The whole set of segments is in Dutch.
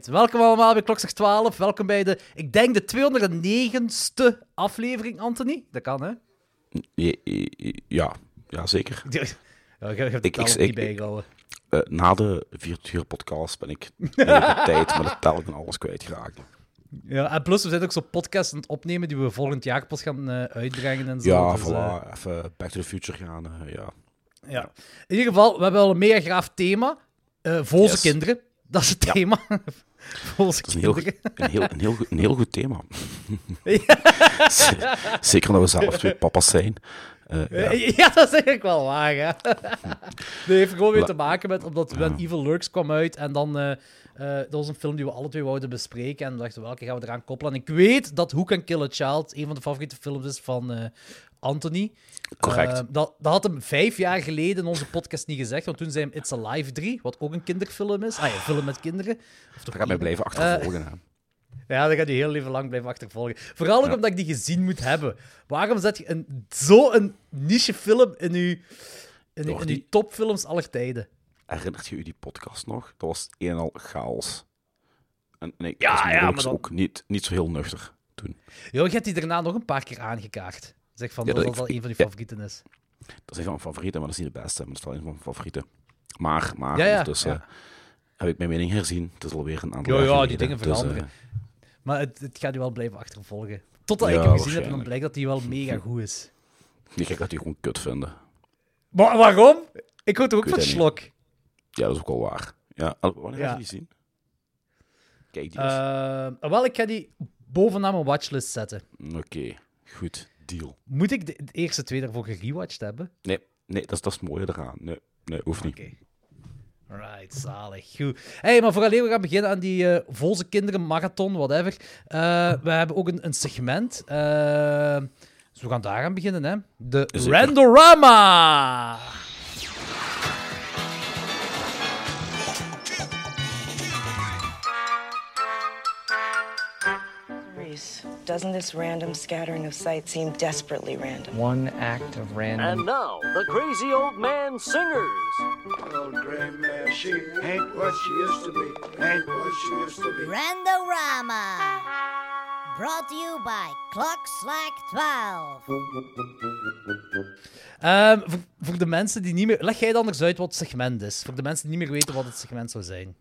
Welkom allemaal bij Klokslag 12. Welkom bij de, ik denk de 209ste aflevering, Anthony. Dat kan, hè? Ja, ja, zeker. Ja, Ik- het ik- al ik- niet bijgehouden. Eh, na de virtuele podcast ben ik de tijd met de telk en alles kwijtgeraakt. Ja, en plus, we zijn ook zo'n podcast aan het opnemen die we volgend jaar pas gaan eh, uitbrengen en zo. Ja, Dus, eh, voilà. Even Back to the Future gaan. eh, ja. ja. In ieder geval, we hebben wel een mega graaf thema. eh Volse Yes. kinderen. Dat is het Ja. thema. Volse Dat is een heel, kinderen. een heel, een heel, goed- een heel goed thema. Ja. Zeker omdat we zelf twee papa's zijn. Eh, ja. Eh, Ja, dat is eigenlijk wel waar, hè. Dat heeft gewoon weer te maken met, omdat When. Evil Lurks kwam uit en dan... eh, dat was een film die we alle twee wouden bespreken en we dachten, welke gaan we eraan koppelen? En ik weet dat Who Can Kill a Child een van de favoriete films is van Anthony. Correct. Eh, dat, dat had hem vijf jaar geleden in onze podcast niet gezegd, want toen zei hem It's Alive 3, wat ook een kinderfilm is. Ah ja, film met kinderen. Of toch Dat gaat mij blijven achtervolgen. hè. Ja, dat gaat je heel leven lang blijven achtervolgen. Vooral ook Ja. omdat ik die gezien moet hebben. Waarom zet je een, zo'n niche film in je, in, in die- topfilms aller tijden? Herinnert je u die podcast nog? Dat was een en al chaos. En, en ik Ja, was ja, maar dan- ook niet, niet zo heel nuchter toen. Jo, je hebt die daarna nog een paar keer aangekaart. Zeg van Ja, dat dat dat wel ik- een van die favorieten is. Dat is een van mijn favorieten, maar dat is niet de beste. Maar dat is wel een van mijn favorieten. Maar, maar Ja, ja, ondertussen ja. heb ik mijn mening herzien. Het is alweer een aantal Ja, ja, die dingen Dus, veranderen. eh, Maar het, het gaat je wel blijven achtervolgen. Totdat ik hem gezien heb en dan blijkt dat hij wel mega goed is. ik ga die gewoon kut vinden. Maar waarom? Ik hoor toch ook van Slok. Ja, dat is ook wel waar. Ja, al- wanneer ga je die zien? Kijk die eens. Eh, wel, ik ga die bovenaan mijn watchlist zetten. Oké, goed. Deal. Moet ik de, de eerste twee daarvoor gerewatcht hebben? Nee, nee dat, is, dat is het mooie eraan. Nee, nee hoeft niet. Oké. Right, zalig. Goed. Hey, maar vooraleer we gaan beginnen aan die eh Volse Kinderen Marathon, whatever. eh, we hebben ook een, een segment. eh, dus we gaan daar aan beginnen, hè. De Zeker. Randorama! Doesn't this random scattering of sight seem desperately random? One act of random. And now, the crazy old man singers. Old gray mare, she ain't what she used to be. Ain't what she used to be. Randorama. Brought to you by Clock Slack 12. Ehm, voor, voor de mensen die niet meer... Leg jij dan eens uit wat het segment is. Voor de mensen die niet meer weten wat het segment zou zijn.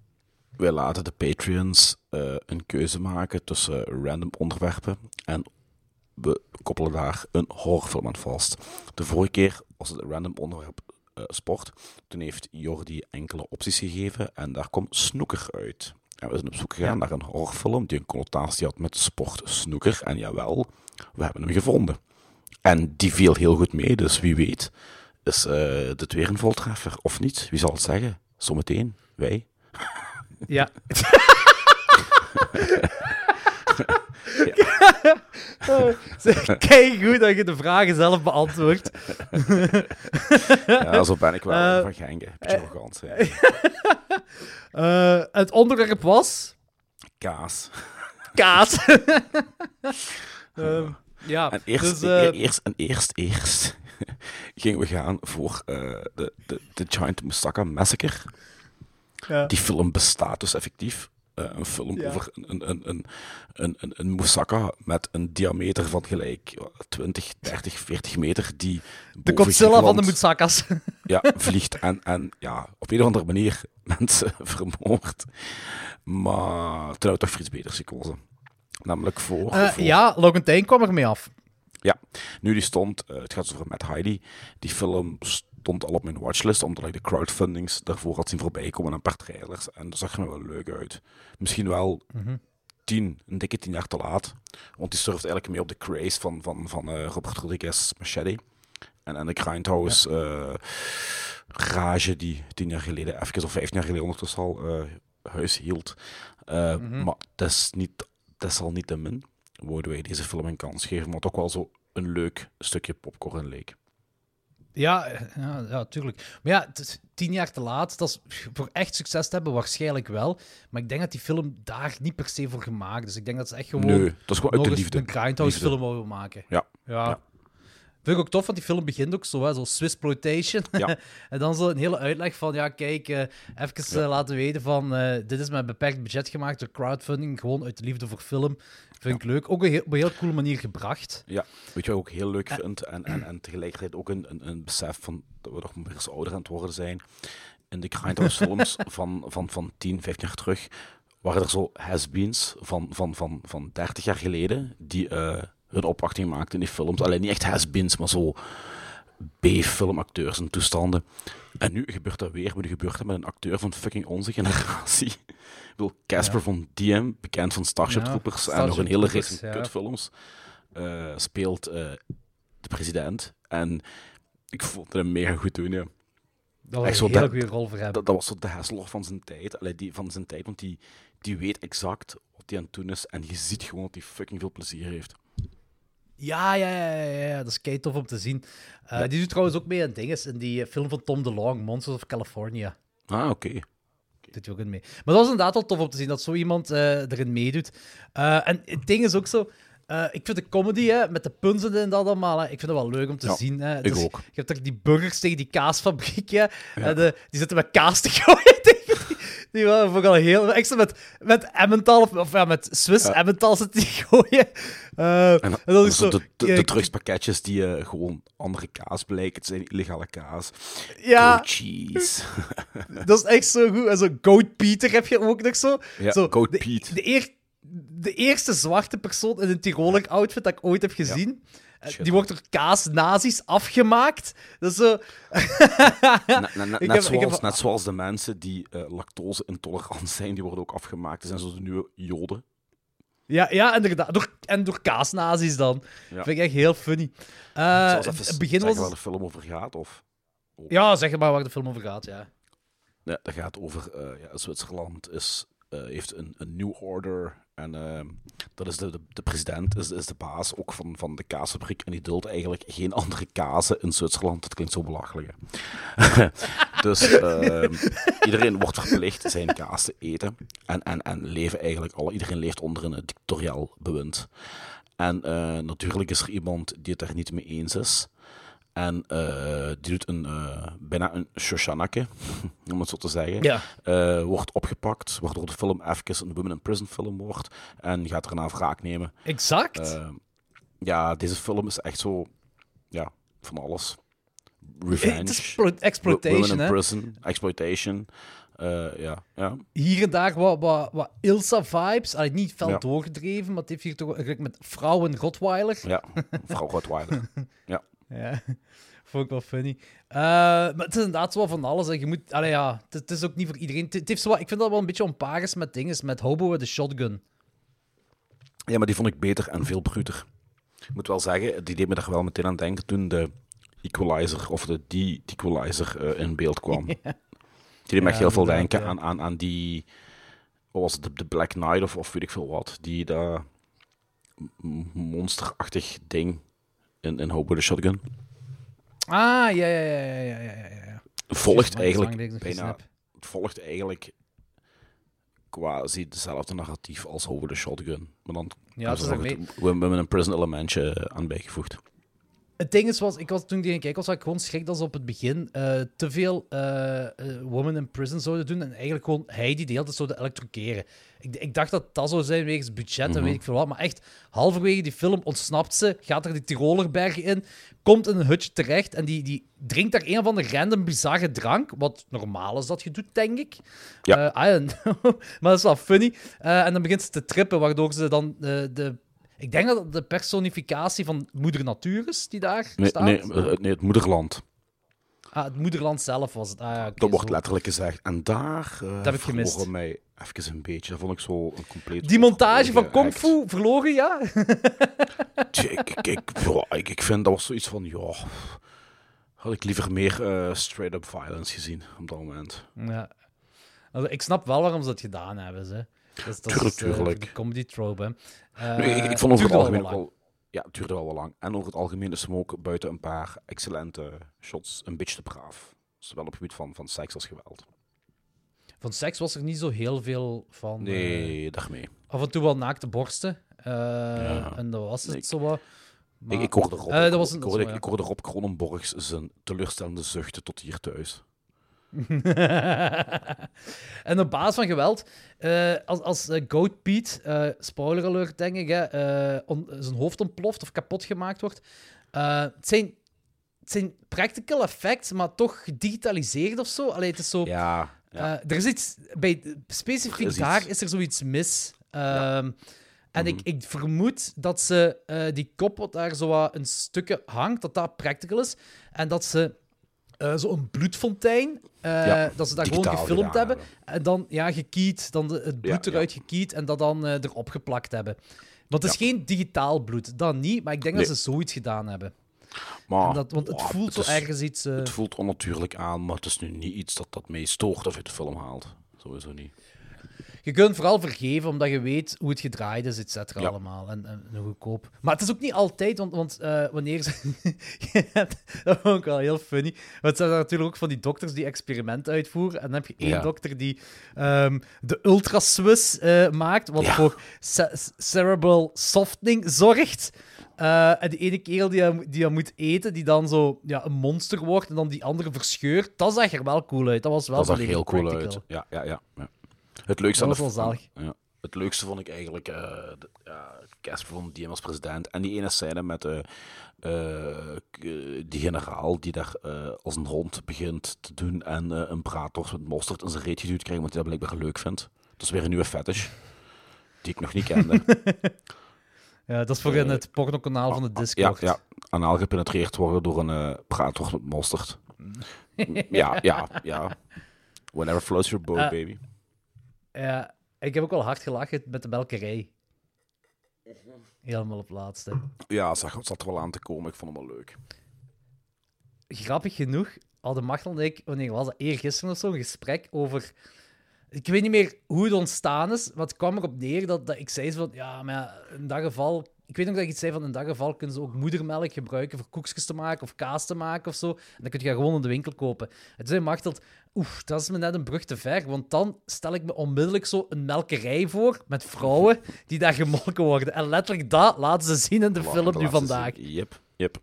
Wij laten de Patreons eh, een keuze maken tussen random onderwerpen en we koppelen daar een horrorfilm aan vast. De vorige keer was het een random onderwerp eh, sport. Toen heeft Jordi enkele opties gegeven en daar komt snoeker uit. En we zijn op zoek gegaan naar een horrorfilm die een connotatie had met sport snoeker. En jawel, we hebben hem gevonden. En die viel heel goed mee, dus wie weet is eh, dit weer een voltreffer of niet. Wie zal het zeggen? Zometeen, wij. Ja. Kijk goed dat je de vragen zelf beantwoordt. Ja, zo ben ik wel Eh, van Gengen. Beetje arrogant. ja. Eh, het onderwerp was... Kaas. Kaas. Ehm, ja, En eerst, dus, eh, e- eerst, en eerst, eerst gingen we gaan voor eh, de, de, de Giant Moussaka Massacre. ja. Die film bestaat dus effectief. Eh, een film Ja. over een, een, een, een, een, een, moussaka met een diameter van gelijk ja, 20, 30, 40 meter. Die de Godzilla van de Moetsakas. Ja, vliegt en, en ja, op een of andere manier mensen vermoord. Maar toen we toch voor iets beters gekozen. Namelijk voor... Eh, voor- ja, Logan Tijn kwam ermee af. Ja, nu die stond, eh, het gaat dus over met Heidi. Die film stond al op mijn watchlist, omdat ik de crowdfundings daarvoor had zien voorbij komen en een paar trailers. En dat zag er me wel leuk uit. Misschien wel tien, een dikke tien jaar te laat. Want die surft eigenlijk mee op de craze van, van, van eh, Robert Rodriguez Machete. En, en de Grindhouse eh, rage die tien jaar geleden, even of vijftien jaar geleden ondertussen al eh, huis hield. Eh, Maar dat is niet, dat is al niet te min. Wouden wij deze film een kans geven, wat ook wel zo een leuk stukje popcorn leek. Ja, ja, ja, tuurlijk. Maar ja, het tien jaar te laat. Dat is voor echt succes te hebben waarschijnlijk wel. Maar ik denk dat die film daar niet per se voor gemaakt is. Ik denk dat ze echt gewoon Nee, dat is gewoon uit de liefde. een Grindhouse Liefde. film willen maken. Ja, Ja. Ja. Vind ik ook tof, want die film begint ook zo, hè, zo Swissploitation. Ja. en dan zo een hele uitleg van, ja, kijk, eh, even eh, laten weten van, eh, dit is met beperkt budget gemaakt door crowdfunding, gewoon uit de liefde voor film. Vind ik leuk. Ook een heel, op een heel coole manier gebracht. Ja, weet je wat ik ook heel leuk vind? En, en, en tegelijkertijd ook een, een, een besef van dat we nog meer eens ouder aan het worden zijn. In de Grindhouse films van, van, van 10, 15 jaar terug waren er zo has-beens van, van, van, van 30 jaar geleden die eh, hun opwachting maakten in die films. Alleen niet echt has-beens, maar zo B-filmacteurs en toestanden. En nu gebeurt dat weer, maar nu gebeurt dat met een acteur van fucking onze generatie. Ik bedoel, Casper van Diem, bekend van Starship Troopers en nog een hele reeks kutfilms, eh, speelt eh, de president. En ik vond hem mega goed doen, ja. Dat was een hele goede rol voor hem. Dat, dat was zo de Hasselhoff van zijn tijd. Allee, die, van zijn tijd, want die, die weet exact wat hij aan het doen is. En je ziet gewoon dat hij fucking veel plezier heeft. Ja, ja, ja, ja, ja, dat is kei tof om te zien. Eh, Die doet trouwens ook mee aan dinges in die eh, film van Tom DeLonge, Monsters of California. Ah, oké. Doet hij ook in mee. Maar dat was inderdaad wel tof om te zien dat zo iemand eh, erin meedoet. En het ding is ook zo. ik vind de comedy hè, met de punten en dat allemaal, hè, ik vind het wel leuk om te Ja, zien. Hè. ik ook. Je hebt toch die burgers tegen die kaasfabriek, hè, en die zitten met kaas te gooien tegen die. Vond ik al heel... Extra met, met Emmental, of, of ja, met Swiss Ja. Emmental zitten die gooien. Eh, En, is zo... de, de, drugspakketjes die eh, gewoon andere kaas blijken. Het zijn illegale kaas. Ja, Goat cheese. dat is echt zo goed. En zo Goat Peter heb je ook nog zo. Ja, zo Goat de, Pete. De, eer- de eerste zwarte persoon in een Tiroler outfit dat ik ooit heb gezien. Die wordt door kaas-nazi's afgemaakt. Dat is zo... Na- na- na- net, heb- zoals, heb- net zoals de mensen die eh, lactose-intolerant zijn, die worden ook afgemaakt. Dat zijn zo de nieuwe joden. Ja, ja inderdaad. Door, en door kaas-nazi's dan. Ja. Vind ik echt heel funny. Eh, even het begin was... waar de film over gaat? Of... Ja, zeg maar waar de film over gaat, ja. Ja, dat gaat over eh, ja, Zwitserland is, eh, heeft een, een new order. En ehm, dat is de, de, de president, is, is de baas ook van, van de kaasfabriek. En die duldt eigenlijk geen andere kazen in Zwitserland. Dat klinkt zo belachelijk. dus ehm, iedereen wordt verplicht zijn kaas te eten. En, en, en leven eigenlijk alle, iedereen leeft onder een dictatoriaal bewind. En eh, natuurlijk is er iemand die het daar niet mee eens is. En eh, die doet een, eh, bijna een Shoshanake, om het zo te zeggen. Ja. Eh, wordt opgepakt, waardoor de film even een Women in Prison film wordt. En gaat daarna wraak nemen. Exact. Ja, deze film is echt zo... Ja, van alles. Revenge. exploitation, Women in. Prison. Exploitation. Ja, ja. hier en daar wat, wat, wat Ilsa-vibes. Niet fel Ja. doorgedreven, maar het heeft hier toch met vrouwen Rottweiler. Ja, vrouw Rottweiler. Ja. Ja, vond ik wel funny. Eh, maar het is inderdaad zo van alles. hè. Je moet, allee, ja, het, het is ook niet voor iedereen. Het, het heeft zo, wat- ik vind dat wel een beetje onpares met dingen, met Hobo with the Shotgun. ja, maar die vond ik beter en veel bruter. Ik moet wel zeggen, die deed me daar wel meteen aan denken toen de Equalizer, of de De-Equalizer eh, in beeld kwam. Die deed me echt Ja, heel veel denken ja. aan, aan, aan die... Wat was het? De, de Black Knight of, of weet ik veel wat. Die dat monsterachtig ding in, in Hobo the Shotgun. Ah, ja, ja, ja, ja, ja, ja. Volgt eigenlijk bijna... Het volgt eigenlijk quasi hetzelfde narratief als Over the Shotgun. Maar dan ja, is het, we, we hebben een prison elementje aan bijgevoegd. Het ding is, was, ik was toen ik die ging kijken, was dat ik gewoon schrik dat ze op het begin eh, te veel eh, eh, Women in Prison zouden doen en eigenlijk gewoon hij die de hele tijd zouden elektrokeren. Ik, ik dacht dat dat zou zijn wegens budget Mhm. en weet ik veel wat, maar echt halverwege die film ontsnapt ze, gaat er die Tirolerbergen in, komt in een hutje terecht en die, die drinkt daar een of andere random bizarre drank, wat normaal is dat je doet, denk ik. Ja. Eh, I don't know. maar dat is wel funny. En dan begint ze te trippen, waardoor ze dan de... Ik denk dat het de personificatie van moeder natuur is die daar Nee, staat. nee, eh, nee, het moederland. Ah, het moederland zelf was het. Ah, ja, Dat wordt zo. letterlijk gezegd. En daar uh, heb ik gemist. mij even een beetje. Dat vond ik zo een compleet... Die montage van. Kung Fu verloren, ja? Ik, ik, ik, ja, ik, ik vind dat was zoiets van, ja... Had ik liever meer eh, straight-up violence gezien op dat moment. ja. Also, ik snap wel waarom ze dat gedaan hebben. Ze. Is- dat Tuurlijk, is, eh, tuurlijk. de comedy trope, hè. Eh, Nee, ik, ik vond over het algemeen wel... Ja, het duurde wel wel lang. En over het algemeen is hem ook buiten een paar excellente shots een beetje te braaf. Zowel op het gebied van, van seks als geweld. Van seks was er niet zo heel veel van. eh, Nee, daarmee. af en toe wel naakte borsten. eh, En dat was het Ik- zo wat. Ik, ik, hoorde Rob, Eh, dat was een- ik, hoorde, hoorde Rob zijn teleurstellende zuchten tot hier thuis. en op basis van geweld, eh, als, als eh, Goat Pete, eh, spoiler alert denk ik, hè, on- zijn hoofd ontploft of kapot gemaakt wordt. het, zijn, het zijn practical effects, maar toch gedigitaliseerd of zo. Allee, het is zo... Ja, ja. Er is iets, bij, specifiek is daar iets. is er zoiets mis. Ehm, En Mhm. ik, ik vermoed dat ze die kop wat daar zo een stukje hangt, dat dat practical is. En dat ze eh zo'n bloedfontein, eh, Ja, dat ze dat gewoon gefilmd gedaan hebben. En dan ja, gekiet, dan de, het bloed Ja, eruit gekiet en dat dan eh, erop geplakt hebben. Want het is geen digitaal bloed, dat niet, maar ik denk dat ze zoiets gedaan hebben. Maar, dat, want het voelt zo is- ergens iets... Het voelt onnatuurlijk aan, maar het is nu niet iets dat dat mij stoort of uit de film haalt. Sowieso niet. Je kunt vooral vergeven omdat je weet hoe het gedraaid is, et cetera, Ja. allemaal. En, en, goedkoop. Maar het is ook niet altijd, want, want eh, wanneer ze... je dat vond ik wel heel funny. Want ze hebben natuurlijk ook van die dokters die experimenten uitvoeren. En dan heb je één Ja. dokter die ehm, de ultra-Swiss eh, maakt, wat Ja. voor ce- cerebral softening zorgt. Eh, en die ene kerel die hij, die hij moet eten, die dan zo ja, een monster wordt en dan die andere verscheurt, dat zag er wel cool uit. Dat was wel dat zag heel cool uit. Ja, ja, ja. ja. Het leukste Dat aan de Ja. Het leukste vond ik eigenlijk de, ja, Casper van Diem als president. En die ene scène met eh, k- die generaal die daar als een hond begint te doen en een braadworst met mosterd in zijn reet geduwd krijgt, want hij dat blijkbaar leuk vindt. Dat is weer een nieuwe fetish. Die ik nog niet kende. Ja, dat is voor in het pornokanaal van de ja, Discord. ja, anaal gepenetreerd worden door een braadworst met mosterd. ja, ja, ja. Whenever floats your boat, baby. Ja, ik heb ook wel hard gelachen met de melkerij. Helemaal op laatste. Ja, zag, zat er wel aan te komen. Ik vond hem wel leuk. Grappig genoeg hadden Machtel en ik, wanneer was dat, eergisteren of zo, een gesprek over... Ik weet niet meer hoe het ontstaan is, maar het kwam erop neer dat, dat ik zei van, ja, maar in dat geval... Ik weet nog dat ik iets zei van, in dat geval kunnen ze ook moedermelk gebruiken voor koekjes te maken of kaas te maken of zo. En dan kun je dat gewoon in de winkel kopen. En toen zei Machteld, oef, dat is me net een brug te ver, want dan stel ik me onmiddellijk zo een melkerij voor met vrouwen die daar gemolken worden. En letterlijk dat laten ze zien in de film nu vandaag. Yep, yep.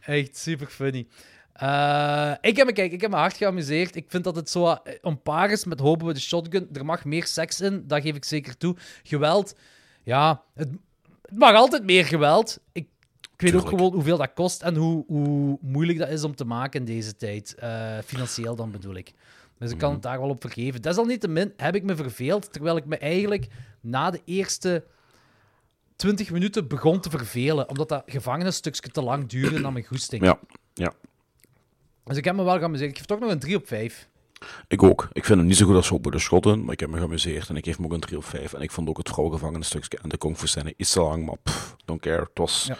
Echt super funny. Eh, ik, heb me, kijk, ik heb me hard geamuseerd. Ik vind dat het zo eh, een paar is met hopen we de shotgun. Er mag meer seks in, dat geef ik zeker toe. Geweld, ja, het, het mag altijd meer geweld. Ik, ik weet ook gewoon hoeveel dat kost en hoe, hoe moeilijk dat is om te maken in deze tijd. Eh, financieel dan bedoel ik. Dus ik kan Mhm. het daar wel op vergeven. Desalniettemin heb ik me verveeld, terwijl ik me eigenlijk na de eerste 20 minuten begon te vervelen, omdat dat gevangenisstukje te lang duurde naar mijn goesting. Ja, ja. Dus ik heb me wel geamuseerd. Ik geef toch nog een 3 op 5. Ik ook. Ik vind hem niet zo goed als Hoop de Schotten, maar ik heb me geamuseerd en ik geef hem ook een 3 op 5. En ik vond ook het vrouwengevangenisstukje en de kung fu scène iets te lang, maar pff, don't care. Het was Ja.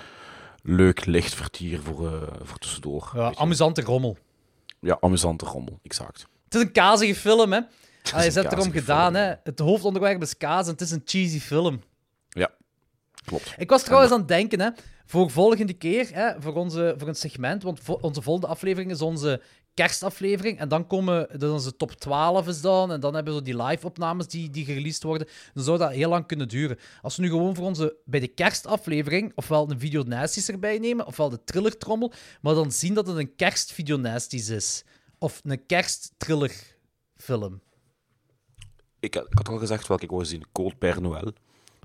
leuk, licht vertier voor, eh, voor tussendoor. Ja, amusante rommel. ja, amusante rommel, exact. Het is een kazige film, hè? Een je hebt erom gedaan, film, hè? Het hoofdonderwerp is kaas en het is een cheesy film. Ja, klopt. Ik was trouwens aan het denken, hè, voor volgende keer, hè, voor, onze, voor een segment, want vo- onze volgende aflevering is onze kerstaflevering. En dan komen dat is onze top 12 is dan. En dan hebben we zo die live-opnames die, die gereleased worden. Dan zou dat heel lang kunnen duren. Als we nu gewoon voor onze, bij de kerstaflevering, ofwel een videonasties erbij nemen, ofwel de thrillertrommel, maar dan zien dat het een kerstvideonasties is. Of een kerstthrillerfilm. Ik, had- ik had al gezegd welke ik wou zien. Cold Père Noël.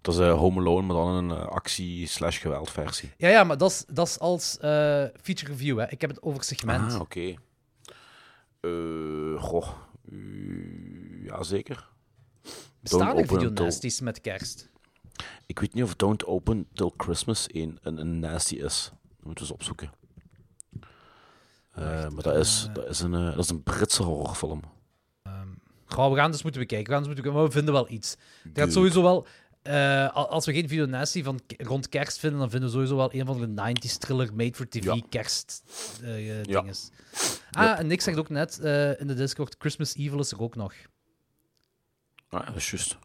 Dat is eh, Home Alone, maar dan een eh, actie-slash-geweld versie. Ja, ja, maar dat is, dat is als eh, feature review, hè. Ik heb het over segment. Ah, oké. Eh, goh. Uh, ja, zeker. Bestaan er videonasties met kerst? Ik weet niet of Don't Open Till Christmas een, een, een nasty is. Dat moeten we eens opzoeken. Eh, maar dat is, dat, is een, eh, dat is een Britse horrorfilm. Goh, we gaan dus moeten bekijken. We, gaan dus moeten, maar we vinden wel iets. Er gaat sowieso wel... eh, al- als we geen videonastie van rond kerst vinden, dan vinden we sowieso wel een van de 90s thriller made-for-TV Ja. kerst eh, Ja. dinges. Ah, en Nick zegt ook net eh, in de Discord, Christmas Evil is er ook nog. Ah, dat is juist.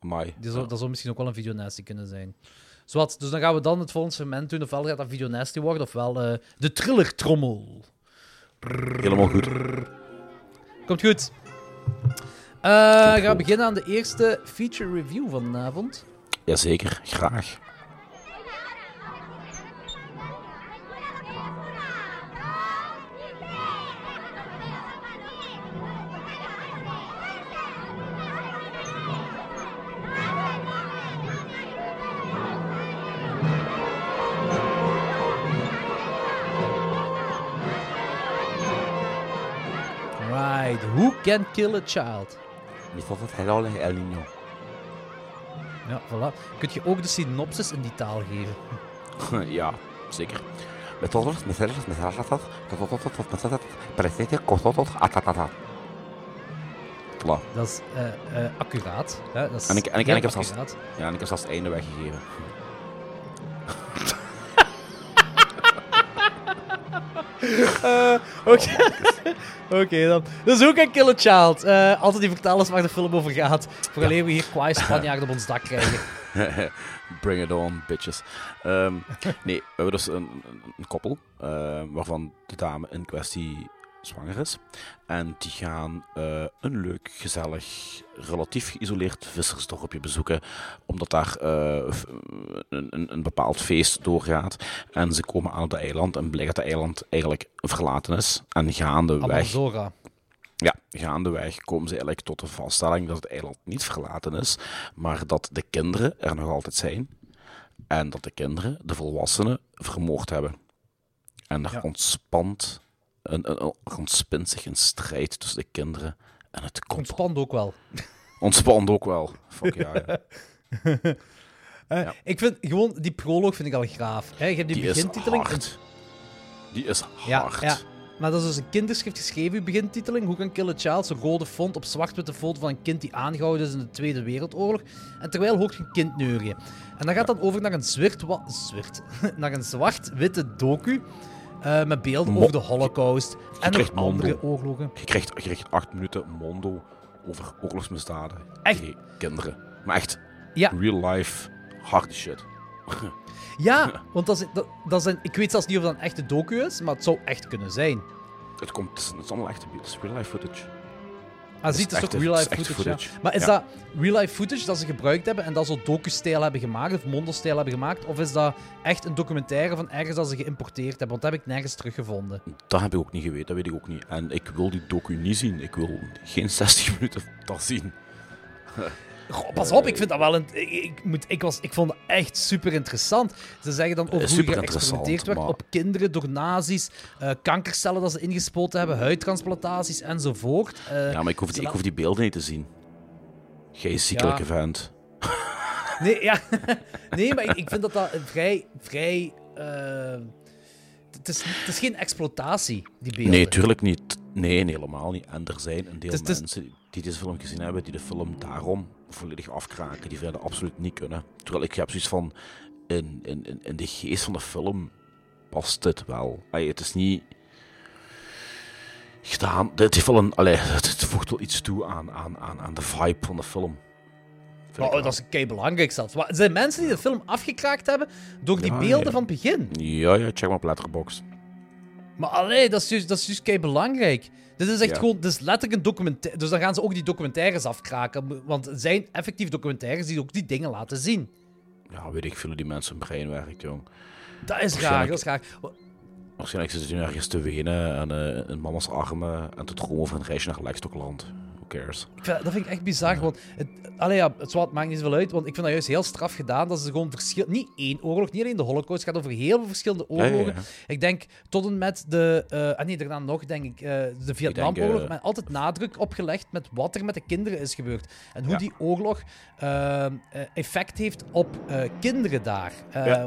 Amai. Die zou, Ja. Dat zou misschien ook wel een videonastie kunnen zijn. Zwat, dus dan gaan we dan het volgende segment doen. Ofwel gaat dat videonastie worden, ofwel de thriller-trommel. Helemaal goed. Komt goed. Eh, gaan ga beginnen aan de eerste feature review van de avond? Jazeker, graag. Right, who can kill a child? Dat het helemaal El Niño. Ja, voilà. Kun je ook de synopsis in die taal geven? ja, zeker. Met todos, met zelfs, met zelfs, met todos, met zelfs, presente, costotos, atatata. Voilà. Dat is eh, eh, accuraat. Hè? Dat is En ik- en ik- en ik heb zelfs- accuraat. Ja, en ik heb zelfs het einde weggegeven. Oké, Oké dan. Dus hoe kan Kill Child? Eh, altijd die vertellers waar de film over gaat. Voor alleen we hier kwaai Spanjaarden op ons dak krijgen. Bring it on, bitches. Ehm, nee, we hebben dus een, een, een koppel, eh, waarvan de dame in kwestie zwanger is. En die gaan eh, een leuk, gezellig, relatief geïsoleerd vissersdorpje bezoeken, omdat daar eh, een, een, bepaald feest doorgaat. En ze komen aan op het eiland en blijkt dat het eiland eigenlijk verlaten is. En gaandeweg Amazora. ja, gaandeweg komen ze eigenlijk tot de vaststelling dat het eiland niet verlaten is, maar dat de kinderen er nog altijd zijn. En dat de kinderen de volwassenen vermoord hebben. En er Ja. ontspant, een, een, zich een strijd tussen de kinderen en het koppel. Ontspant ook wel. Ontspant ook wel. Fuck ja, ja. Eh, Ja. Ik vind gewoon, die proloog vind ik al graaf. Hè, je hebt die, Die is begintiteling. hard. Die is Ja, hard. ja. Maar dat is dus een kinderschrift geschreven, begintiteling. Hoe kan Kill a Child? Zo'n rode font op zwart-witte foto van een kind die aangehouden is in de Tweede Wereldoorlog. En terwijl hoort een kind neurien. En dat gaat dan over naar een zwart, wa- zwart, naar een zwart-witte docu. Eh, met beelden Mo- over de Holocaust. En nog andere mondo. oorlogen. Je krijgt, je krijgt acht minuten mondo over oorlogsmisdaden. Echt? kinderen. Maar echt, Ja. real life, harde shit. Ja, want dat is, dat, ik weet zelfs niet of dat een echte docu is, maar het zou echt kunnen zijn. Het, komt, het is allemaal echte het is real life footage. Ah, ziet ook het life is echte footage. ja. Maar is Ja. dat real life footage dat ze gebruikt hebben en dat ze docu-stijl hebben gemaakt, of mondo-stijl hebben gemaakt? Of is dat echt een documentaire van ergens dat ze geïmporteerd hebben? Want dat heb ik nergens teruggevonden. Dat heb ik ook niet geweten, dat weet ik ook niet. En ik wil die docu niet zien. Ik wil geen 60 minuten dat zien. Goh, pas op, ik vind dat wel een. Ik, ik moet, ik, was, ik vond het echt super interessant. Ze zeggen dan over hoe geëxperimenteerd werd interessant, op kinderen door nazi's, eh, kankercellen dat ze ingespoten hebben, huidtransplantaties enzovoort. Eh, Ja, maar ik hoef, die, ik hoef die beelden niet te zien. Jij ziekelijke vent. Nee, ja. nee maar ik, vind dat dat vrij. vrij eh, het, is, het is geen exploitatie, die beelden. Nee, tuurlijk niet. Nee, nee, helemaal niet. En er zijn een deel is- mensen die deze film gezien hebben, die de film daarom volledig afkraken. Die dat absoluut niet kunnen. Terwijl ik heb zoiets van, in, in, in, in de geest van de film past dit wel. Allee, het is niet gedaan. Dit heeft wel een, allee, het, het voegt wel iets toe aan, aan, aan, aan de vibe van de film. Maar, oh, dat is kei belangrijk zelfs. Maar zijn mensen die de film afgekraakt hebben door die Ja, beelden ja. van het begin. Ja, ja, check maar op Letterboxd. Maar allee, dat is juist, dat is juist kei belangrijk. Dit is echt Ja. gewoon, dit is letterlijk een documentaire. Dus dan gaan ze ook die documentaires afkraken. Want het zijn effectief documentaires die ook die dingen laten zien. Ja, weet ik veel hoe die mensen hun brein werkt, jong. Dat is raar, Waarschijnlijk- dat is raar. Waarschijnlijk zitten ze nu ergens te wenen en eh, in mama's armen en te dromen over een reisje naar Lekstokland. Cares? Dat vind ik echt bizar. Want het, allee, ja, het zwart maakt niet zoveel uit. Want ik vind dat juist heel straf gedaan. Dat ze gewoon verschil. Niet één oorlog, niet alleen de Holocaust. Het gaat over heel veel verschillende oorlogen. ja. Ik denk tot en met de. eh ah nee, daarna nog, denk ik. eh, de Vietnamoorlog. eh, maar altijd nadruk opgelegd met wat er met de kinderen is gebeurd. En hoe die oorlog eh, eh, effect heeft op kinderen daar.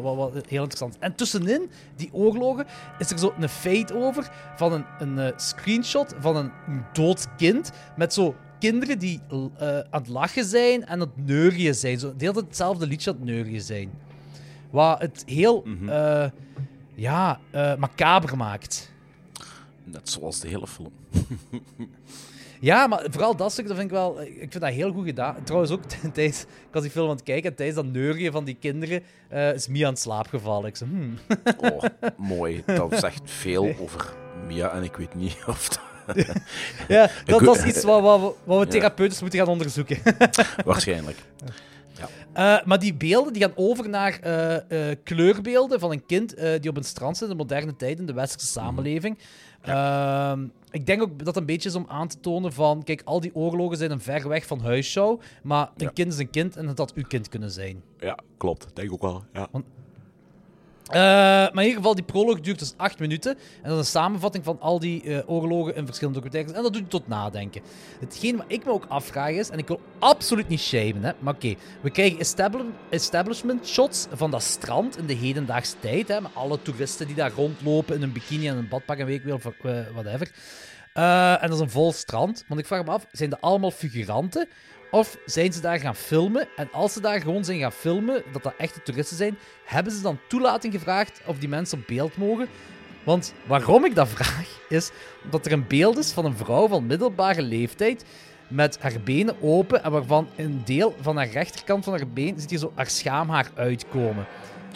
Wat, wat heel interessant. En tussenin die oorlogen is er zo een feit over van een, een screenshot van een dood kind. Met zo kinderen die eh, aan het lachen zijn en aan het neurien zijn. Zo, de hele tijd hetzelfde liedje aan het neurien zijn. Wat het heel eh, ja, eh, macaber maakt. Net zoals de hele film. Ja, maar vooral dat stuk, dat vind ik wel... Ik vind dat heel goed gedaan. Trouwens ook tijdens... Ik was die film aan het kijken en tijdens dat neurien van die kinderen is Mia aan het slaap gevallen. Ik zo, hmm. Oh, mooi. Dat zegt veel over Mia en ik weet niet of dat... Ja, dat, is iets wat, wat, we- wat we Ja. therapeutisch moeten gaan onderzoeken. Waarschijnlijk. Eh, maar die beelden die gaan over naar eh, eh, kleurbeelden van een kind die op een strand zit in de moderne tijd in de westerse samenleving. Ehm, ik denk ook dat het een beetje is om aan te tonen van, kijk, al die oorlogen zijn een ver weg van huisshow, maar een Ja. kind is een kind en het had uw kind kunnen zijn. Ja, klopt. Denk ook wel. Ja. Eh, maar in ieder geval, die proloog duurt dus acht minuten. En dat is een samenvatting van al die eh, oorlogen in verschillende documentaires. En dat doet je tot nadenken. Hetgeen wat ik me ook afvraag is, en ik wil absoluut niet shamen, hè, maar oké. we krijgen establi- establishment shots van dat strand in de hedendaagse tijd. Hè, met alle toeristen die daar rondlopen in een bikini en een badpak en weet ik of, eh, whatever. En dat is een vol strand. Want ik vraag me af, zijn dat allemaal figuranten? Of zijn ze daar gaan filmen? En als ze daar gewoon zijn gaan filmen, dat dat echte toeristen zijn, hebben ze dan toelating gevraagd of die mensen op beeld mogen? Want waarom ik dat vraag, is omdat er een beeld is van een vrouw van middelbare leeftijd met haar benen open en waarvan een deel van haar rechterkant van haar been ziet hier zo haar schaamhaar uitkomen.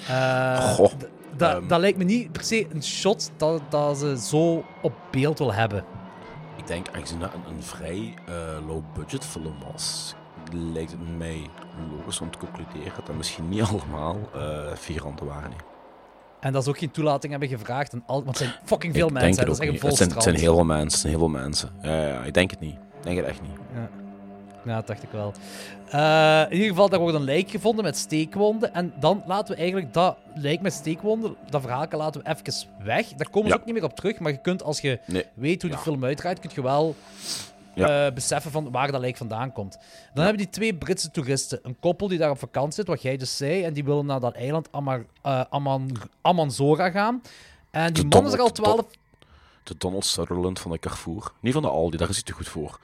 Eh, Goh, ehm. dat lijkt me niet per se een shot dat, dat ze zo op beeld wil hebben. Ik denk, aangezien dat een, een vrij eh, low-budget film was, lijkt het mij logisch om te concluderen dat dat misschien niet allemaal eh figuranten waren. nee. En dat ze ook geen toelating hebben gevraagd. En al, want het zijn fucking veel ik mensen. denk het Dat is ook echt niet. een vol Het zijn, het zijn strand. heel veel mensen. Heel veel mensen. Ja, ja, ik denk het niet. Ik denk het echt niet. Ja, dat dacht ik wel. Eh, in ieder geval, daar wordt een lijk gevonden met steekwonden. En dan laten we eigenlijk dat lijk met steekwonden, dat verhaal laten we even weg. Daar komen ze Ja. ook niet meer op terug. Maar je kunt, als je Nee. weet hoe Ja. de film uitdraait, kun je wel Ja. eh, beseffen van waar dat lijk vandaan komt. Dan hebben die twee Britse toeristen, een koppel die daar op vakantie zit, wat jij dus zei. En die willen naar dat eiland Amar, eh, Aman, Amanzora gaan. En die De man is er al twaalf... De Donald Sutherland van de Carrefour. Niet van de Aldi, daar is hij te goed voor.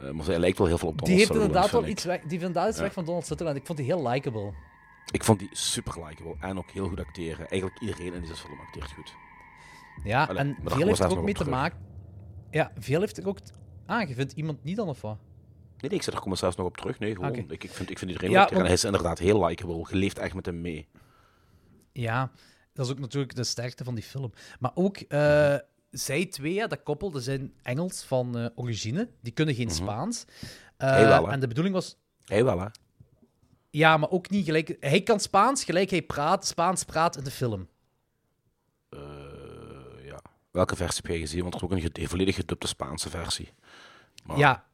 Eh, maar hij lijkt wel heel veel op Die Donald heeft Sutherland, inderdaad wel iets weg, die heeft inderdaad iets Ja. weg van Donald Sutherland. Ik vond die heel likable. Ik vond die super likable en ook heel goed acteren. Eigenlijk iedereen in deze film acteert goed. Ja, Allee, en veel heeft er ook mee te terug. maken. Ja, veel heeft er ook. Ah, je vindt iemand niet dan of wat? Nee, nee, ik komen we zelfs nog op terug. Nee, gewoon, ik, ik, vind, ik vind iedereen Ja. En hij is inderdaad heel likable. Je leeft echt met hem mee. Ja, dat is ook natuurlijk de sterkte van die film. Maar ook, eh, zij twee, ja, dat koppel, dat zijn Engels van eh, origine. Die kunnen geen Spaans. Hij wel, hè? en de bedoeling was. Hij wel, hè? Ja, maar ook niet gelijk. Hij kan Spaans gelijk hij praat, Spaans praat in de film. Eh, ja. Welke versie heb jij gezien? Want er is ook een ged- volledig gedubte Spaanse versie. Maar Ja,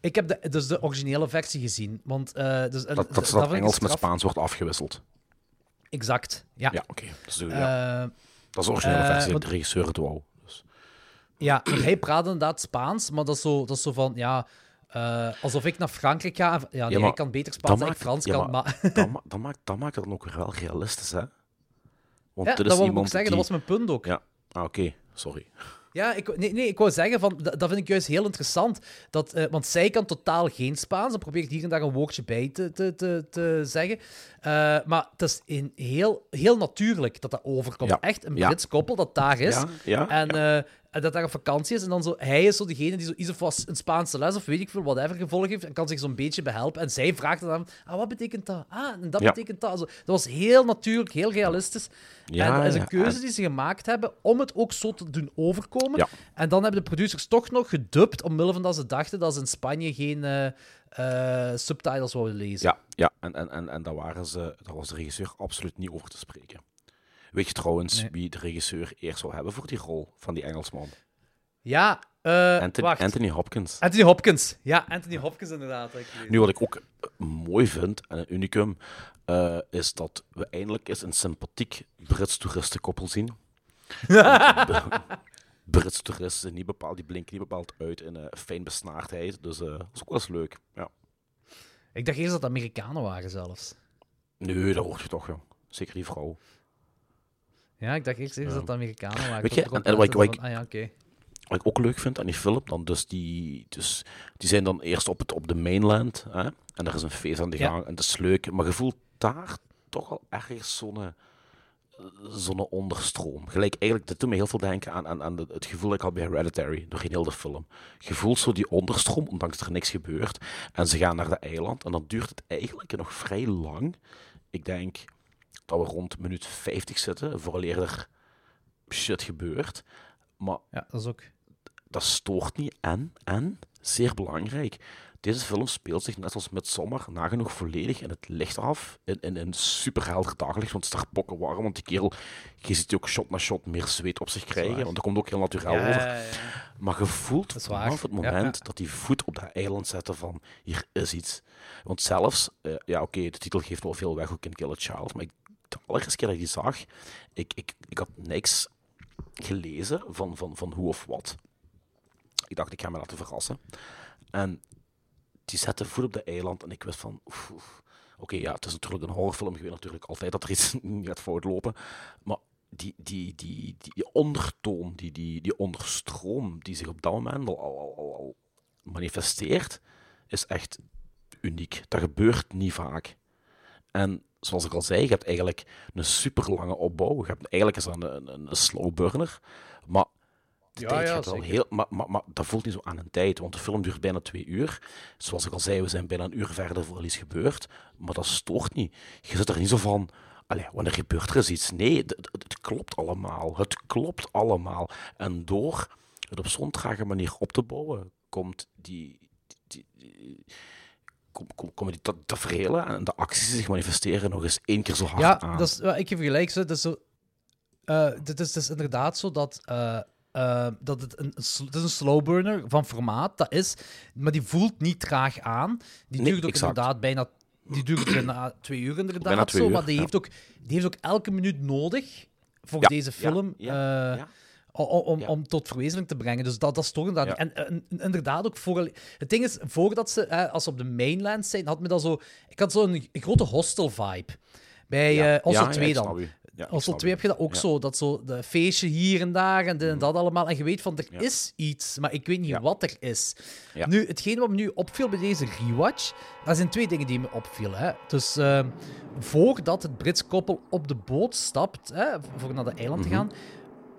ik heb de, dus de originele versie gezien. Want, eh, dus, Dat, dat, dat, Engels met. Spaans wordt afgewisseld. Exact, ja. Ja, oké. Dat, is de- ja. Dat is de originele versie. De regisseur het wou. Ja, hij praat inderdaad Spaans, maar dat is zo, dat is zo van, ja, eh, alsof ik naar Frankrijk ga. en- Ja, nee, maar hij kan beter Spaans dan ik Frans ja, kan, maar maar... dat, ma- dat, maakt, dat maakt het dan ook wel realistisch, hè? Want Ja, dat is wou ik ook zeggen, die... dat was mijn punt ook. Ja, ah, oké. Sorry. Ja, ik, nee, nee, ik wou zeggen, van, dat, vind ik juist heel interessant. Dat, eh, want zij kan totaal geen Spaans. Dan probeer ik hier en daar een woordje bij te, te, te, te zeggen. Eh, maar het is in heel, heel natuurlijk dat dat overkomt. Ja, Echt een ja. Brits koppel dat daar is. Ja, en dat daar op vakantie is. En dan zo, hij is zo degene die zo iets of wat een Spaanse les of weet ik veel, whatever gevolg heeft. En kan zich zo'n beetje behelpen. En zij vraagt dan aan, ah, wat betekent dat? Ah, en dat Ja. betekent dat. Zo, dat was heel natuurlijk, heel realistisch. Ja, en dat is een keuze en- die ze gemaakt hebben om het ook zo te doen overkomen. Ja. En dan hebben de producers toch nog gedubt, omwille van dat ze dachten dat ze in Spanje geen eh, eh, subtitles zouden lezen. Ja, ja. En, en, en, en daar, waren ze, daar was de regisseur absoluut niet over te spreken. Weet je trouwens Nee. wie de regisseur eerst zou hebben voor die rol van die Engelsman? Ja, eh, Anthony, wacht. Anthony Hopkins. Anthony Hopkins. Ja, Anthony Hopkins inderdaad. Nu, wat ik ook eh, mooi vind, en een unicum, eh, is dat we eindelijk eens een sympathiek Brits toeristenkoppel zien. Brits toeristen niet bepaald, die blinken niet bepaald uit in fijn besnaardheid. Dus dat is ook wel eens leuk. Ja. Ik dacht eerst dat het Amerikanen waren zelfs. Nee, dat hoort je toch, jong. Zeker die vrouw. Ja, ik dacht eerst, eerst dat het Amerikanen waren. Weet je, en- en wat ik- Ah ja, oké. Wat ik ook leuk vind aan die film, dan dus die, dus, die zijn dan eerst op, het, op de mainland. Hè? En er is een feest aan de gang en het is leuk. Maar je voelt daar toch wel ergens zo'n eh, zo'n onderstroom. Gelijk eigenlijk, dit doet me heel veel denken aan, aan, aan het gevoel dat ik al bij Hereditary, doorheen heel de film. Je voelt zo die onderstroom, ondanks dat er niks gebeurt. En ze gaan naar de eiland en dan duurt het eigenlijk nog vrij lang. Ik denk dat we rond minuut 50 zitten, vooraleer er shit gebeurt. Maar Ja, dat is ook... dat stoort niet. En, en, zeer belangrijk, deze film speelt zich net als Midsommar nagenoeg volledig in het licht af. In, in, in superhelder daglicht, want het is daar pokken warm. Want die kerel, je ziet die ook shot na shot meer zweet op zich krijgen. Want dat komt ook heel natuurlijk Ja, over. ja, ja. Maar waar. vanaf het moment dat die voet op dat eiland zetten van, hier is iets. Want zelfs, eh, ja oké, de titel geeft wel veel weg, ook in Kill a Child, maar ik, allereerste keer dat ik die zag, ik, ik, ik had niks gelezen van, van, van hoe of wat. Ik dacht, ik ga me laten verrassen. En die zette voet op de eiland en ik wist van... Oké, ja, het is natuurlijk een horrorfilm. Je weet natuurlijk altijd dat er iets gaat fout. Maar die, die, die, die, die ondertoon, die, die, die onderstroom die zich op dat moment al, al, al, al manifesteert, is echt uniek. Dat gebeurt niet vaak. En zoals ik al zei, je hebt eigenlijk een super lange opbouw. Je hebt, eigenlijk is dat een, een, een slow burner. Maar de Ja, tijd ja, gaat wel heel. Maar, maar, maar dat voelt niet zo aan een tijd, want de film duurt bijna twee uur. Zoals ik al zei, we zijn bijna een uur verder voor er iets gebeurt. Maar dat stoort niet. Je zit er niet zo van. Allee, wanneer gebeurt er eens iets? Nee, het, klopt allemaal. Het klopt allemaal. En door het op zo'n trage manier op te bouwen, komt die. die, komen die ta- tafereelen en de acties die zich manifesteren nog eens één keer zo hard Ja, aan. dat is, ik geef gelijk. Zo, dat is zo, dit is, het is inderdaad zo dat, eh, eh, dat het, een, het is een slow burner van formaat. Dat is, maar die voelt niet traag aan. Die Nee, duurt ook exact. inderdaad bijna, die duurt bijna twee uur inderdaad. Bijna twee zo, uur, maar die, ja. heeft ook, die heeft ook elke minuut nodig voor Ja, deze film. ja, Om, Ja. om tot verwezenlijk te brengen. Dus dat, dat is toch inderdaad. Ja. En, inderdaad ook voor. Het ding is, voordat ze, eh, als ze op de mainland zijn, had me dat zo. Ik had zo'n een grote hostel vibe. Bij Ja. eh Hostel Ja, ja, 2 ik dan. Ja, Hostel snap 2 u. heb je dat ook zo. Dat zo de feestje hier en daar en dit en dat allemaal. En je weet van, er is iets, maar ik weet niet wat er is. Nu, hetgeen wat me nu opviel bij deze rewatch, dat zijn twee dingen die me opvielen. Hè. Dus eh, voordat het Brits koppel op de boot stapt, hè, voor naar de eiland Mhm. te gaan,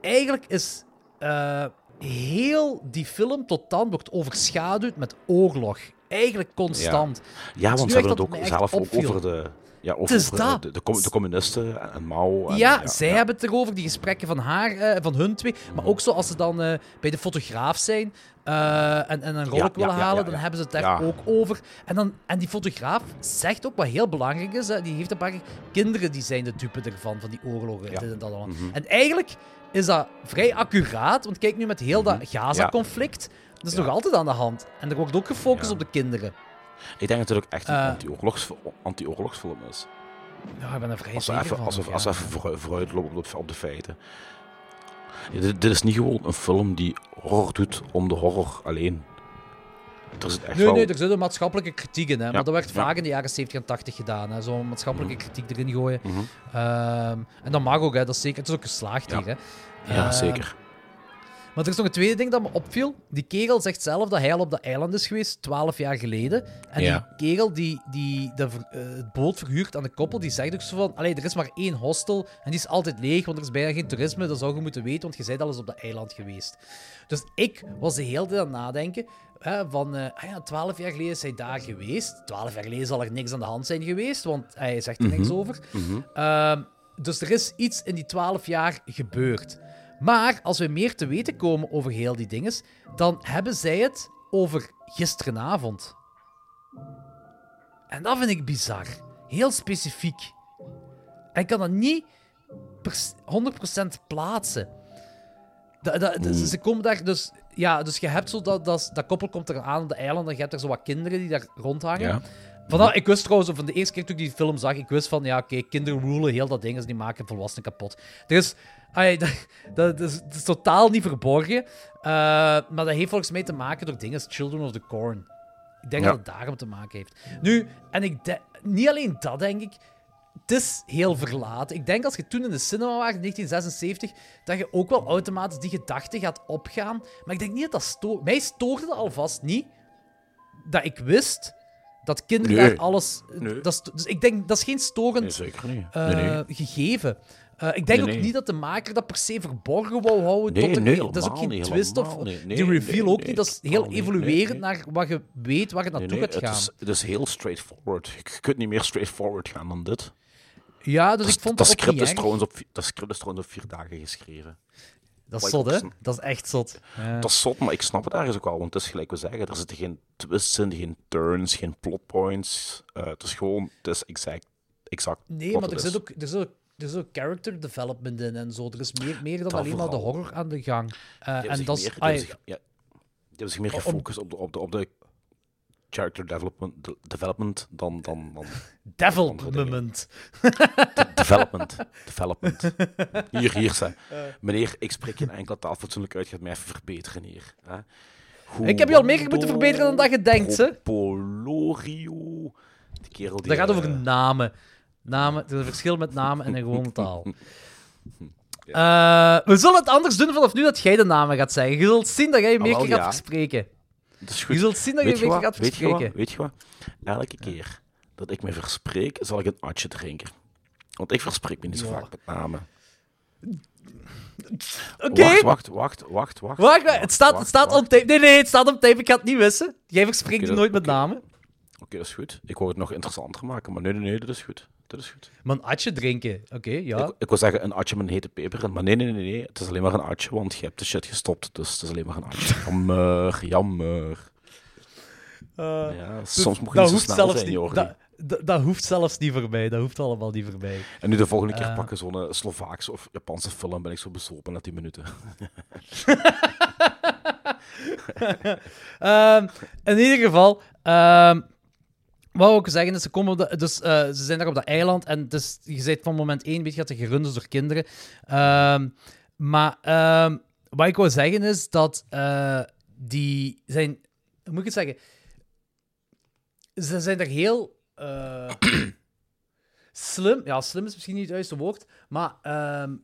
eigenlijk is eh, heel die film tot dan wordt overschaduwd met oorlog. Eigenlijk constant. Ja, want ze hebben het ook zelf ook over de, ja, over, is over dat. de, de, de communisten en, en Mao. En, ja, zij hebben het erover, die gesprekken van haar, eh, van hun twee. Maar Mhm. ook zo als ze dan eh, bij de fotograaf zijn en, en een rolk ja, willen ja, halen, ja, dan ja. hebben ze het daar Ja. ook over. En, dan, en die fotograaf zegt ook wat heel belangrijk is. Hè, die heeft een paar kinderen die zijn de dupe ervan, van die oorlogen. Ja. Dit en, dat allemaal. Mhm. en eigenlijk is dat vrij accuraat, want kijk nu met heel dat Gaza-conflict. Dat is Mhm. Nog altijd aan de hand. En er wordt ook gefocust op de kinderen. Ik denk dat het ook echt een Eh. anti-oorlogs, anti-oorlogsfilm is. Ik ben er vrij Als we even, van. als we, ja. als we even vooruit, vooruitlopen op de, op de feiten. Ja, dit, dit is niet gewoon een film die horror doet om de horror alleen. Er zit echt Nee, wel... nee, er zit een maatschappelijke kritiek in. Hè, maar dat werd vaak in de jaren 70 en 80 gedaan. hè, Zo'n maatschappelijke kritiek erin gooien. Mhm. Ehm, en dat mag ook, hè, dat is zeker. Het is ook geslaagd Ja. hier. Hè. Ja, Ehm, zeker. Maar er is nog een tweede ding dat me opviel. Die kegel zegt zelf dat hij al op dat eiland is geweest, 12 jaar geleden. En Ja. die kegel die, die de, eh, het boot verhuurt aan de koppel, die zegt ook zo van... Allee, er is maar één hostel en die is altijd leeg, want er is bijna geen toerisme. Dat zou je moeten weten, want je bent al eens op dat eiland geweest. Dus ik was de hele tijd aan het nadenken hè, van... eh, ah ja, 12 jaar geleden is hij daar geweest. 12 jaar geleden zal er niks aan de hand zijn geweest, want hij zegt er niks over. Ehm, dus er is iets in die 12 jaar gebeurd. Maar als we meer te weten komen over heel die dingen, dan hebben zij het over gisterenavond. En dat vind ik bizar. Heel specifiek. En ik kan dat niet pers- 100% plaatsen. Da- da- ze komen daar dus... Ja, dus je hebt zo dat, dat, dat koppel komt er aan op de eiland en je hebt er zo wat kinderen die daar rondhangen. Ja. Vandaar, ik wist trouwens, van de eerste keer toen ik die film zag, ik wist van, ja, oké, kinderen rulen heel dat ding, dus die maken volwassenen kapot. Er is, ai, dat, dat, is, dat is totaal niet verborgen, eh, maar dat heeft volgens mij te maken door dingen als Children of the Corn. Ik denk Ja. dat het daarom te maken heeft. Nu, en ik de- niet alleen dat, denk ik, het is heel verlaten. Ik denk als je toen in de cinema was, in 1976, dat je ook wel automatisch die gedachte gaat opgaan. Maar ik denk niet dat dat stoort. Mij stoorde dat alvast niet dat ik wist dat kinderen Nee. daar alles. Nee. Dat is, dus ik denk dat is geen storend Nee, zeker niet. eh, gegeven. Eh, ik denk ook niet dat de maker dat per se verborgen wou houden. Nee, tot nee, dat is ook geen twist of die reveal ook niet. Dat is heel evoluerend naar wat je weet waar het naartoe gaat gaan. het, is, het is heel straightforward. Je kunt niet meer straightforward gaan dan dit. Ja, dus dat, ik vond dat, dat script is trouwens op, dat script is trouwens op vier dagen geschreven. Dat is zot, hè? Dat is echt zot. Ja. Dat is zot, maar ik snap het ergens ook wel. Want het is gelijk we zeggen, er zitten geen twists in, geen turns, geen plotpoints. Eh het is gewoon, het is exact, exact Nee, wat maar er zit, ook, er, zit ook, er zit ook character development in en zo. Er is meer, meer dan Dat alleen maar de horror aan de gang. Eh, Die hebben en zich dat is... meer- die hebben zich- ja, die hebben zich meer gefocust op de, op de, op de character development, de- development dan, dan, dan Devilment. development. development. Hier, hier, zei. Meneer, ik spreek geen enkele taal fatsoenlijk uit. Je gaat mij even verbeteren hier. Hè? Ik heb je al meer moeten verbeteren dan dat je denkt, hè? Polorio. Die kerel die... Dat gaat over eh, namen. Namen, er is een verschil met namen en een gewone taal. Eh, we zullen het anders doen vanaf nu dat jij de namen gaat zeggen. Je zult zien dat jij je meer keer gaat ja. verspreken. Dat is goed. Je zult zien dat je Weet je je wat? gaat Weet je wat? verspreken. Weet je wat? Elke keer dat ik me verspreek, zal ik een atje drinken. Want ik verspreek me niet zo vaak met namen. Oké. Wacht, wacht, wacht, wacht, wacht. Wacht, wacht, het staat, het staat wacht. op tape. Nee, nee, het staat op tape. Ik ga het niet missen. Jij verspreekt dat- nooit met namen. Oké, dat is goed. Ik wou het nog interessanter maken, maar nee, nee, nee, dat is goed. Dat is goed. Maar een atje drinken. Oké, ja. Ik, ik wil zeggen een atje met een hete peper maar nee, nee, nee, nee. Het is alleen maar een atje, want je hebt de shit gestopt, dus het is alleen maar een atje. Jammer, jammer. ja, soms moet je dat niet zo hoeft snel zelfs zijn, niet, dat, dat hoeft zelfs niet voorbij. Dat hoeft allemaal niet voorbij. En nu de volgende keer Eh. pakken zo'n eh, Slovaakse of Japanse film, ben ik zo bezopen na 10 minuten. Ehm, in ieder geval, ehm, wat ik zeggen is, ze, komen dus, eh, ze zijn daar op dat eiland en is, je zit van moment één, weet je, dat er gerund door kinderen. Ehm, maar ehm, wat ik wil zeggen is dat eh, die zijn, hoe moet ik het zeggen? Ze zijn er heel eh, slim, ja, slim is misschien niet het juiste woord, maar ehm,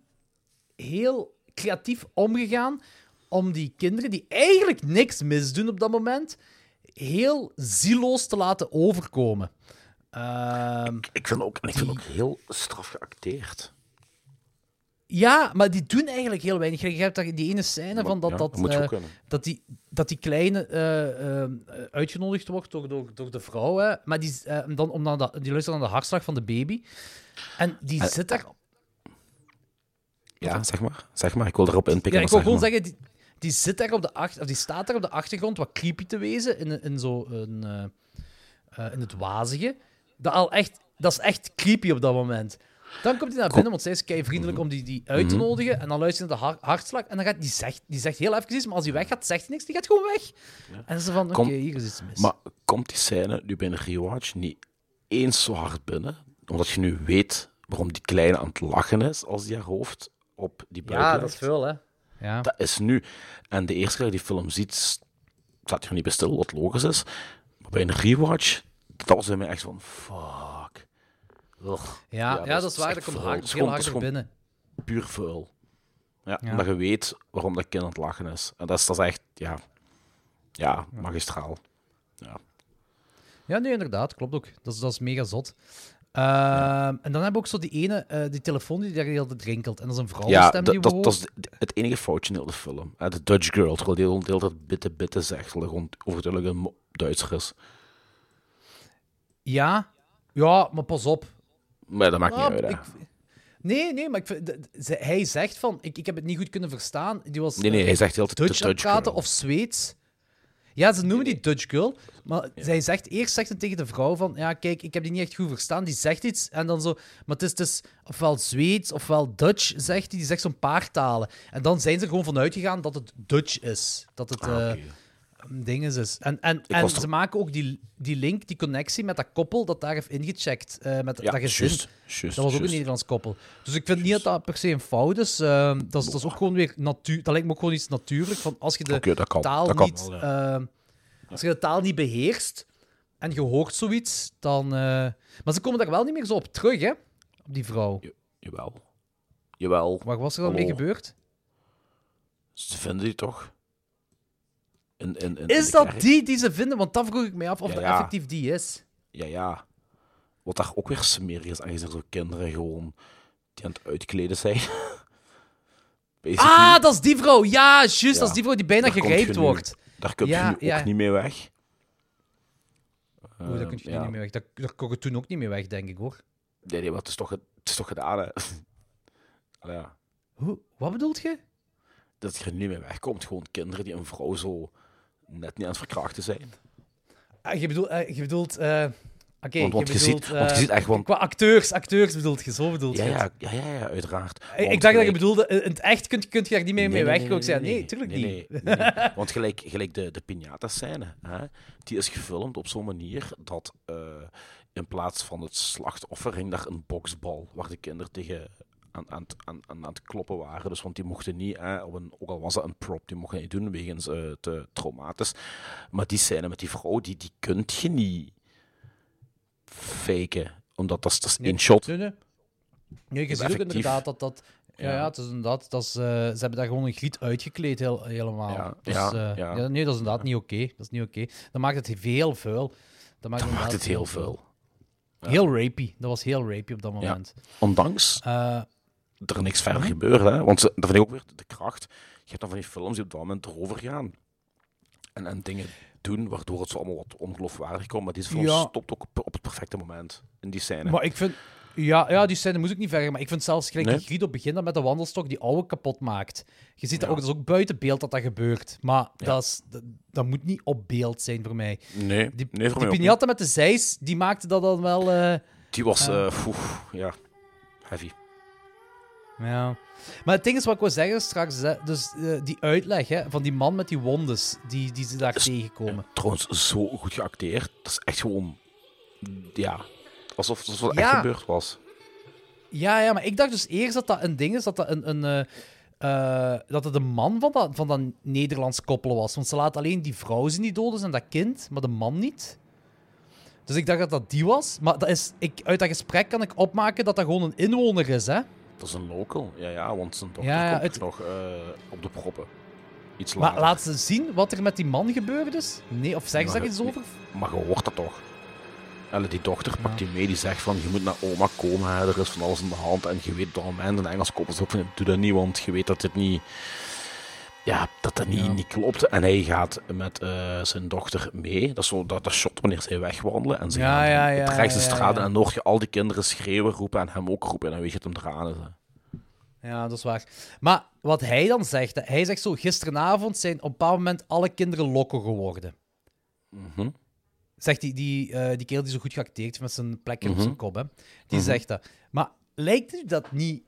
heel creatief omgegaan om die kinderen, die eigenlijk niks misdoen op dat moment, heel zieloos te laten overkomen. Ehm, Ik vind ook, en ik vind ook heel straf geacteerd. ja, maar die doen eigenlijk heel weinig. Je hebt daar die ene scène Maar van dat, ja, dat, eh, dat, die, dat die kleine eh, eh, uitgenodigd wordt door, door, door de vrouw. Hè, maar die, dan, om dan dat, die luistert naar de hartslag van de baby. En die zit daar Ja, zeg maar. Zeg maar, ik wil erop inpikken. Ja, ik wil gewoon maar. zeggen, die, die, zit daar op de achter, of die staat daar op de achtergrond wat creepy te wezen in, in, zo een, eh, eh, in het wazige. Dat, al echt, dat is echt creepy op dat moment. Dan komt hij naar binnen, want zij is kei vriendelijk om die, die uit te nodigen. En dan luistert hij naar de har- hartslag. En dan gaat die zegt, die zegt heel even iets, maar als hij weggaat, zegt hij niks. Die gaat gewoon weg. En ze van, oké, hier is iets mis. Maar komt die scène nu bij een rewatch niet eens zo hard binnen? Omdat je nu weet waarom die kleine aan het lachen is als die haar hoofd op die buik ja, legt. dat is veel, hè. Ja. Dat is nu. En de eerste keer dat je die film ziet, staat je er niet bij stil, wat logisch is. Maar bij een rewatch, dat was bij mij echt van, fuck. Ugh. Ja, ja, dat is waar. Dat komt hard, heel gewoon binnen. Puur vuil. Ja, Ja. omdat je weet waarom dat kind aan het lachen is. En dat is, dat is echt, ja, ja, magistraal. Ja. Ja, nee, inderdaad. Klopt ook. Dat is, dat is mega zot. Ehm, En dan hebben we ook zo die ene, eh, die telefoon die daar de hele tijd rinkelt. En dat is een Ja, vrouwenstem die dat, we dat, dat is het enige foutje in heel de film. De Dutch girl, terwijl die de hele tijd bitte, bitte zegt, gewoon overduidelijk een Duitser is. Ja. ja, maar pas op. Maar dat maakt Ah, niet uit, hè. ik- Nee, nee, maar ik vind, hij zegt van, ik, ik heb het niet goed kunnen verstaan. Die was Nee, nee, eh, hij zegt heel Dutch Dutch praten of Zweeds. Ja, ze noemen die Dutch girl, maar zij zegt, eerst zegt ze tegen de vrouw van, ja, kijk, ik heb die niet echt goed verstaan. Die zegt iets en dan zo, maar het is, het is ofwel Zweeds ofwel Dutch, zegt hij. Die zegt zo'n paar talen. En dan zijn ze er gewoon vanuit gegaan dat het Dutch is. Dat het... Ah, eh. Ding is. En, en, en ze maken ook die, die link, die connectie met dat koppel dat daar heeft ingecheckt. eh, met Ja, dat gezin. dat was ook een. Nederlands koppel. Dus ik vind niet dat dat per se een fout is. Ehm, dat, is dat is ook gewoon weer natuur. Dat lijkt me ook gewoon iets natuurlijk. Van als je de Oké, dat kan. taal Dat kan niet. wel, ehm, als je de taal niet beheerst en je hoort zoiets, dan. eh, Maar ze komen daar wel niet meer zo op terug, hè? Op die vrouw. Jawel. Jawel. Wat was er dan mee gebeurd? Ze vinden die toch? Is dat die die ze vinden? Want dan vroeg ik me af of Ja, dat effectief die is. Ja, ja. Wat daar ook weer smerig is, aangezien er zo kinderen gewoon die aan het uitkleden zijn. Ah, dat is die vrouw. Ja, juist. Ja. Dat is die vrouw die bijna nu- wordt. Daar kun Ja, je nu ook niet mee weg. Oeh, daar kun je niet meer weg. Daar, daar kon je toen ook niet meer weg, denk ik, hoor. Nee, nee, maar het is toch, het is toch gedaan, hè? Ja. Hoe? Wat bedoelt je? Dat je er niet mee wegkomt. Gewoon kinderen die een vrouw zo net niet aan het verkrachten zijn. Ah, je bedoelt... eh, je bedoelt eh, Oké, Want- want je ziet- bedoelt, want je eh, ziet echt, want- Qua acteurs, acteurs bedoelt je, zo bedoelt Ja, je ja, ja, ja, ja, uiteraard. Ik- Want Ik dacht dat je bedoelde, eh, in het echt kun, kun je daar niet mee, mee weg. Ik zei, nee, nee, tuurlijk nee, niet. nee, nee, nee. Want gelijk, gelijk de, de piñata-scène, hè, die is gefilmd op zo'n manier dat eh, in plaats van het slachtoffer hing daar een boksbal waar de kinderen tegen aan, aan, het- aan, aan, het kloppen waren. Dus, want die mochten niet, hè, op een, ook al was dat een prop, die mochten niet doen wegens eh, te traumatisch. Maar die scène met die vrouw, die, die kunt je niet faken. Omdat dat is, dat is één shot. Nee, nee. Nee, je ziet ook inderdaad dat dat... Ja, Ja. ja, het is inderdaad... Dat is, eh, ze hebben daar gewoon een griet uitgekleed heel, helemaal. Ja, Dus, ja, eh, ja. nee, dat is inderdaad niet oké. Dat is niet oké. Dat maakt het heel vuil. Dat maakt, Dat maakt inderdaad het heel veel. Heel rapey. Dat was heel rapey op dat moment. Ondanks er niks verder gebeurt. Hè? Want dat vind ik ook weer de kracht. Je hebt dan van die films die op dat moment erover gaan. En, en dingen doen waardoor het zo allemaal wat ongeloofwaardig komt. Maar film Ja. stopt ook op, op het perfecte moment. In die scène. maar ik vind... Ja, ja, die scène moest ik niet verder. Maar ik vind zelfs gelijk Nee? die griet op het begin dat met de wandelstok die oude kapot maakt. Je ziet dat Ja. ook, dat is ook buiten beeld dat dat gebeurt. Maar dat, is, dat, dat moet niet op beeld zijn voor mij. nee, Die, nee, voor mij die piñata met de zeis, die maakte dat dan wel... eh, Die was, eh, oeh, ja, heavy. Ja. Maar het ding is wat ik wil zeggen straks, hè, dus eh, die uitleg hè, van die man met die wondes die, die ze daar Is- tegenkomen. Trouwens, zo goed geacteerd. Dat is echt gewoon, ja, alsof, alsof het Ja. echt gebeurd was. Ja, ja, maar ik dacht dus eerst dat dat een ding is, dat dat een... een eh, eh, dat het een man van dat, van dat Nederlands koppel was. Want ze laten alleen die vrouw zien die dood is en dat kind, maar de man niet. Dus ik dacht dat dat die was. Maar dat is, ik, uit dat gesprek kan ik opmaken dat dat gewoon een inwoner is, hè. Dat is een local, ja, ja, want zijn dochter Ja, komt het- nog eh, op de proppen. Iets Maar laat ze zien wat er met die man gebeurd is? Nee, of zeggen ze daar iets over? Maar je hoort dat toch? Allee, die dochter pakt die mee, die zegt van, je moet naar oma komen, hè, er is van alles in de hand. En je weet dat moment, in Engels koppels ook van, doe dat niet, want je weet dat dit niet... Ja, dat dat niet, Ja. niet klopt. En hij gaat met eh, zijn dochter mee. Dat is zo dat, dat shot wanneer zij wegwandelen. En ze Ja, gaan ja, ja, op rechts de straat en dan hoor je al die kinderen schreeuwen, roepen en hem ook roepen. En dan weet je het hem eraan hè. Ja, dat is waar. Maar wat hij dan zegt, hij zegt zo, gisteravond zijn op een bepaald moment alle kinderen loco geworden. Mhm. Zegt die, die, eh, die kerel die zo goed geacteerd heeft met zijn plekje op Mhm. zijn kop, hè. Die zegt dat. Maar lijkt u dat niet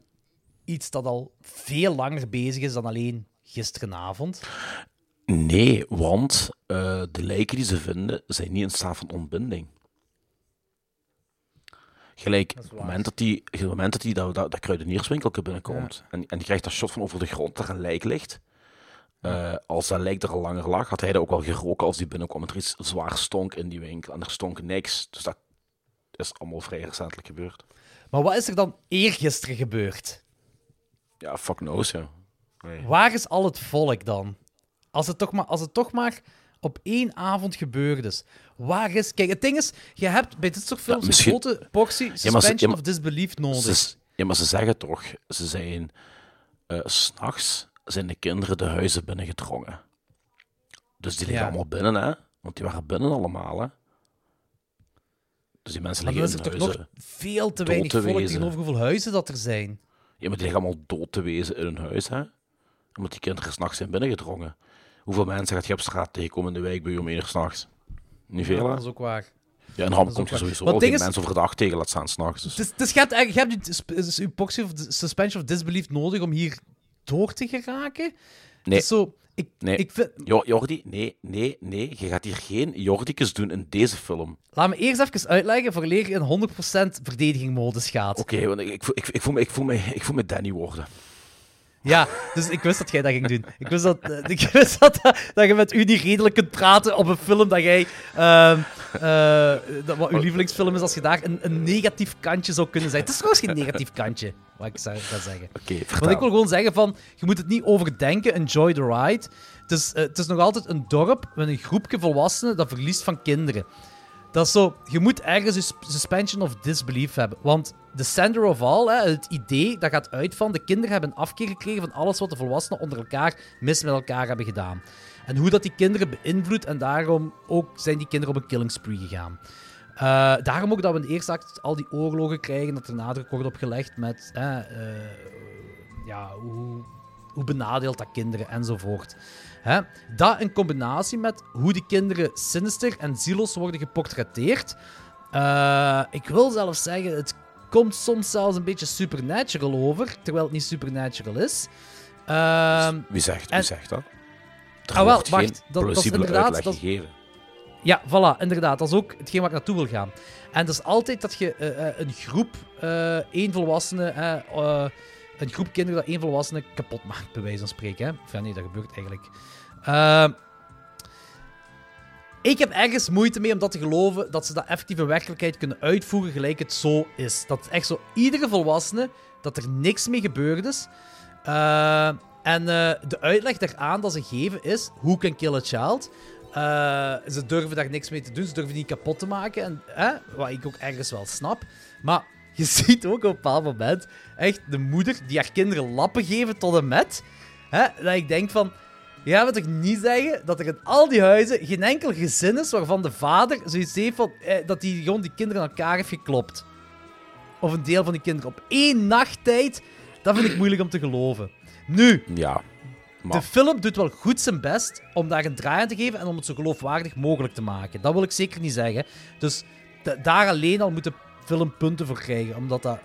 iets dat al veel langer bezig is dan alleen gisteravond? Nee, want eh, de lijken die ze vinden zijn niet in staat van ontbinding. Gelijk, op het moment dat die, het moment dat, die dat, dat, dat kruidenierswinkelke binnenkomt en, en die krijgt dat shot van over de grond dat er een lijk ligt. eh, als dat lijk er al langer lag, had hij dat ook wel geroken als die binnenkwam. En er iets zwaar stonk in die winkel en er stonk niks. Dus dat is allemaal vrij recentelijk gebeurd. Maar wat is er dan eergisteren gebeurd? Ja, fuck knows, ja. Nee. Waar is al het volk dan? Als het toch maar, als het toch maar op één avond gebeurd is. Waar is... Kijk, het ding is, je hebt bij dit soort films misschien- een grote portie ze- suspension ja, of disbelief nodig. Ze, ja, maar ze zeggen toch, ze zijn, eh, s s'nachts zijn de kinderen de huizen binnengedrongen. Dus die liggen allemaal binnen, hè? Want die waren binnen allemaal, hè? Dus die mensen Maar dan liggen is in er toch nog veel te weinig te volk tegenover hoeveel huizen dat er zijn. Ja, maar die liggen allemaal dood te wezen in hun huis, hè? Omdat die kinderen s'nachts zijn binnengedrongen. Hoeveel mensen gaat je op straat tegenkomen in de wijk bij je om één uur s'nachts? Niet veel? Dat is ook waar. Ja, in Ham komt je sowieso al ding geen is- mensen overdag tegen laat staan s'nachts. Dus. Dus, dus je hebt, eigenlijk- je hebt dus portie of suspension of disbelief nodig om hier door te geraken. Nee. Zo, ik, Nee. ik vind, Jo- Jordi, nee, nee, nee. Je gaat hier geen Jordicus doen in deze film. laat me eerst even uitleggen voor je in 100% verdedigingmodus gaat. Oké, want ik, ik, ik, voel me, ik, voel me, ik voel me Danny worden. Ja, dus ik wist dat jij dat ging doen. Ik wist dat, eh, ik wist dat, dat je met u niet redelijk kunt praten op een film dat jij... ehm, eh, dat wat uw lievelingsfilm is, als je daar een, een negatief kantje zou kunnen zijn. Het is trouwens geen negatief kantje, wat ik zou ga zeggen. Oké, Want ik wil gewoon zeggen van, je moet het niet overdenken, enjoy the ride. Het is, eh, het is nog altijd een dorp met een groepje volwassenen dat verliest van kinderen. Dat is zo, je moet ergens een sp- suspension of disbelief hebben. Want the center of all, hè, het idee, dat gaat uit van de kinderen hebben een afkeer gekregen van alles wat de volwassenen onder elkaar mis met elkaar hebben gedaan. En hoe dat die kinderen beïnvloedt en daarom ook zijn die kinderen op een killing spree gegaan. Eh, daarom ook dat we in eerste act al die oorlogen krijgen, dat er nadruk wordt op gelegd met eh, ja, hoe, hoe benadeelt dat kinderen enzovoort. Hè? Dat in combinatie met hoe die kinderen sinister en zieloos worden geportretteerd, Eh, ik wil zelfs zeggen, het komt soms zelfs een beetje supernatural over, terwijl het niet supernatural is. Ehm, Wie zegt, en- wie zegt dat? Er Ah, wel, wacht, geen dat- dat is inderdaad- dat gegeven. Ja, voilà, inderdaad. Dat is ook hetgeen waar ik naartoe wil gaan. En dat is altijd dat je eh, eh, een groep, eh één volwassene, een groep kinderen dat één volwassene kapot maakt, bij wijze van spreken. Hè? Ja, nee, dat gebeurt eigenlijk. Eh, ik heb ergens moeite mee om dat te geloven dat ze dat effectief in werkelijkheid kunnen uitvoeren gelijk het zo is. Dat echt zo, iedere volwassene, dat er niks mee gebeurd is. Eh, en eh, de uitleg daaraan dat ze geven is, who can kill a child? Eh, ze durven daar niks mee te doen, ze durven niet kapot te maken. En, wat ik ook ergens wel snap. Maar je ziet ook op een bepaald moment echt de moeder die haar kinderen lappen geven tot en met. Hè, dat ik denk van, gaat me toch niet zeggen dat er in al die huizen geen enkel gezin is waarvan de vader zoiets heeft van, eh, dat hij gewoon die kinderen aan elkaar heeft geklopt. Of een deel van die kinderen op één nachttijd. Dat vind ik moeilijk om te geloven. Nu, Ja. de film doet wel goed zijn best om daar een draai aan te geven en om het zo geloofwaardig mogelijk te maken. Dat wil ik zeker niet zeggen. Dus da- daar alleen al moet de film punten voor krijgen. Omdat dat...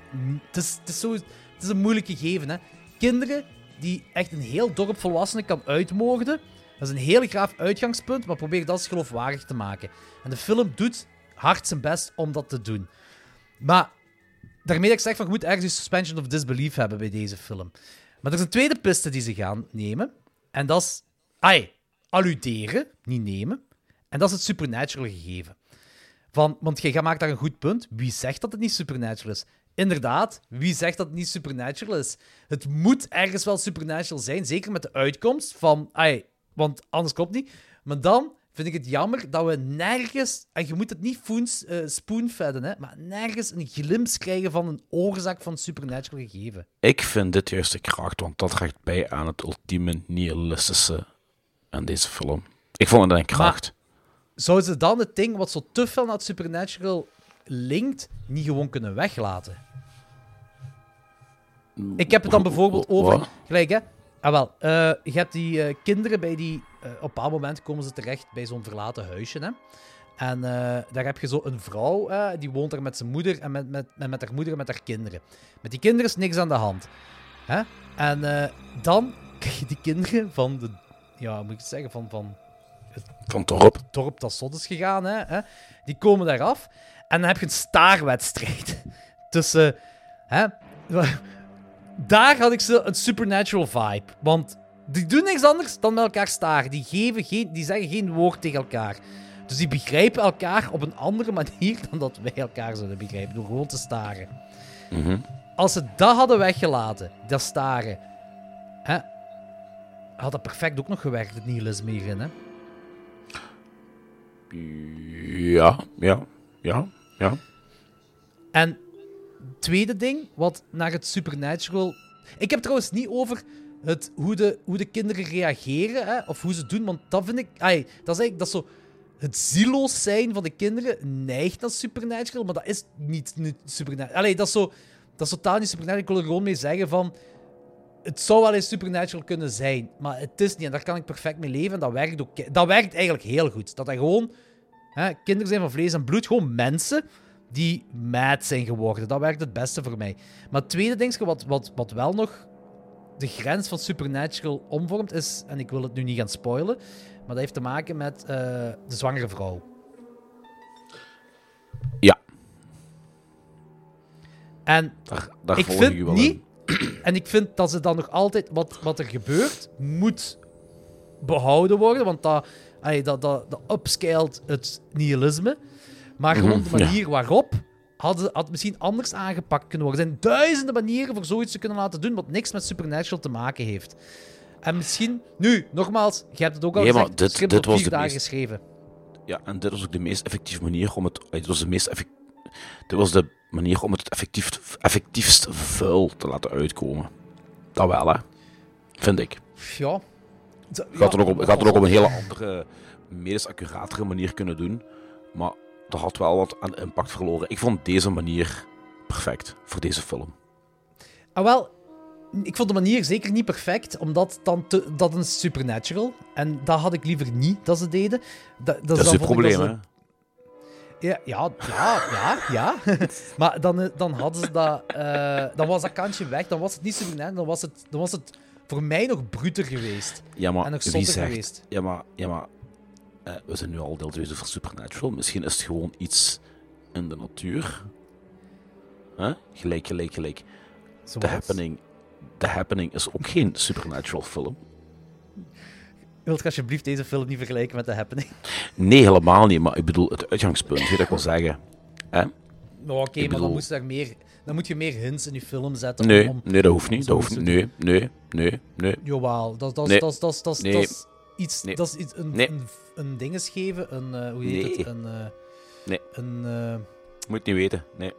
Het is, het is, zo, het is een moeilijk gegeven, hè. Kinderen die echt een heel dorp volwassenen kan uitmoorden. Dat is een heel graaf uitgangspunt, maar probeer dat geloofwaardig te maken. En de film doet hard zijn best om dat te doen. Maar daarmee dat ik zeg van, je moet ergens een suspension of disbelief hebben bij deze film. Maar er is een tweede piste die ze gaan nemen. En dat is... Ai, alluderen, niet nemen. En dat is het supernatural gegeven. Van, want jij maakt daar een goed punt. Wie zegt dat het niet supernatural is? Inderdaad, wie zegt dat het niet supernatural is? Het moet ergens wel supernatural zijn, zeker met de uitkomst van... Ai, want anders klopt niet. Maar dan vind ik het jammer dat we nergens... En je moet het niet foens, eh, spoonfedden, hè, maar nergens een glimps krijgen van een oorzaak van supernatural gegeven. ik vind dit juist de kracht, want dat draagt bij aan het ultieme nihilistische aan deze film. Ik vond het een kracht. Zouden ze dan het ding wat zo te veel naar het supernatural linkt, niet gewoon kunnen weglaten? Ik heb het dan bijvoorbeeld over... Gelijk, hè? Ah, wel. eh, je hebt die eh, kinderen bij die... eh, op een bepaald moment komen ze terecht bij zo'n verlaten huisje, hè? En daar heb je zo een vrouw, die woont daar met zijn moeder en met, met, met, met haar moeder en met haar kinderen. Met die kinderen is niks aan de hand. Hè? En dan krijg je die kinderen van de... Ja, moet ik het zeggen? Van... van Van Torp. dorp dat zot is gegaan, hè, die komen daar af. En dan heb je een staarwedstrijd. Tussen. Hè, daar had ik zo een supernatural vibe. Want die doen niks anders dan met elkaar staren. Die, geven geen, die zeggen geen woord tegen elkaar. Dus die begrijpen elkaar op een andere manier dan dat wij elkaar zouden begrijpen. Door gewoon te staren. Mhm. Als ze dat hadden weggelaten, dat staren, hè, had dat perfect ook nog gewerkt, het nihilisme hierin. Hè? Ja, ja, ja, ja. En tweede ding, wat naar het supernatural... Ik heb trouwens niet over het, hoe, de, hoe de kinderen reageren, hè, of hoe ze doen, want dat vind ik... Ai, dat is eigenlijk dat zo... Het zieloos zijn van de kinderen neigt naar supernatural, maar dat is niet, niet supernatural. Allee, dat is zo... Dat is totaal niet supernatural. Ik wil er gewoon mee zeggen van... Het zou wel eens supernatural kunnen zijn, maar het is niet. En daar kan ik perfect mee leven. En dat werkt, ook, dat werkt eigenlijk heel goed. Dat dat gewoon... Hè, kinderen zijn van vlees en bloed, gewoon mensen die mad zijn geworden. Dat werkt het beste voor mij. Maar het tweede ding wat, wat, wat wel nog de grens van Supernatural omvormt, is, en ik wil het nu niet gaan spoilen, maar dat heeft te maken met eh, de zwangere vrouw. Ja, En daar, daar ik vind je wel niet, en ik vind dat ze dan nog altijd, wat, wat er gebeurt, moet behouden worden, want dat, allee, dat, dat, dat upscaled het nihilisme. Maar gewoon de Mhm, ja. manier waarop had, had misschien anders aangepakt kunnen worden. Er zijn duizenden manieren voor zoiets te kunnen laten doen, wat niks met Supernatural te maken heeft. En misschien, nu, nogmaals, je hebt het ook al Nee, gezegd, dit- dit was vier de dagen meest- geschreven. Ja, en dit was ook de meest effectieve manier om het... Dit was de meest effect, dit was de manier om het effectief, effectiefst vuil te laten uitkomen. Dat wel, hè. Vind ik. Ja. Je had het ook op, had het ook op een hele andere, medisch accuratere manier kunnen doen. Maar dat had wel wat aan impact verloren. Ik vond deze manier perfect voor deze film. Ah, wel, ik vond de manier zeker niet perfect, omdat dan te, dat is supernatural. En dat had ik liever niet dat ze deden. Dat, dat, Dat is het probleem, hè. ja, ja, ja, ja. maar dan, eh, dan hadden ze dat... eh, dan was dat kantje weg. Dan was het niet Supernatural. Dan was het, dan was het voor mij nog bruter geweest. Ja, maar En nog zotter zegt... geweest. Ja, maar... Ja, maar eh, we zijn nu al deel 2 over Supernatural. Misschien is het gewoon iets in de natuur. Huh? Gelijk, gelijk, gelijk. The Happening... The Happening is ook geen Supernatural film. Wilt je alsjeblieft deze film niet vergelijken met The Happening? Nee, helemaal niet. Maar ik bedoel, het uitgangspunt, weet ik wel zeggen. Hè? Nou, oké, maar dan, bedoel- moest je daar meer, dan moet je meer hints in je film zetten. Nee, Om, nee, dat hoeft niet. Dat hoeft. Nee, nee, nee, nee. Jawel, dat, dat, Nee. dat, dat, dat, Nee. dat is iets, Nee. dat is iets een, Nee. een, een dinges geven, een, eh, hoe heet Nee. het, een, eh, Nee. een, eh, Moet niet weten. Nee.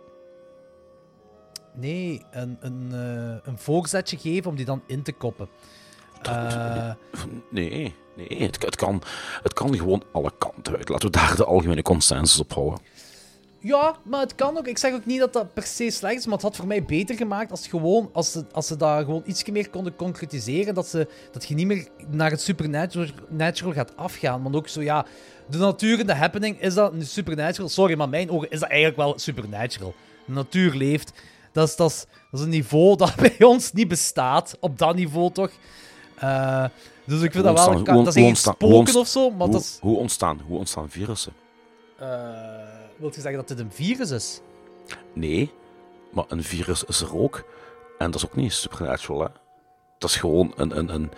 nee, een, een, eh, een voorzetje geven om die dan in te koppen. Eh, Nee, nee. Het, het, kan, het kan gewoon alle kanten uit. Laten we daar de algemene consensus op houden. Ja, maar het kan ook. Ik zeg ook niet dat dat per se slecht is, maar het had voor mij beter gemaakt als, gewoon, als, ze, als ze daar gewoon iets meer konden concretiseren. Dat, ze, dat je niet meer naar het supernatural natural gaat afgaan. Want ook zo, ja, de natuur en de happening, is dat een supernatural? Sorry, maar in mijn ogen is dat eigenlijk wel supernatural. De natuur leeft. Dat is, dat is, dat is een niveau dat bij ons niet bestaat. Op dat niveau toch. Eh, dus ik vind dat wel... kan- dat is geen spoken of zo, maar hoe, dat is... hoe, ontstaan, hoe ontstaan virussen? eh wilt je zeggen dat dit een virus is? Nee, maar een virus is er ook. En dat is ook niet supernatural, hè. Dat is gewoon een, een, een,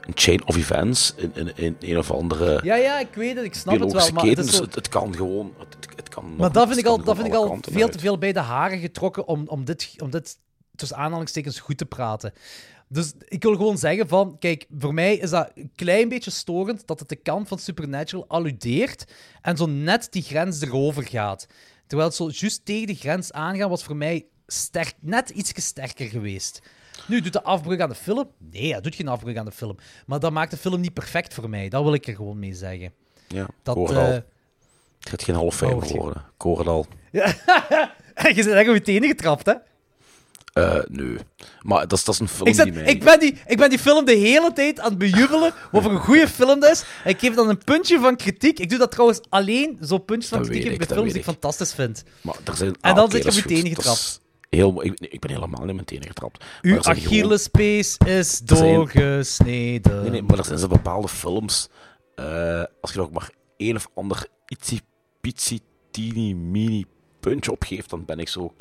een chain of events in, in, in een of andere Ja, ja, ik weet het, ik snap het wel. Maar, het keten. is Dus het, het kan gewoon... Het, het- kan maar dat vind ik al, dat vind ik al veel te veel bij de haren getrokken om, om, dit, om dit tussen aanhalingstekens goed te praten. Dus ik wil gewoon zeggen van, kijk, voor mij is dat een klein beetje storend dat het de kant van Supernatural alludeert en zo net die grens erover gaat. Terwijl het zo juist tegen de grens aangaan was voor mij sterk, net iets sterker geweest. Nu, doet de afbreuk aan de film? Nee, dat doet geen afbreuk aan de film. Maar dat maakt de film niet perfect voor mij. Dat wil ik er gewoon mee zeggen. Ja, Dat, ik hoor het gaat geen half oh, worden. Ik hoor het al. je bent echt op je tenen getrapt, hè? Eh, nee. Maar dat is, dat is een film Ik, die mij... ik, ben die, ik ben die film de hele tijd aan het bejubelen over een goede film dat is. En ik geef dan een puntje van kritiek. Ik doe dat trouwens alleen, zo puntjes van Dat kritiek bij ik, dat films die ik fantastisch vind. Maar er zijn... En ah, dan oké, zit je. Dat is Heel, ik, ik ben helemaal niet tenen getrapt. Uw gewoon- Achillespees is zijn- doorgesneden. Nee, nee, maar er zijn zo bepaalde films. eh, als je ook maar één of ander teeny mini puntje op geeft, dan ben ik zo.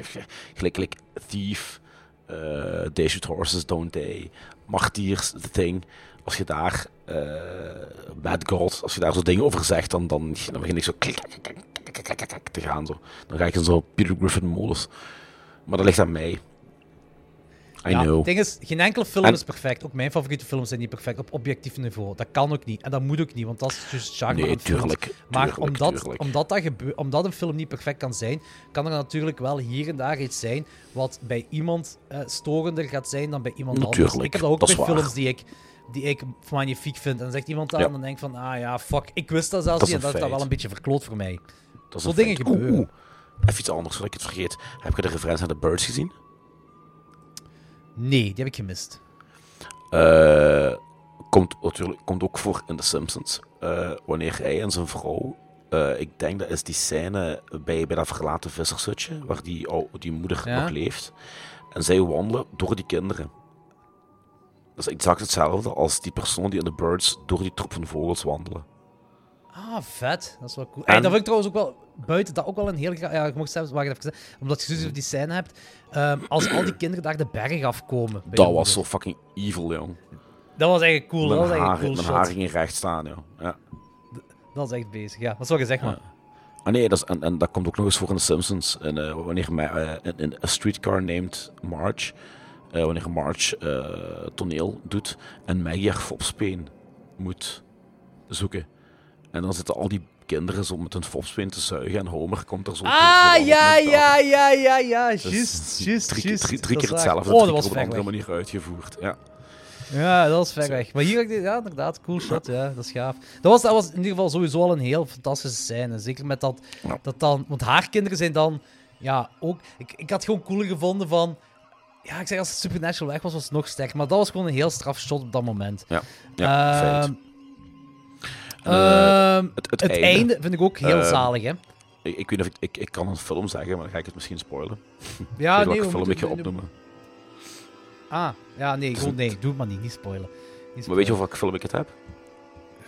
gelijk, gelijk Thief, eh They Shoot Horses Don't They, Martyrs, The Thing. Als je daar. eh Bad God, als je daar zo dingen over zegt, dan, dan, dan begin ik zo. te gaan. Zo. Dan ga ik in zo'n Peter Griffin-modus. Maar dat ligt aan mij. I ja, know. Het ding is, geen enkele film En- is perfect. Ook mijn favoriete films zijn niet perfect op objectief niveau. Dat kan ook niet. En dat moet ook niet, want dat is juist charme Nee, aan tuurlijk. Maar omdat, tuurlijk. Omdat, dat omdat een film niet perfect kan zijn, kan er natuurlijk wel hier en daar iets zijn wat bij iemand eh, storender gaat zijn dan bij iemand anders. Natuurlijk, Ik heb dat ook dat bij waar. films die ik, die ik magnifiek vind. En dan zegt iemand dat Ja. en dan denk ik van, ah ja, fuck, ik wist dat zelfs Dat niet en dat is dat wel een beetje verkloot voor mij. Dat is Zo een dingen feit. gebeuren. Oeh, oeh. Even iets anders, voordat ik het vergeet. Heb je de referentie naar de Birds gezien? Nee, die heb ik gemist. Eh, komt, natuurlijk, komt ook voor in The Simpsons. Eh, wanneer hij en zijn vrouw... eh, ik denk dat is die scène bij, bij dat verlaten vissershutje, waar die, ou- die moeder Ja. nog leeft. En zij wandelen door die kinderen. Dat is exact hetzelfde als die persoon die in The Birds door die troep van vogels wandelen. Ah, vet. Dat is wel cool. En- dat vind ik trouwens ook wel, buiten dat ook wel een heel... Ja, ik mocht zelfs, wacht even zeggen, omdat je zo die scène hebt, ehm, als al die kinderen daar de berg afkomen. Dat was zo fucking evil, jong. Dat was eigenlijk cool. Dat was Mijn eigenlijk haar, een cool mijn haar ging recht staan, joh. Ja. Dat is echt bezig, ja. Wat zou je zeggen, maar? Ah, nee, dat is, en, en dat komt ook nog eens voor in The Simpsons. En, eh, wanneer in, in A Streetcar Named Marge, eh, wanneer Marge eh, toneel doet en Maggie haar fopspeen moet zoeken. En dan zitten al die kinderen zo met hun fopspeen te zuigen en Homer komt er zo... Ah, ja, ja, ja, ja, ja. Is Juist, juist, Drie, keer is hetzelfde, Oh, drie dat was op een andere manier uitgevoerd. Ja. Ja, dat was ver weg. Maar hier, ja, inderdaad, cool shot. Ja, dat is gaaf. Dat was, dat was in ieder geval sowieso al een heel fantastische scène. Zeker met dat, dat dan... Want haar kinderen zijn dan... Ja, ook... Ik, ik had gewoon cooler gevonden van... Ja, ik zeg, als het Supernatural weg was, was het nog sterker. Maar dat was gewoon een heel straf shot op dat moment. Ja, ja. Eh, ehm, het- het, het einde. einde. vind ik ook heel Ehm, zalig, hè. Ik, ik weet niet of ik, ik, ik kan een film zeggen, maar dan ga ik het misschien spoilen. Ja, ik nee, welke we film ik ga opnoemen. Ah, ja, nee, gewoon, nee, doe het maar niet, niet spoilen. Niet Maar weet je over welke film ik het heb?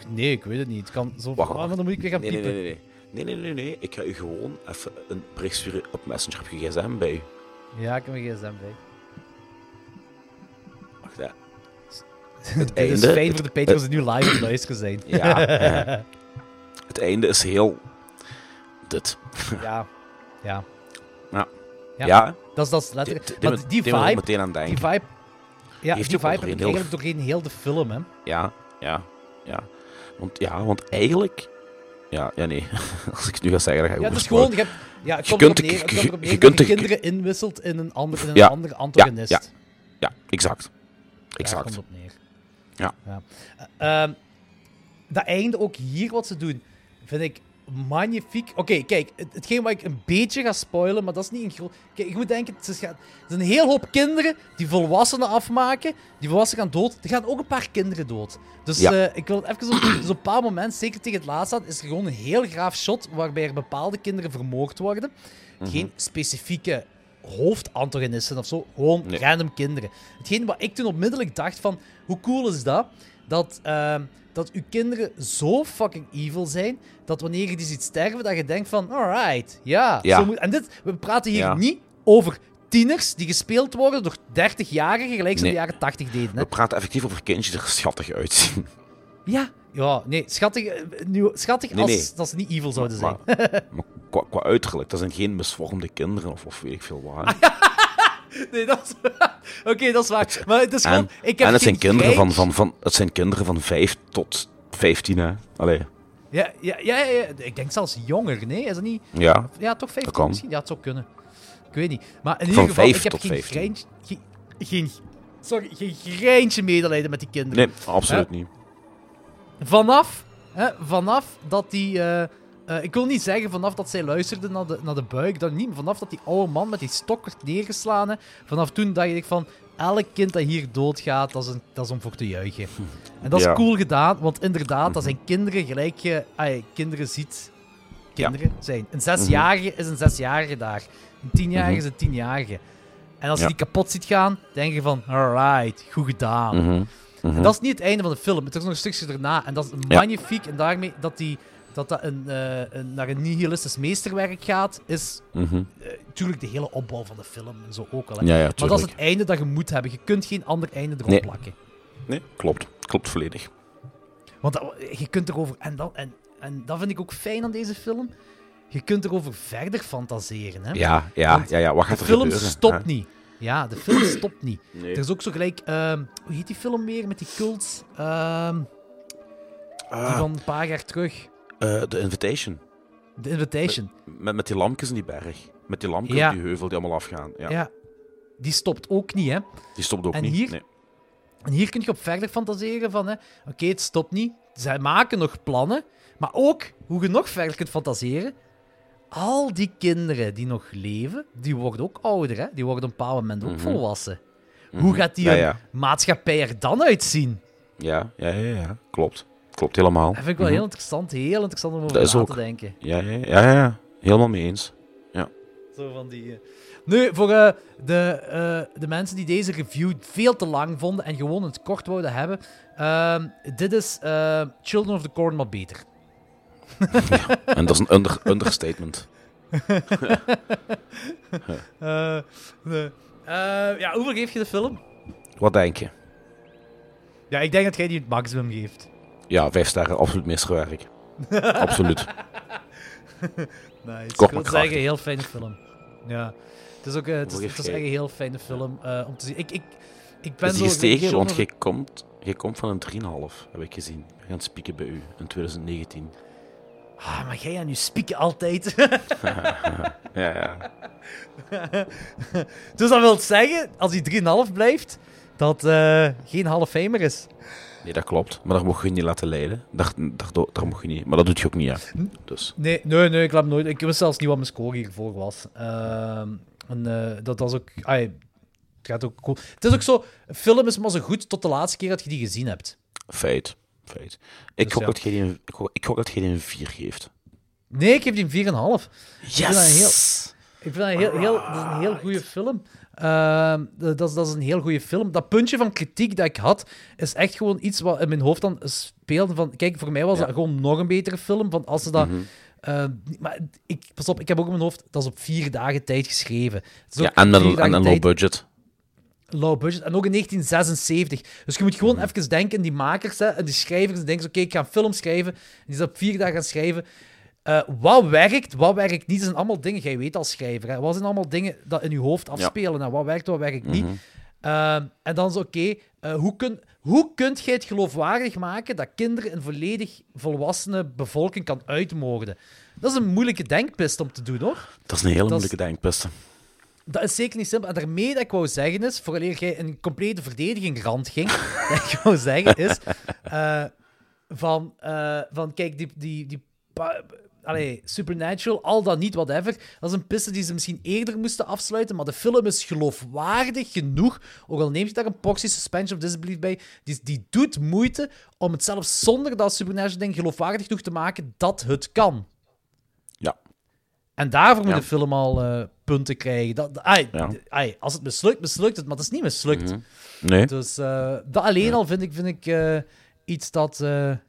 Nee, ik weet het niet. Het kan zo... Wacht, Ah, maar dan moet ik weer gaan Nee, nee, piepen. nee, nee, nee. Nee, nee, nee, nee. Ik ga u gewoon even een bericht sturen op Messenger op je gsm bij u. Ja, ik heb mijn gsm bij. Het einde- is fijn voor de patrons die nu live het luisteren zijn. Ja, ja. Het einde is heel... Dit. ja. Ja. Ja. Ja. Ja. Dat is, dat is Die, letterlijk... die, maar die, die die vibe... meteen aan Die denken. vibe... Ja, Heeft die vibe heb ik heel- eigenlijk doorheen heel de film, hè. Ja, ja, ja. Want, ja, want eigenlijk... Ja, ja, nee. Als ik het nu ga zeggen, dan ga ik Ja, ook het is gewoon... Je, hebt, ja, het Je komt kunt de- neer, je- kunt de- kinderen inwisselt in een, ander, in een Ja, andere antagonist. ja. Ja, exact. Daar Exact. komt op neer. Ja. Eh, ehm, dat einde ook hier wat ze doen, vind ik magnifiek. Oké, kijk, het, hetgeen wat ik een beetje ga spoilen, maar dat is niet een groot... Kijk, je moet denken, het is, er zijn een heel hoop kinderen die volwassenen afmaken, die volwassenen gaan dood. Er gaan ook een paar kinderen dood. Dus Ja. eh, ik wil even op dus op een bepaald moment, zeker tegen het laatste, is er gewoon een heel graaf shot waarbij er bepaalde kinderen vermoord worden. Mhm. Geen specifieke hoofdantagonisten of zo, gewoon Nee. random kinderen. Hetgeen wat ik toen onmiddellijk dacht van, hoe cool is dat? Dat, ehm, dat uw kinderen zo fucking evil zijn, dat wanneer je die ziet sterven, dat je denkt van, alright, ja. Ja. Zo moet, en dit, we praten hier Ja. niet over tieners die gespeeld worden door 30-jarigen, gelijk ze Nee. de jaren 80 deden. Hè? We praten effectief over kindjes die er schattig uitzien. Ja. Ja, nee, schattig, eh, nu, schattig Nee, als nee. dat ze niet evil zouden zijn. Maar, maar qua, qua uiterlijk, dat zijn geen misvormde kinderen of, of weet ik veel wat. Nee, dat is... Oké, dat is waar. Maar het is gewoon... En, ik heb en het zijn kinderen van, van, van, het zijn kinderen van 5 tot 15, hè. Allee, Ja, ja, ja, ja, ik denk zelfs jonger, nee? Is dat niet... ja. Ja, toch 15 kan. misschien? Ja, het zou kunnen. Ik weet niet. Maar in ieder geval, ik 5 heb geen 15. greintje... Geen, geen, sorry, geen greintje medelijden met die kinderen. Nee, absoluut niet. Vanaf, hè, vanaf dat die... eh, eh, ik wil niet zeggen vanaf dat zij luisterde naar de, naar de buik, dat niet. maar Vanaf dat die oude man met die stok werd neergeslagen, vanaf toen dacht ik van... Elk kind dat hier doodgaat, dat is, een, dat is om voor te juichen. En dat is Ja. cool gedaan, want inderdaad, dat zijn kinderen gelijk je ai, kinderen ziet. Kinderen zijn. Een zesjarige is een zesjarige daar. Een tienjarige is een tienjarige. En als je Ja. die kapot ziet gaan, denk je van, alright, goed gedaan. Mhm. En dat is niet het einde van de film. Het is nog een stukje erna. En dat is Ja. magnifiek. En daarmee dat die, dat, dat een, eh, een, naar een nihilistisch meesterwerk gaat, is Mhm. natuurlijk de hele opbouw van de film en zo ook al. hè. Ja, ja, maar dat is het einde dat je moet hebben. Je kunt geen ander einde erop Nee. plakken. Nee, klopt. Klopt volledig. Want dat- je kunt erover... En dat, en, en dat vind ik ook fijn aan deze film. Je kunt erover verder fantaseren. Hè? Ja, ja, Want ja, ja. Wat gaat de er film gebeuren? stopt niet. Ja, de film stopt niet. Nee. Er is ook zo gelijk... ehm, hoe heet die film weer met die cults? Ehm, die Ah, van een paar jaar terug. eh, The Invitation. The Invitation. Met, met die lampjes in die berg. Met die lampjes Ja. op die heuvel die allemaal afgaan. Ja. Ja. Die stopt ook niet, hè. Die stopt ook En niet. hier? Nee. En hier kun je op verder fantaseren van, hè. Oké, het stopt niet. Zij maken nog plannen. Maar ook, hoe je nog verder kunt fantaseren... Al die kinderen die nog leven, die worden ook ouder, hè. Die worden op een bepaald moment ook Mhm. volwassen. Hoe gaat die Ja, ja. maatschappij er dan uitzien? Ja, ja, ja, ja. Klopt. Klopt helemaal. Dat vind ik wel Mhm. heel interessant. Heel interessant om over Dat na ook. te denken. Ja, ja, ja, ja, ja. Helemaal mee eens. Zo van die... eh. Nu, voor eh, de, eh, de mensen die deze review veel te lang vonden en gewoon het kort wouden hebben. ehm, dit is Children of the Corn, maar beter. En dat is een under, understatement. Eh, nee. Eh, ja, hoeveel geef je de film? Wat denk je? Ja, ik denk dat jij die het maximum geeft. Ja, vijf sterren. Absoluut meesterwerk. absoluut. Nice. Ik Kort wil maar zeggen, heel fijne film. Ja. Het is ook eh, het is, het echt een heel fijne film eh, om te zien. Ik, ik, ik ben Is zo... die gestegen? Children Want jij komt, jij komt van een 3,5, heb ik gezien. We gaan spieken bij u in 2019. Ah, maar jij aan je spieken altijd. Ja, ja. dus dat wil zeggen, als hij 3,5 blijft, dat eh geen halfheimer is. Nee, dat klopt. Maar daar mocht je niet laten leiden. Daar, daar, daar mocht je niet. Maar dat doet je ook niet, hè. Dus. Nee, nee, nee, ik laat hem nooit. Ik wist zelfs niet wat mijn score hiervoor was. Ehm, en eh, dat was ook. ai, het gaat ook cool. Het is ook zo. Film is maar zo goed tot de laatste keer dat je die gezien hebt. Feit. Feit. Ik, Dus gok ja. dat jij een, ik, gok, ik gok dat jij een 4 geeft. Nee, ik geef die een 4,5. vind dat een Yes! Ik vind dat een heel, heel, dat is een heel goede film. Ehm, dat, is, dat is een heel goede film. Dat puntje van kritiek dat ik had, is echt gewoon iets wat in mijn hoofd dan speelde. Van, kijk, voor mij was dat gewoon nog een betere film. Van als ze dat... Mhm. eh, maar ik, pas op, ik heb ook in mijn hoofd, dat is op vier dagen tijd geschreven. Ja, en met een, en low budget. Low budget. En ook in 1976. Dus je moet gewoon even denken, die makers hè, en die schrijvers, die denken, oké, ik ga een film schrijven. En die is op vier dagen gaan schrijven. Eh, wat werkt, wat werkt niet, zijn allemaal dingen, jij weet als schrijver, hè, wat zijn allemaal dingen dat in je hoofd afspelen en wat werkt, wat werkt niet. Ehm, en dan is oké, eh, hoe, kun, hoe kunt jij het geloofwaardig maken dat kinderen een volledig volwassene bevolking kan uitmoorden? Dat is een moeilijke denkpist om te doen, hoor. Dat is een hele Dat is- moeilijke denkpiste. Dat is zeker niet simpel. En daarmee dat ik wou zeggen is, vooraleer jij een complete verdediging rand ging, dat ik wou zeggen is, eh, van, eh, van kijk, die, die, die allee, Supernatural, al dan niet, whatever, dat is een piste die ze misschien eerder moesten afsluiten, maar de film is geloofwaardig genoeg, ook al neemt je daar een proxy suspension of disbelief bij, die, die doet moeite om het zelfs zonder dat Supernatural ding geloofwaardig genoeg te maken dat het kan. Ja. En daarvoor moet Ja. de film al eh, punten krijgen. Dat, ai, Ja. ai, als het mislukt, mislukt het, maar het is niet mislukt. Nee? Dus eh, dat alleen al vind ik, vind ik eh, iets dat,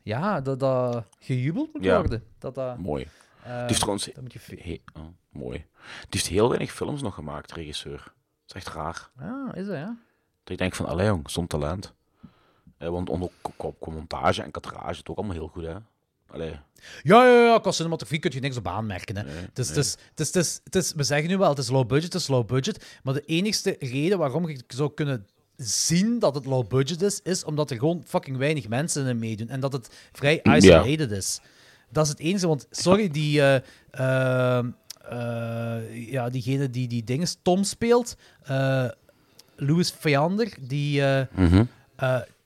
ja, dat, dat gejubeld moet Ja. worden. Dat, dat, Mooi. Die heeft trouwens... dat moet je... fe- He- oh, mooi. Die heeft heel weinig films nog gemaakt, regisseur. Dat is echt raar. Ah, is dat, ja? Dat ik denk van, allee jong, zo'n talent. Eh, want on- ook qua, qua montage en kadrage het ook allemaal heel goed, hè. Allee. Ja, ja, ja, qua cinematografie kun je niks op aanmerken. Hè. dus, het is, het is, we zeggen nu wel, het is low budget, het is low budget. Maar de enigste reden waarom je zou kunnen zien dat het low budget is, is omdat er gewoon fucking weinig mensen in meedoen. En dat het vrij Ja. isolated is. Dat is het enige, want sorry, die... eh, eh, eh, ja, diegene die die dingen Tom speelt, Louis Viander, die, Mhm.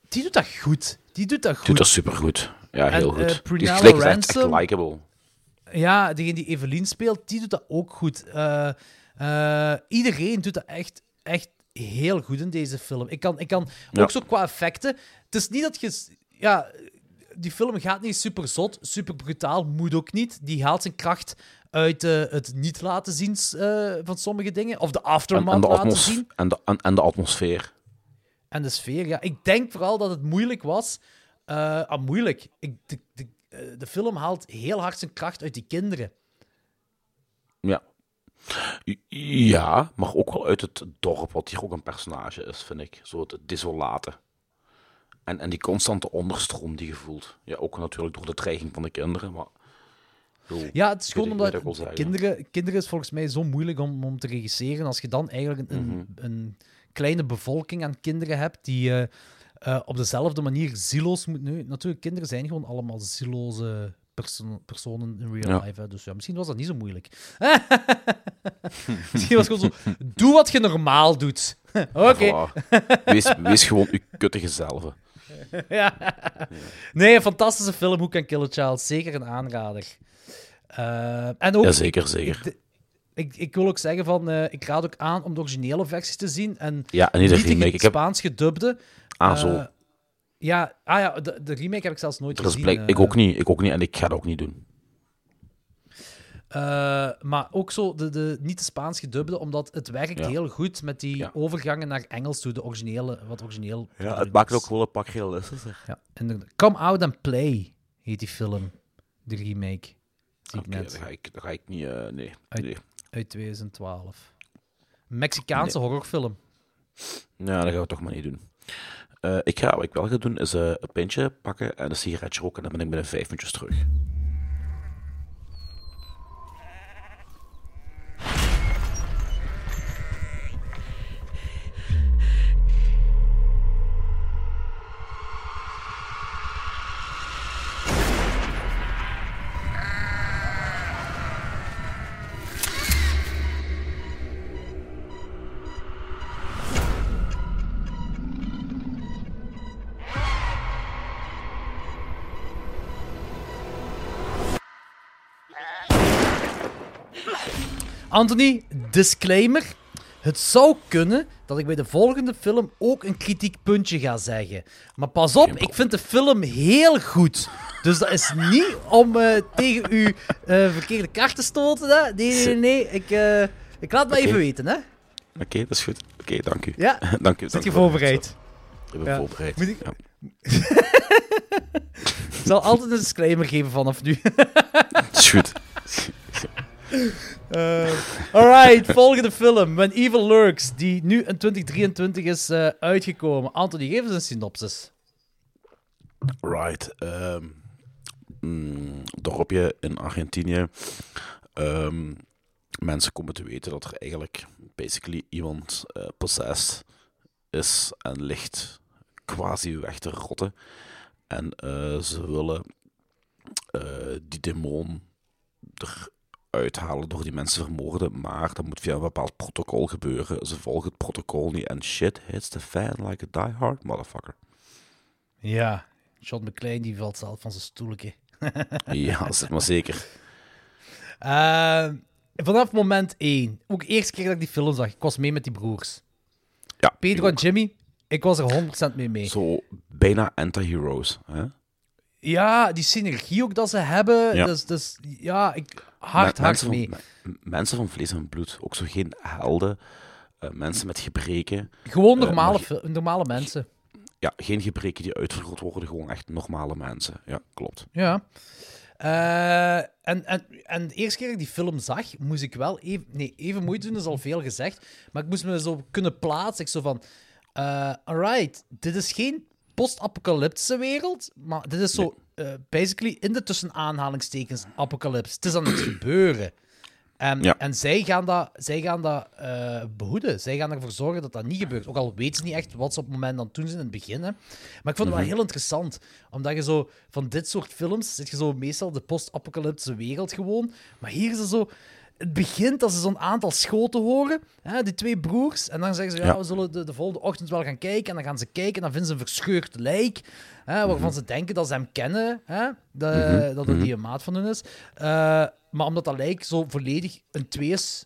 die doet dat goed. Die doet dat goed. Doet dat supergoed. Ja, heel eh, goed. Die Prunella is echt likable. Ja, degene die Evelien speelt, die doet dat ook goed. Eh, eh, iedereen doet dat echt, echt heel goed in deze film. Ik kan, ik kan Ja. ook zo qua effecten. Het is niet dat je. Ja, die film gaat niet super zot, super brutaal, moet ook niet. Die haalt zijn kracht uit het niet laten zien van sommige dingen. Of de aftermath en, de laten zien. en, de, en, en de atmosfeer. En de sfeer, ja. Ik denk vooral dat het moeilijk was. Ah, moeilijk. Ik, de, de, eh, de film haalt heel hard zijn kracht uit die kinderen. Ja. Ja, maar ook wel uit het dorp, wat hier ook een personage is, vind ik. Zo het desolate. En, en die constante onderstroom die je voelt. Ja, ook natuurlijk door de dreiging van de kinderen, maar... Ja, het is gewoon omdat kinderen, kinderen is volgens mij zo moeilijk om, om te regisseren. Als je dan eigenlijk een, Mhm. een, een kleine bevolking aan kinderen hebt die eh, eh, op dezelfde manier zieloos moet... Nu, natuurlijk, kinderen zijn gewoon allemaal zieloze perso- personen in real Ja. life. Hè. Dus ja, misschien was dat niet zo moeilijk. misschien was het gewoon zo... Doe wat je normaal doet. Oké. Wees, wees gewoon uw kuttige zelf. ja. Nee, een fantastische film, Hoe kan Kill a Child. Zeker een aanrader. Eh, en ook, Ja, zeker, zeker. Ik, ik, ik wil ook zeggen van, eh, ik raad ook aan om de originele versies te zien. En Ja, en niet de niet de. Spaans gedubde. Ah, zo. Eh, ja, ah ja, de, de remake heb ik zelfs nooit is gezien. blijk... eh. Ik ook niet, ik ook niet en ik ga dat ook niet doen. Eh, maar ook zo, de, de, niet de Spaans gedubde, omdat het werkt Ja. heel goed met die Ja. overgangen naar Engels toe, de originele, wat origineel. Ja, het maakt ook wel een pak realistischer. Ja, inderdaad. Come Out and Play heet die film, de remake. Zie ik net. dan ga ik, dan ga ik niet... nee, Uit- nee. Uit 2012. Mexicaanse horrorfilm. Ja, dat gaan we toch maar niet doen. Eh, ik ga, wat ik wel ga doen, is eh, een pintje pakken en een sigaretje roken. En dan ben ik binnen vijf minuutjes terug. Anthony, disclaimer. Het zou kunnen dat ik bij de volgende film ook een kritiekpuntje ga zeggen. Maar pas op, ik vind de film heel goed. Dus dat is niet om eh, tegen uw eh, verkeerde kaart te stoten. Hè? Nee, nee, nee. nee. Ik, eh, ik laat het maar even weten, hè? Oké, dat is goed. Oké, dank u. Ja, dank u. zit dank je u voorbereid? Ik ben Ja. voorbereid. Moet ik- Ja. Ik zal altijd een disclaimer geven vanaf nu. Dat is goed. Eh, alright, volgende film. When Evil Lurks, die nu in 2023 is eh, uitgekomen. Anthony, geef eens een synopsis. Right. ehm mm, dorpje in Argentinië. Ehm, mensen komen te weten dat er eigenlijk basically iemand eh possessed is en ligt quasi weg te rotten. En ze willen die demon eruit halen door die mensen vermoorden, maar dat moet via een bepaald protocol gebeuren. Ze volgen het protocol niet en shit hits the fan like a diehard motherfucker. Ja, John McClane die valt zelf van zijn stoeltje. Ja, zeg maar zeker. Eh, vanaf moment 1, ook de eerste keer dat ik die film zag, ik was mee met die broers. Ja, Pedro en Jimmy, ik was er 100% mee mee. Zo bijna anti-heroes. Hè? Ja, die synergie ook dat ze hebben, Ja. dus, dus ja, ik hard, hard mensen mee. Van, mensen van vlees en bloed. Ook zo geen helden. eh, mensen met gebreken. Gewoon eh, normale, maar- normale mensen. Ja, geen gebreken die uitvergroot worden. Gewoon echt normale mensen. Ja, klopt. Ja. Eh, en, en, en de eerste keer dat ik die film zag, moest ik wel even... Nee, even moeite doen, is al veel gezegd. Maar ik moest me zo kunnen plaatsen. Ik zo van... alright, dit is geen post-apocalyptische wereld, maar dit is zo... eh, basically in de tussen aanhalingstekens apocalypse. Het is aan het gebeuren. En, Ja. en zij gaan dat, zij gaan dat eh, behoeden. Zij gaan ervoor zorgen dat dat niet gebeurt. Ook al weten ze niet echt wat ze op het moment aan het doen zijn in het begin. Hè. Maar ik vond het wel heel interessant. Omdat je zo van dit soort films zit je zo meestal de post-apocalyptische wereld gewoon. Maar hier is het zo. Het begint als ze zo'n aantal schoten horen, hè, die twee broers. En dan zeggen ze, ja, Ja. we zullen de, de volgende ochtend wel gaan kijken. En dan gaan ze kijken en dan vinden ze een verscheurd lijk. Hè, waarvan ze denken dat ze hem kennen. Hè, de- Dat het die een maat van hun is. Eh, maar omdat dat lijk zo volledig een twee is,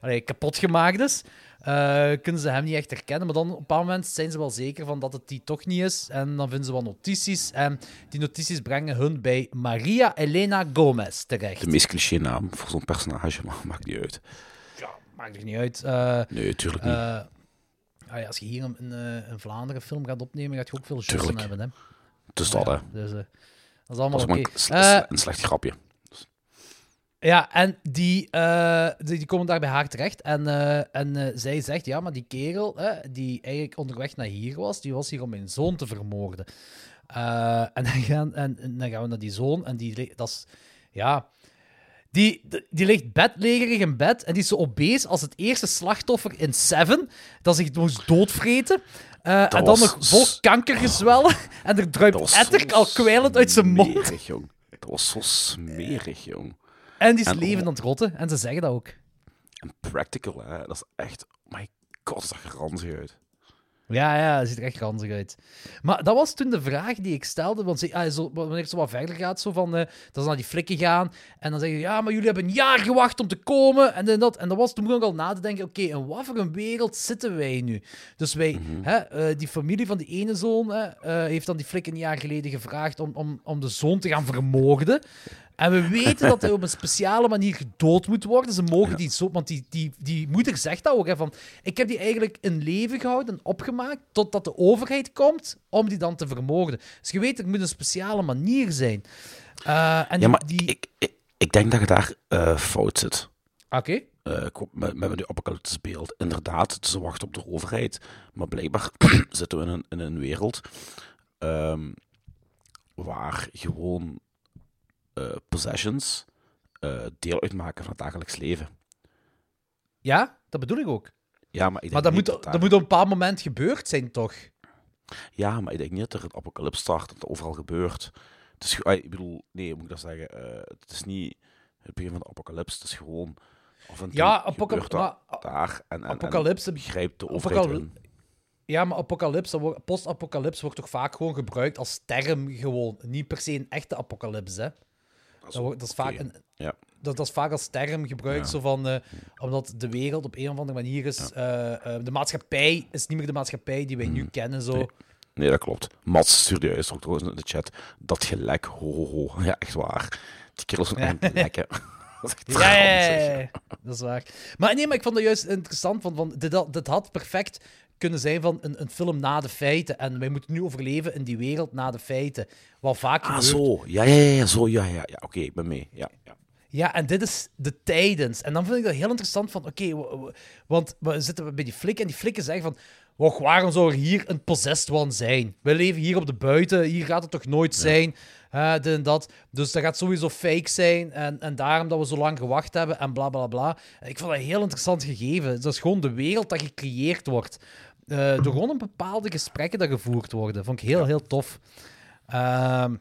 allee, kapot gemaakt is, eh, kunnen ze hem niet echt herkennen. Maar dan op een bepaald moment zijn ze wel zeker van dat het die toch niet is. En dan vinden ze wat notities. En die notities brengen hun bij Maria Elena Gomez terecht. De meest cliché naam voor zo'n personage, maar maakt niet uit. Maakt er niet uit. Eh, Nee, tuurlijk niet. eh, ah ja, als je hier een, een, Vlaanderen film gaat opnemen, gaat je ook veel Tuurlijk. hebben. Hè? dus dat, hè. Dus, dat is allemaal is oké. een slecht grapje. Ja, en die, eh, die, die komen daar bij haar terecht. En, eh, en eh, zij zegt, ja, maar die kerel die eigenlijk onderweg naar hier was, die was hier om mijn zoon te vermoorden. En, dan gaan, en, en dan gaan we naar die zoon en die, dat is, ja... Die, die ligt bedlegerig in bed en die is zo obese als het eerste slachtoffer in Seven, dat zich moest doodvreten. Eh, en dan was nog vol kankergezwellen en er druipt was etter zo al kwijlend uit zijn mond. smerig, jong. Dat was zo smerig, jong. En die is En- levend aan het rotten en ze zeggen dat ook. En practical, hè. Dat is echt... Oh my god, dat zag er ranzig uit. Ja, ja, het ziet er echt ranzig uit. Maar dat was toen de vraag die ik stelde. Want ze, ah, zo, wanneer het zo wat verder gaat, zo van, eh, dat ze naar die flikken gaan. En dan zeggen ze, ja, maar jullie hebben een jaar gewacht om te komen. En, dan dat. en dat was toen ook al na te denken, oké, in wat voor een wereld zitten wij nu? Dus wij, hè, eh, die familie van die ene zoon hè, eh, heeft dan die flik een jaar geleden gevraagd om, om, om de zoon te gaan vermoorden. En we weten dat hij op een speciale manier gedood moet worden. Ze mogen die zo... Want die, die, die moeder zegt dat ook, hè, van... Ik heb die eigenlijk in leven gehouden en opgemaakt totdat de overheid komt om die dan te vermoorden. Dus je weet, er moet een speciale manier zijn. Eh, en Ja, maar die... ik, ik, ik denk dat je daar eh, fout zit. Oké. Eh, hoop met, met die apocalyptische beeld. Inderdaad, ze wachten op de overheid. Maar blijkbaar zitten we in een, in een wereld ehm, waar gewoon eh, possessions eh, deel uitmaken van het dagelijks leven. Ja, dat bedoel ik ook. Ja, maar ik denk Maar dat moet, dat daar- moet op een bepaald moment gebeurd zijn, toch? Ja, maar ik denk niet dat er een apocalypse start, dat het overal gebeurt. Het is, ah, ik bedoel, nee, moet ik dat zeggen? Eh, het is niet het begin van de apocalypse, het is gewoon... Af en toe Ja, apocalypse... daar en, en, apocalypse- en grijpt de overheid. Ja, maar apocalypse, post-apocalypse wordt toch vaak gewoon gebruikt als term gewoon. Niet per se een echte apocalypse, hè. Dat, wordt, dat, is vaak een, Ja. dat, dat is vaak als term gebruikt, zo van, eh, omdat de wereld op een of andere manier is... eh, eh, de maatschappij is niet meer de maatschappij die wij nu kennen, zo. Nee. Nee, dat klopt. Mats stuurde juist ook trouwens in de chat. Dat gelek, ho, ho, ho. Ja, echt waar. Die kerels is echt Ja, ja, ja, ranzig. ja, ja. dat is waar. Maar nee, maar ik vond dat juist interessant. Van, van, dit had perfect kunnen zijn van een, een film na de feiten. En wij moeten nu overleven in die wereld na de feiten. Wat vaak Ah, gebeurt. zo. Ja, ja, ja, zo. Ja, ja, ja. Oké, ik ben mee. Ja, ja. Ja, en dit is de tijdens. En dan vind ik dat heel interessant van, oké, want we zitten bij die flikken en die flikken zeggen van, "Wacht, waarom zou er hier een possessed one zijn? We leven hier op de buiten, hier gaat het toch nooit zijn, dit en dat. Dus dat gaat sowieso fake zijn en, en daarom dat we zo lang gewacht hebben en bla bla bla. Ik vond dat een heel interessant gegeven. Dat is gewoon de wereld dat gecreëerd wordt. Eh, door gewoon een bepaalde gesprekken dat gevoerd worden. Vond ik heel, heel tof. Ehm, nu,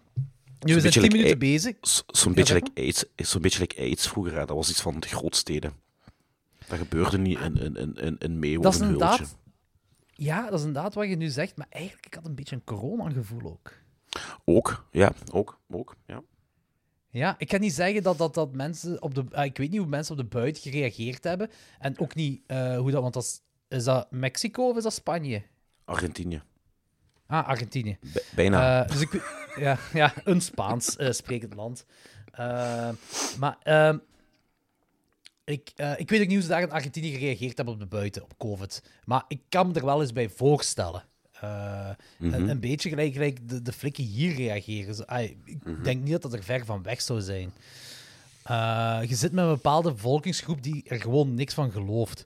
we zijn beetje 10 like- minuten bezig. Zo'n beetje, like AIDS, zo'n beetje like AIDS vroeger. Hè. Dat was iets van de grootsteden. Dat gebeurde niet in, in, in, in, in of is een Heultje. inderdaad... Ja, dat is inderdaad wat je nu zegt, maar eigenlijk ik had een beetje een corona-gevoel ook. Ook, ja, ook, ook, ja. Ja, ik kan niet zeggen dat, dat, dat mensen op de... ah, ik weet niet hoe mensen op de buiten gereageerd hebben. En ook niet eh, hoe dat... Want dat is, is dat Mexico of is dat Spanje? Argentinië. Ah, Argentinië. Bij- bijna. Eh, dus ik, ja, ja, een Spaans eh, sprekend land. Eh, maar ehm, ik, ik weet ook niet hoe ze daar in Argentinië gereageerd hebben op de buiten, op COVID. Maar ik kan me er wel eens bij voorstellen. Eh, een, een beetje gelijk, gelijk de, de flikken hier reageren. Zo, ik denk niet dat dat er ver van weg zou zijn. Je zit met een bepaalde bevolkingsgroep die er gewoon niks van gelooft.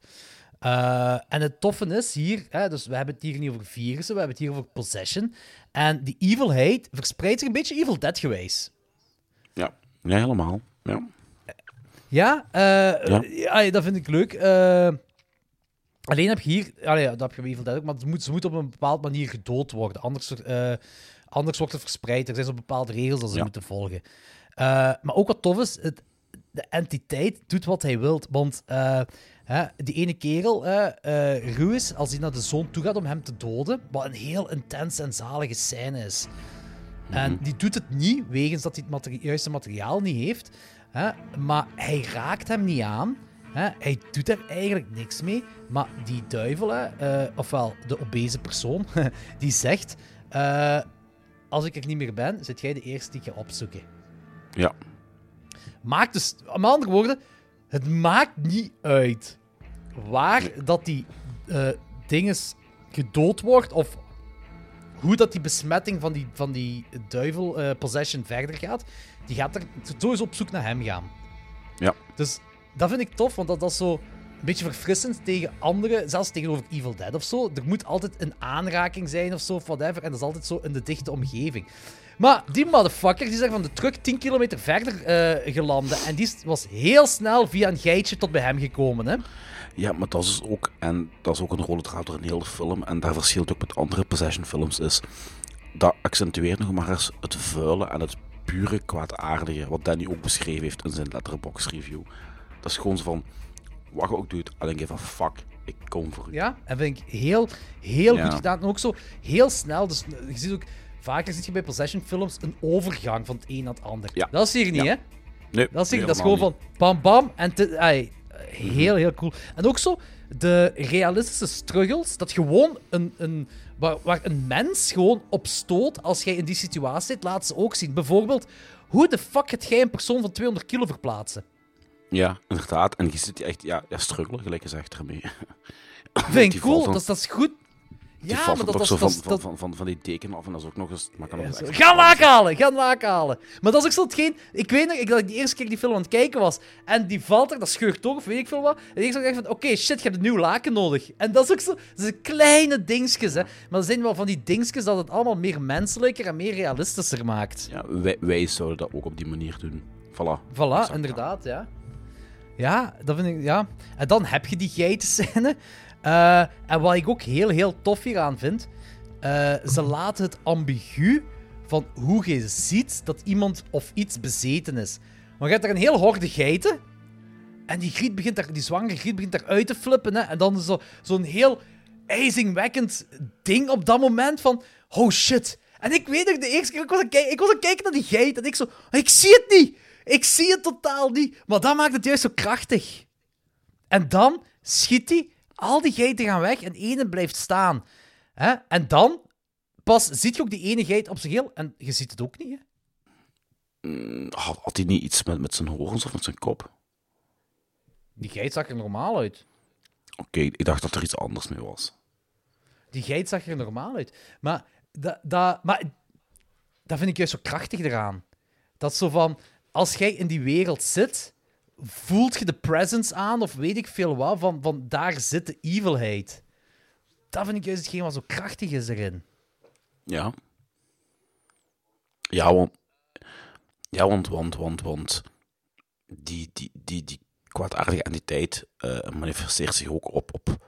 Eh, en het toffe is hier, hè, dus we hebben het hier niet over virussen, we hebben het hier over possession. En die evilheid verspreidt zich een beetje Evil Dead gewijs. ja. ja, helemaal. Ja. Ja, eh, Ja. ja, dat vind ik leuk. Eh, alleen heb je hier, allee, ja, dat heb je bij Evil Dead ook, maar ze moet, ze moet op een bepaalde manier gedood worden. Anders, anders wordt het verspreid. Er zijn zo bepaalde regels dat ze Ja. moeten volgen. Maar ook wat tof is, het, de entiteit doet wat hij wilt. Want eh, hè, die ene kerel, eh eh, Ruiz, als hij naar de zoon toe gaat om hem te doden, wat een heel intense en zalige scène is. En die doet het niet, wegens dat hij het materi- juiste materiaal niet heeft. Hè? Maar hij raakt hem niet aan. Hè? Hij doet er eigenlijk niks mee. Maar die duivel, hè, eh, ofwel de obese persoon, die zegt... eh, als ik er niet meer ben, zit jij de eerste die ik ga opzoeken. ja. Maakt dus, met andere woorden, het maakt niet uit waar dat die eh dinges gedood wordt of hoe dat die besmetting van die, van die duivel eh, possession verder gaat. Die gaat er sowieso op zoek naar hem gaan. Ja. Dus dat vind ik tof, want dat, dat is zo een beetje verfrissend tegen anderen, zelfs tegenover Evil Dead of zo. Er moet altijd een aanraking zijn of zo, of whatever, en dat is altijd zo in de dichte omgeving. Maar die motherfucker die is er van de truck 10 kilometer verder eh gelanden. En die was heel snel via een geitje tot bij hem gekomen. Hè? Ja, maar dat is ook, en dat is ook een rode draad door een hele film, en daar verschilt ook met andere Possession films, is dat accentueert nog maar eens het vuile en het pure kwaadaardige, wat Danny ook beschreven heeft in zijn letterbox review. Dat is gewoon zo van, wat je ook doet, I don't give a fuck, ik kom voor u. Ja, en vind ik heel, heel Ja. goed gedaan. En ook zo heel snel. Dus je ziet ook, vaker zie je bij possession films een overgang van het een naar het ander. Ja. Dat is hier niet, Ja. hè? Nee, Dat is, hier, dat is gewoon van bam bam en te- ai, heel, heel cool. En ook zo de realistische struggles, dat gewoon een, een, waar, waar een mens gewoon op stoot als jij in die situatie zit, laat ze ook zien. Bijvoorbeeld, hoe de fuck gaat jij een persoon van 200 kilo verplaatsen? Ja, inderdaad. En je zit echt, ja, ja struggelen, gelijk gezegd ermee. Vind ik cool, dat, is- dat is goed. Ja, valt maar dat, toch dat, zo dat, van, dat, van, van, van, van die deken af en dat is ook nog eens... Maar kan Ja, Ga laak halen, ga laak halen. Maar dat is ook zo hetgeen... Ik weet nog ik, dat ik die eerste keer die film aan het kijken was. En die valt er, dat scheurt toch, of weet ik veel wat. En ik zag van, oké, shit, je hebt een nieuw laken nodig. En dat is ook zo... Dat zijn kleine dingetjes, hè. Maar er zijn wel van die dingetjes dat het allemaal meer menselijker en meer realistischer maakt. Ja, wij, wij zouden dat ook op die manier doen. Voilà. Voilà, inderdaad, ja. Ja, dat vind ik, ja. En dan heb je die geitenscène. Eh en wat ik ook heel, heel tof hieraan vind, eh, ze laten het ambigu van hoe je ziet dat iemand of iets bezeten is. Maar je hebt er een heel horde geiten, en die griet begint daar, die zwangere griet begint daar uit te flippen, hè. En dan is zo- zo'n heel ijzingwekkend ding op dat moment van, oh shit. En ik weet nog, de eerste keer, ik was aan ik was aan kijken naar die geit, en ik zo, ik zie het niet! Ik zie het totaal niet. Maar dat maakt het juist zo krachtig. En dan schiet hij, al die geiten gaan weg en ene blijft staan. Hè? En dan pas ziet je ook die ene geit op zijn geel en je ziet het ook niet, hè? Mm, Had, had hij niet iets met, met zijn horens of met zijn kop? Die geit zag er normaal uit. Oké, ik dacht dat er iets anders mee was. Die geit zag er normaal uit. Maar dat, dat, maar dat vind ik juist zo krachtig eraan. Dat zo van, als jij in die wereld zit, voelt je de presence aan, of weet ik veel wat, van, van daar zit de evilheid. Dat vind ik juist hetgeen wat zo krachtig is erin. Ja. Ja, want... Ja, want, want, want, want... Die, die, die, die kwaadaardige entiteit eh, manifesteert zich ook op, op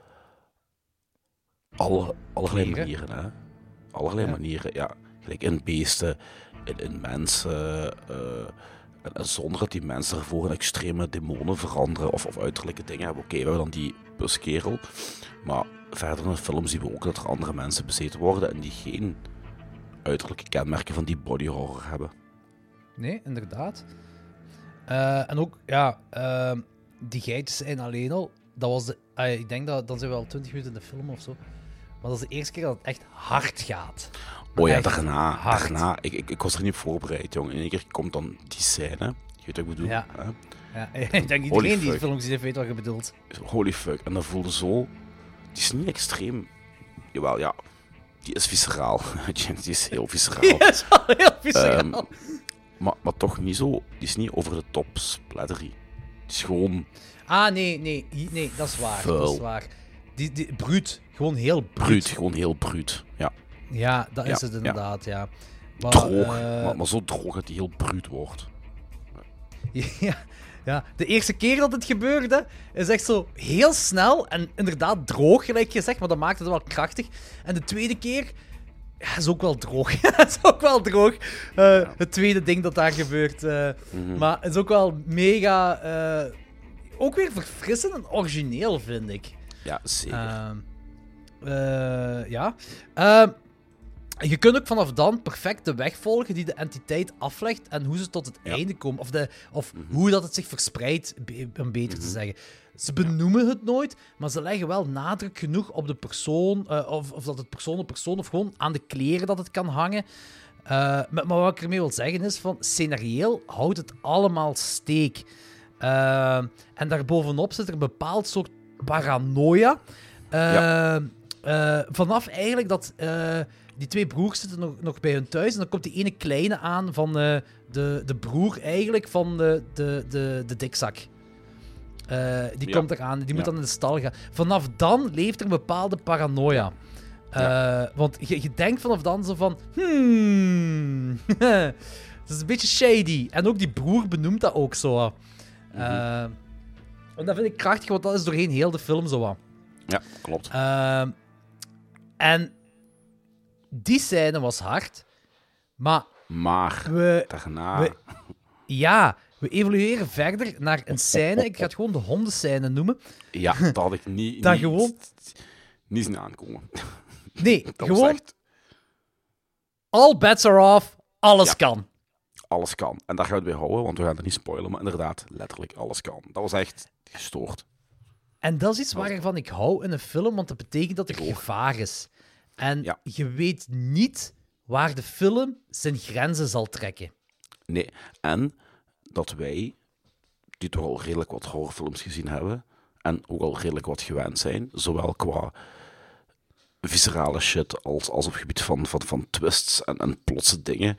alle, allerlei Manieren. manieren, hè. Allerlei Ja. manieren, ja. Gelijk in beesten, in, in mensen... eh, en, en zonder dat die mensen ervoor in extreme demonen veranderen of, of uiterlijke dingen hebben. Oké, we hebben dan die buskerel. Maar verder in de film zien we ook dat er andere mensen bezeten worden en die geen uiterlijke kenmerken van die body horror hebben. Nee, inderdaad. Eh, en ook, ja, ehm, die geitjes zijn alleen al. Dat was ik denk dat dan zijn we al 20 minuten in de film of zo. Maar dat is de eerste keer dat het echt hard gaat. Oh ja, daarna, daarna ik, ik, ik was er niet voorbereid, jong. In één keer komt dan die scène. Je weet wat ik bedoel? Ja. hè? Ja, ik denk iedereen die film heeft, weet wat je bedoelt. Holy fuck. En dat voelde zo... Die is niet extreem... Jawel, ja. Die is visceraal. die is heel visceraal. Dat is wel heel visceraal. Ehm, maar, maar toch niet zo... Die is niet over de top splattery. Die is gewoon ah, nee, nee, nee, dat is waar. Dat is waar. Die, die, bruut, gewoon heel bruut. bruut. Gewoon heel bruut. Ja. Dat is Ja, het inderdaad, ja. Maar, Droog. eh, Maar, maar zo droog dat hij heel bruut wordt. Ja, ja, de eerste keer dat het gebeurde is echt zo heel snel en inderdaad droog, gelijk je zegt, maar dat maakt het wel krachtig. En de tweede keer ja, is ook wel droog. is ook wel droog. Eh, Het tweede ding dat daar gebeurt. eh, Mhm. Maar het is ook wel mega. ook weer verfrissend en origineel, vind ik. Ja, zeker. Ehm, eh, ja. Je kunt ook vanaf dan perfect de weg volgen die de entiteit aflegt en hoe ze tot het Ja. Mhm. einde komen. Of, de, of hoe dat het zich verspreidt, om beter te zeggen. Ze benoemen het nooit, maar ze leggen wel nadruk genoeg op de persoon, eh, of, of dat het persoon op persoon, of gewoon aan de kleren dat het kan hangen. Eh, maar, maar wat ik ermee wil zeggen is, van scenarieel houdt het allemaal steek. Eh, en daarbovenop zit er een bepaald soort paranoia. Ja. vanaf eigenlijk dat die twee broers zitten nog, nog bij hun thuis en dan komt die ene kleine aan van eh, de, de broer eigenlijk van de, de, de, de dikzak. Eh, die Ja. komt eraan, die moet Ja. dan in de stal gaan. Vanaf dan leeft er een bepaalde paranoia. Eh, Want je, je denkt vanaf dan zo van... Hmm... Het is een beetje shady. En ook die broer benoemt dat ook zo. Eh, en dat vind ik krachtig, want dat is doorheen heel de film zo. Ja, klopt. Ehm, en die scène was hard. Maar Maar we, daarna... we- ja, we evolueren verder naar een scène. Ik ga het gewoon de hondenscène noemen. Ja, dat had ik niet... Dat niet, gewoon- Niet zien aankomen. Nee, Dat gewoon echt... all bets are off. Alles Ja. kan. Alles kan. En daar gaan we het bij houden, want we gaan het niet spoilen. Maar inderdaad, letterlijk alles kan. Dat was echt gestoord. En dat is iets waarvan ik hou in een film, want dat betekent dat er gevaar is. En Ja. je weet niet waar de film zijn grenzen zal trekken. Nee. En dat wij, die toch al redelijk wat horrorfilms gezien hebben, en ook al redelijk wat gewend zijn, zowel qua viscerale shit als, als op het gebied van, van, van twists en, en plotse dingen.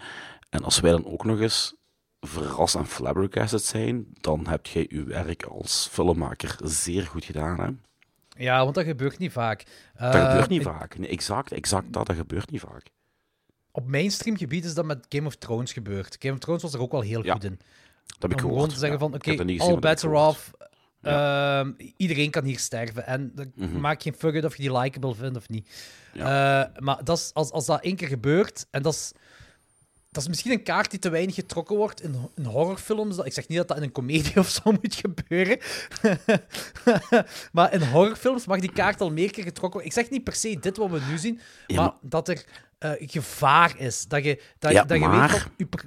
En als wij dan ook nog eens verrast en flabbergasted zijn, dan heb jij uw werk als filmmaker zeer goed gedaan. Hè? Ja, want dat gebeurt niet vaak. Dat Eh, gebeurt niet ik- vaak. Nee, exact, exact dat, dat gebeurt niet vaak. Op mainstream gebied is dat met Game of Thrones gebeurd. Game of Thrones was er ook wel heel Ja, goed in. Dat heb ik Om gehoord. te zeggen van, oké, niet all bets are gehoord. off. Ehm, iedereen kan hier sterven. En dat Mhm. maakt geen fuck uit of je die likable vindt of niet. Eh, maar dat is, als, als dat één keer gebeurt, en dat is, dat is misschien een kaart die te weinig getrokken wordt in, in horrorfilms. Ik zeg niet dat dat in een komedie of zo moet gebeuren. maar in horrorfilms mag die kaart al meer keer getrokken worden. Ik zeg niet per se dit wat we nu zien, Ja, maar, maar- dat er eh, gevaar is. Dat je, dat, Ja, dat je maar- weet per-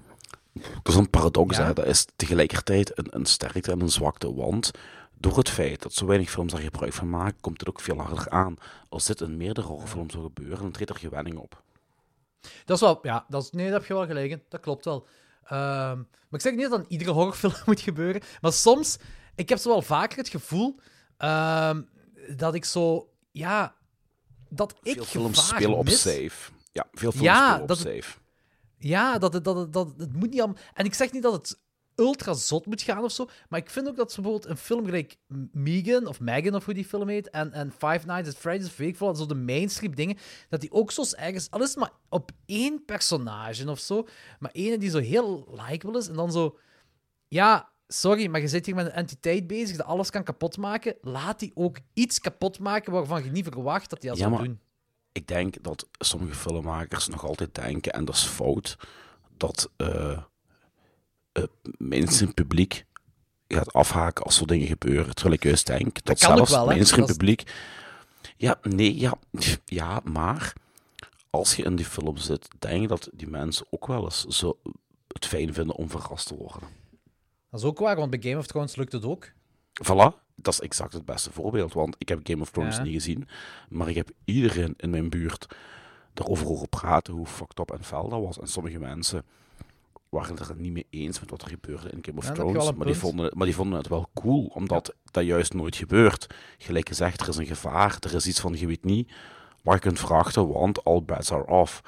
Dat is een paradox, Ja. hè. Dat is tegelijkertijd een, een sterkte en een zwakte, want door het feit dat zo weinig films daar gebruik van maken, komt het ook veel harder aan. Als dit in meerdere horrorfilms zou gebeuren, dan treedt er gewenning op. Dat is wel, ja, dat is, nee, daar heb je wel gelijk in. Dat klopt wel. Ehm, maar ik zeg niet dat in iedere horrorfilm moet gebeuren. Maar soms, ik heb zo wel vaker het gevoel ehm, dat ik zo, ja, dat ik Veel films spelen op mis. safe. Ja, veel films Ja, spelen op dat het- safe. Ja, dat het, dat, het, dat het, het moet niet allemaal... En ik zeg niet dat het ultra zot moet gaan of zo, maar ik vind ook dat ze bijvoorbeeld een film gelijk Megan, of Megan of hoe die film heet, en, en Five Nights at Freddy's, of weet zo de mainstream dingen, dat die ook soms ergens, al is het maar op één personage of zo, maar ene die zo heel likable is, en dan zo... Ja, sorry, maar je zit hier met een entiteit bezig dat alles kan kapotmaken. Laat die ook iets kapotmaken waarvan je niet verwacht dat hij dat Ja, zou doen. Ik denk dat sommige filmmakers nog altijd denken, en dat is fout, dat eh het mainstream publiek gaat afhaken als zo'n dingen gebeuren. Terwijl ik juist denk dat, zelfs wel, is- publiek... Ja, nee, ja, ja, maar als je in die film zit, denk ik dat die mensen ook wel eens zo het fijn vinden om verrast te worden. Dat is ook waar, want bij Game of Thrones lukt het ook. Voilà, dat is exact het beste voorbeeld. Want ik heb Game of Thrones Ja. niet gezien, maar ik heb iedereen in mijn buurt erover horen praten hoe fucked up en fel dat was. En sommige mensen waren het er niet mee eens met wat er gebeurde in Game of Ja, dat Thrones. Maar die, vonden, het- maar die vonden het wel cool, omdat dat juist nooit gebeurt. Gelijk gezegd, er is een gevaar, er is iets van je weet niet waar je kunt verwachten, want all bets are off.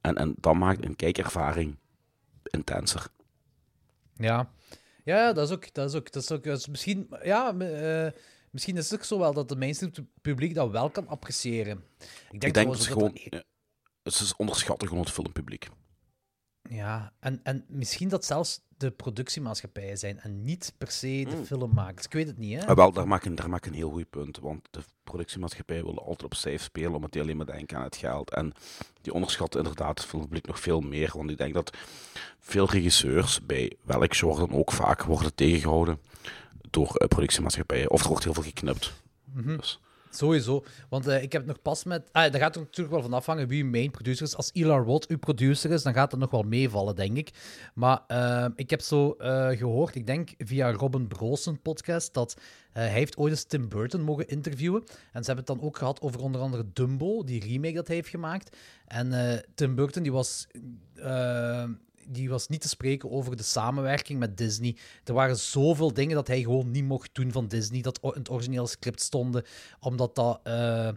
En, en dat maakt een kijkervaring intenser. Ja, ja dat is ook. Dat is ook, dat is ook dat is misschien, ja, eh, misschien is het ook zo wel dat de mainstream publiek dat wel kan appreciëren. Ik denk, Ik denk dat ook gewoon... dat- ja, Het is onderschatten gewoon het filmpubliek. Ja, en, en misschien dat zelfs de productiemaatschappijen zijn en niet per se de Mm. filmmakers. Ik weet het niet, hè? Ah, wel, daar maak, ik, daar maak ik een heel goed punt. Want de productiemaatschappij willen altijd op safe spelen, omdat die alleen maar denken aan het geld. En die onderschatten inderdaad het filmpubliek nog veel meer. Want ik denk dat veel regisseurs, bij welk genre dan ook, vaak worden tegengehouden door eh, productiemaatschappijen. Of er wordt heel veel geknipt. Dus, Sowieso. Want eh, ik heb nog pas met. Ah, daar gaat er natuurlijk wel van afhangen wie uw main producer is. Als Ilar Watt uw producer is, dan gaat het nog wel meevallen, denk ik. Maar eh, ik heb zo eh, gehoord, ik denk via Robin Broos podcast, dat hij heeft ooit eens Tim Burton mogen interviewen. En ze hebben het dan ook gehad over onder andere Dumbo, die remake dat hij heeft gemaakt. En Tim Burton, die was. Die was niet te spreken over de samenwerking met Disney. Er waren zoveel dingen dat hij gewoon niet mocht doen van Disney, dat in het originele script stonden, omdat dat, eh,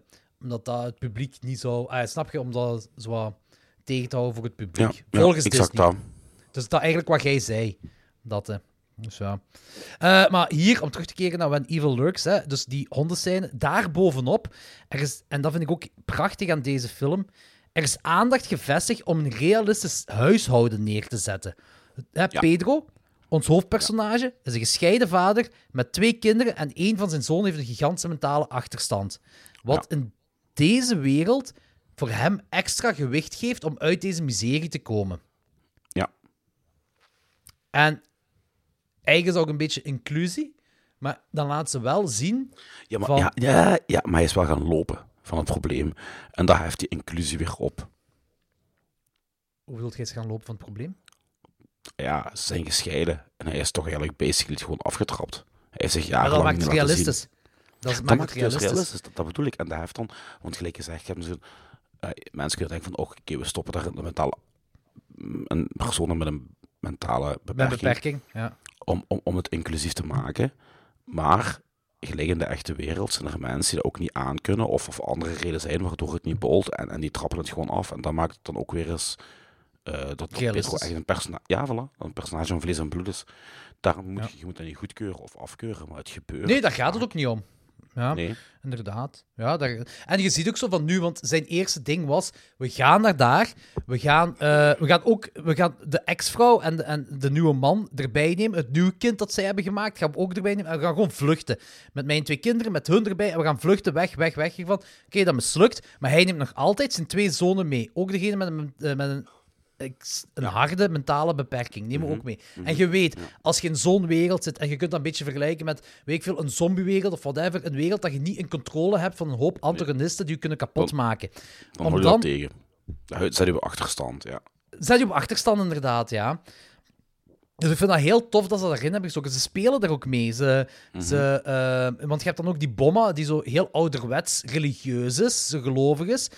omdat dat het publiek niet zou... Ah, snap je? Om dat zo wat tegen te houden voor het publiek. ja, ja, Volgens exact Disney. dat. Dus dat eigenlijk wat jij zei. Dat, hè. Dus ja. Eh, maar hier, om terug te keren naar When Evil Lurks, hè, dus die hondenscène, daar bovenop, er is, en dat vind ik ook prachtig aan deze film, er is aandacht gevestigd om een realistisch huishouden neer te zetten. Hè, Ja. Pedro, ons hoofdpersonage, is een gescheiden vader met twee kinderen en één van zijn zoon heeft een gigantische mentale achterstand. Wat in deze wereld voor hem extra gewicht geeft om uit deze miserie te komen. Ja. En eigenlijk is ook een beetje inclusie, maar dan laat ze wel zien. Ja maar, Van- ja, ja, ja, maar hij is wel gaan lopen van het probleem. En daar heeft die inclusie weer op. Hoe bedoelt jij ze gaan lopen van het probleem? Ja, ze zijn gescheiden. En hij is toch eigenlijk basically gewoon afgetrapt. Hij heeft zich Maar dat jarenlang maakt het zien. realistisch. Dat, is- Dat maakt het het realistisch. realistisch. Dat, dat bedoel ik. En daar heeft dan, want gelijk gezegd, hebben ze, eh, mensen kunnen denken van, oké, we stoppen daar een mentale, een persoon met een mentale Met beperking, beperking, ja. Om, om, om het inclusief te maken. Maar gelijk in de echte wereld zijn er mensen die dat ook niet aankunnen, of, of andere redenen zijn waardoor het niet bolt, en, en die trappen het gewoon af. En dat maakt het dan ook weer eens eh, dat, dat Pedro echt een personage, ja, voilà, een personage van vlees en bloed is. Daarom moet Ja. je, je moet dat niet goedkeuren of afkeuren, maar het gebeurt. Nee, daar gaat het ook niet om. Ja, Nee. inderdaad. Ja, daar... En je ziet ook zo van nu, want zijn eerste ding was: we gaan naar daar. We gaan, eh, we gaan ook we gaan de ex-vrouw en de, en de nieuwe man erbij nemen. Het nieuwe kind dat zij hebben gemaakt, gaan we ook erbij nemen. En we gaan gewoon vluchten. Met mijn twee kinderen, met hun erbij. En we gaan vluchten, weg, weg, weg hiervan. Oké, dat mislukt. Maar hij neemt nog altijd zijn twee zonen mee. Ook degene met een, eh, met een, een harde mentale beperking. Neem we ook mee. En je weet, als je in zo'n wereld zit en je kunt dat een beetje vergelijken met, weet ik veel, een zombiewereld of whatever, een wereld dat je niet in controle hebt van een hoop antagonisten die je kunnen kapotmaken. Dan Om hou je dan- tegen. Dan zet je op achterstand, ja. Zet je op achterstand, inderdaad, ja. Dus ik vind dat heel tof dat ze daarin hebben gestoken. Ze spelen er ook mee. Ze, ze, eh, want je hebt dan ook die bomma die zo heel ouderwets religieus is, ze gelovig is.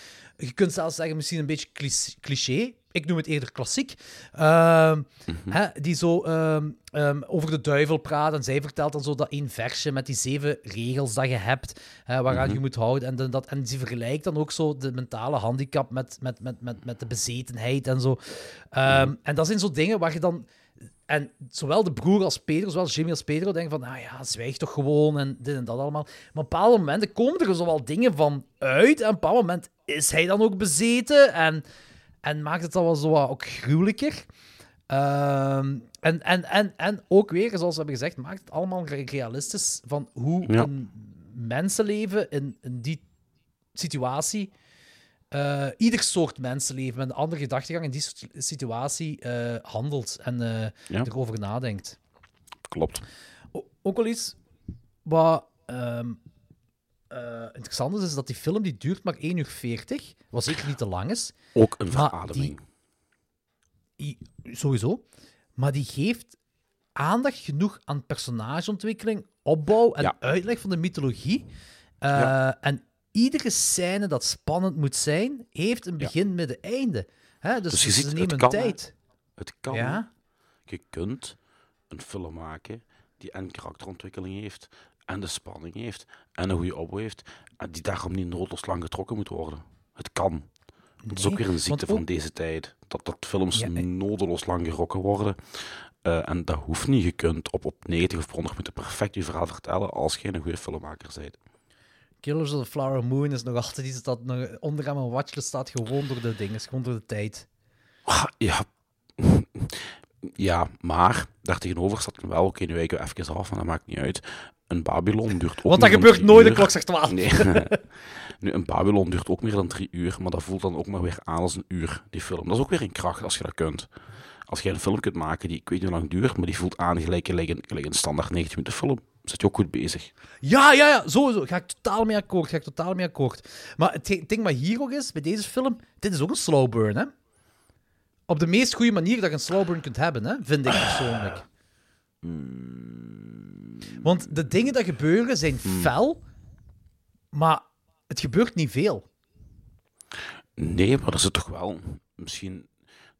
Je kunt zelfs zeggen, misschien een beetje cliché. Ik noem het eerder klassiek. Ehm, hè, die zo ehm, ehm, over de duivel praat. En zij vertelt dan zo dat één versje met die zeven regels dat je hebt, hè, waaraan je moet houden. En, de- dat, en ze vergelijkt dan ook zo de mentale handicap met, met, met, met, met de bezetenheid en zo. Ehm, En dat zijn zo dingen waar je dan... En zowel de broer als Pedro, zowel Jimmy als Pedro, denken van, nou ja, zwijg toch gewoon en dit en dat allemaal. Maar op bepaalde momenten komen er zo wel dingen van uit. En op een bepaald moment is hij dan ook bezeten en, en maakt het dan wel zo wat ook gruwelijker. Ehm, en, en, en, en ook weer, zoals we hebben gezegd, maakt het allemaal re- realistisch van hoe Ja. een mensenleven in, in die situatie eh, ieder soort mensenleven met een andere gedachtegang in die soort situatie eh, handelt en eh, Ja. erover nadenkt. Klopt. O- ook wel iets wat ehm, eh, interessant is, is dat die film die duurt maar 1 uur 40, wat zeker niet te lang is, Ook een verademing. Sowieso, maar die geeft aandacht genoeg aan personageontwikkeling, opbouw en Ja. uitleg van de mythologie. Ja. En iedere scène dat spannend moet zijn, heeft een Ja. begin, midden, einde. Hè? Dus, Dus je ziet, nemen het kan, hè. tijd. Het kan. Ja? Je kunt een film maken die en karakterontwikkeling heeft, en de spanning heeft, en een goede opbouw heeft, en die daarom niet noodloos lang getrokken moet worden. Het kan. Dat is ook weer een ziekte van deze tijd. Dat, dat films Ja, en- nodeloos lang gerokken worden. Eh, en dat hoeft niet. Je kunt op, op 90 of 100 minuten perfect je verhaal vertellen als je een goede filmmaker bent. Killers of the Flower Moon is nog altijd iets dat nog onderaan mijn watchlist staat, gewoon door de dingen, gewoon door de tijd. Ah, Ja. Ja, maar daartegenover staat dan wel, oké, nu wijken we even af, maar dat maakt niet uit. Een Babylon duurt ook Want dat gebeurt nooit, de klok zegt 12. Nee. nu, een Babylon duurt ook meer dan drie uur, maar dat voelt dan ook maar weer aan als een uur, die film. Dat is ook weer een kracht als je dat kunt. Als je een film kunt maken die, ik weet niet hoe lang duurt, maar die voelt aan gelijk, gelijk, een, gelijk een standaard 90 minuten film, zit je ook goed bezig. Ja, ja, ja, sowieso. Ga ik totaal mee akkoord. Ga ik totaal mee akkoord. Maar het ding- ding wat hier ook is, bij deze film, dit is ook een slow burn, hè? Op de meest goede manier dat je een slow burn kunt hebben, hè? Vind ik persoonlijk. Want de dingen die gebeuren zijn fel, maar het gebeurt niet veel. Nee, maar er zit toch wel misschien.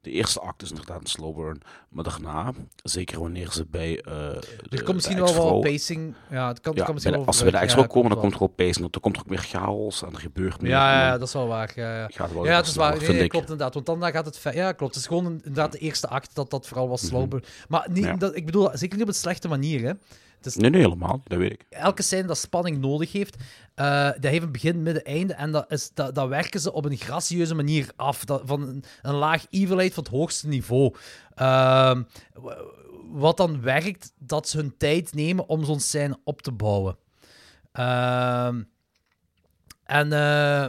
De eerste act is inderdaad een slow burn, maar daarna, zeker wanneer ze bij. eh Er komt misschien wel wat pacing. Ja, het kan, Ja, kan misschien bij wel als ze bij de ex Ja, komen, dan komt er wel pacing, er komt er ook meer chaos en er gebeurt meer. Ja, ja, dan dat is wel waar. Ja, ja. gaat wel Ja, het is waar. Nee, nee, klopt inderdaad. Want dan gaat het... Ja, klopt. Het is gewoon inderdaad de eerste act dat dat vooral was slow burn. Maar niet, dat, ik bedoel, zeker niet op een slechte manier, hè. Nee, nee, helemaal. Dat weet ik. elke scène dat spanning nodig heeft, eh, dat heeft een begin, midden, einde. En dat, is, dat, dat werken ze op een gracieuze manier af. Dat, van een, een laag evilheid van het hoogste niveau. Ehm, wat dan werkt, dat ze hun tijd nemen om zo'n scène op te bouwen. Ehm, en eh,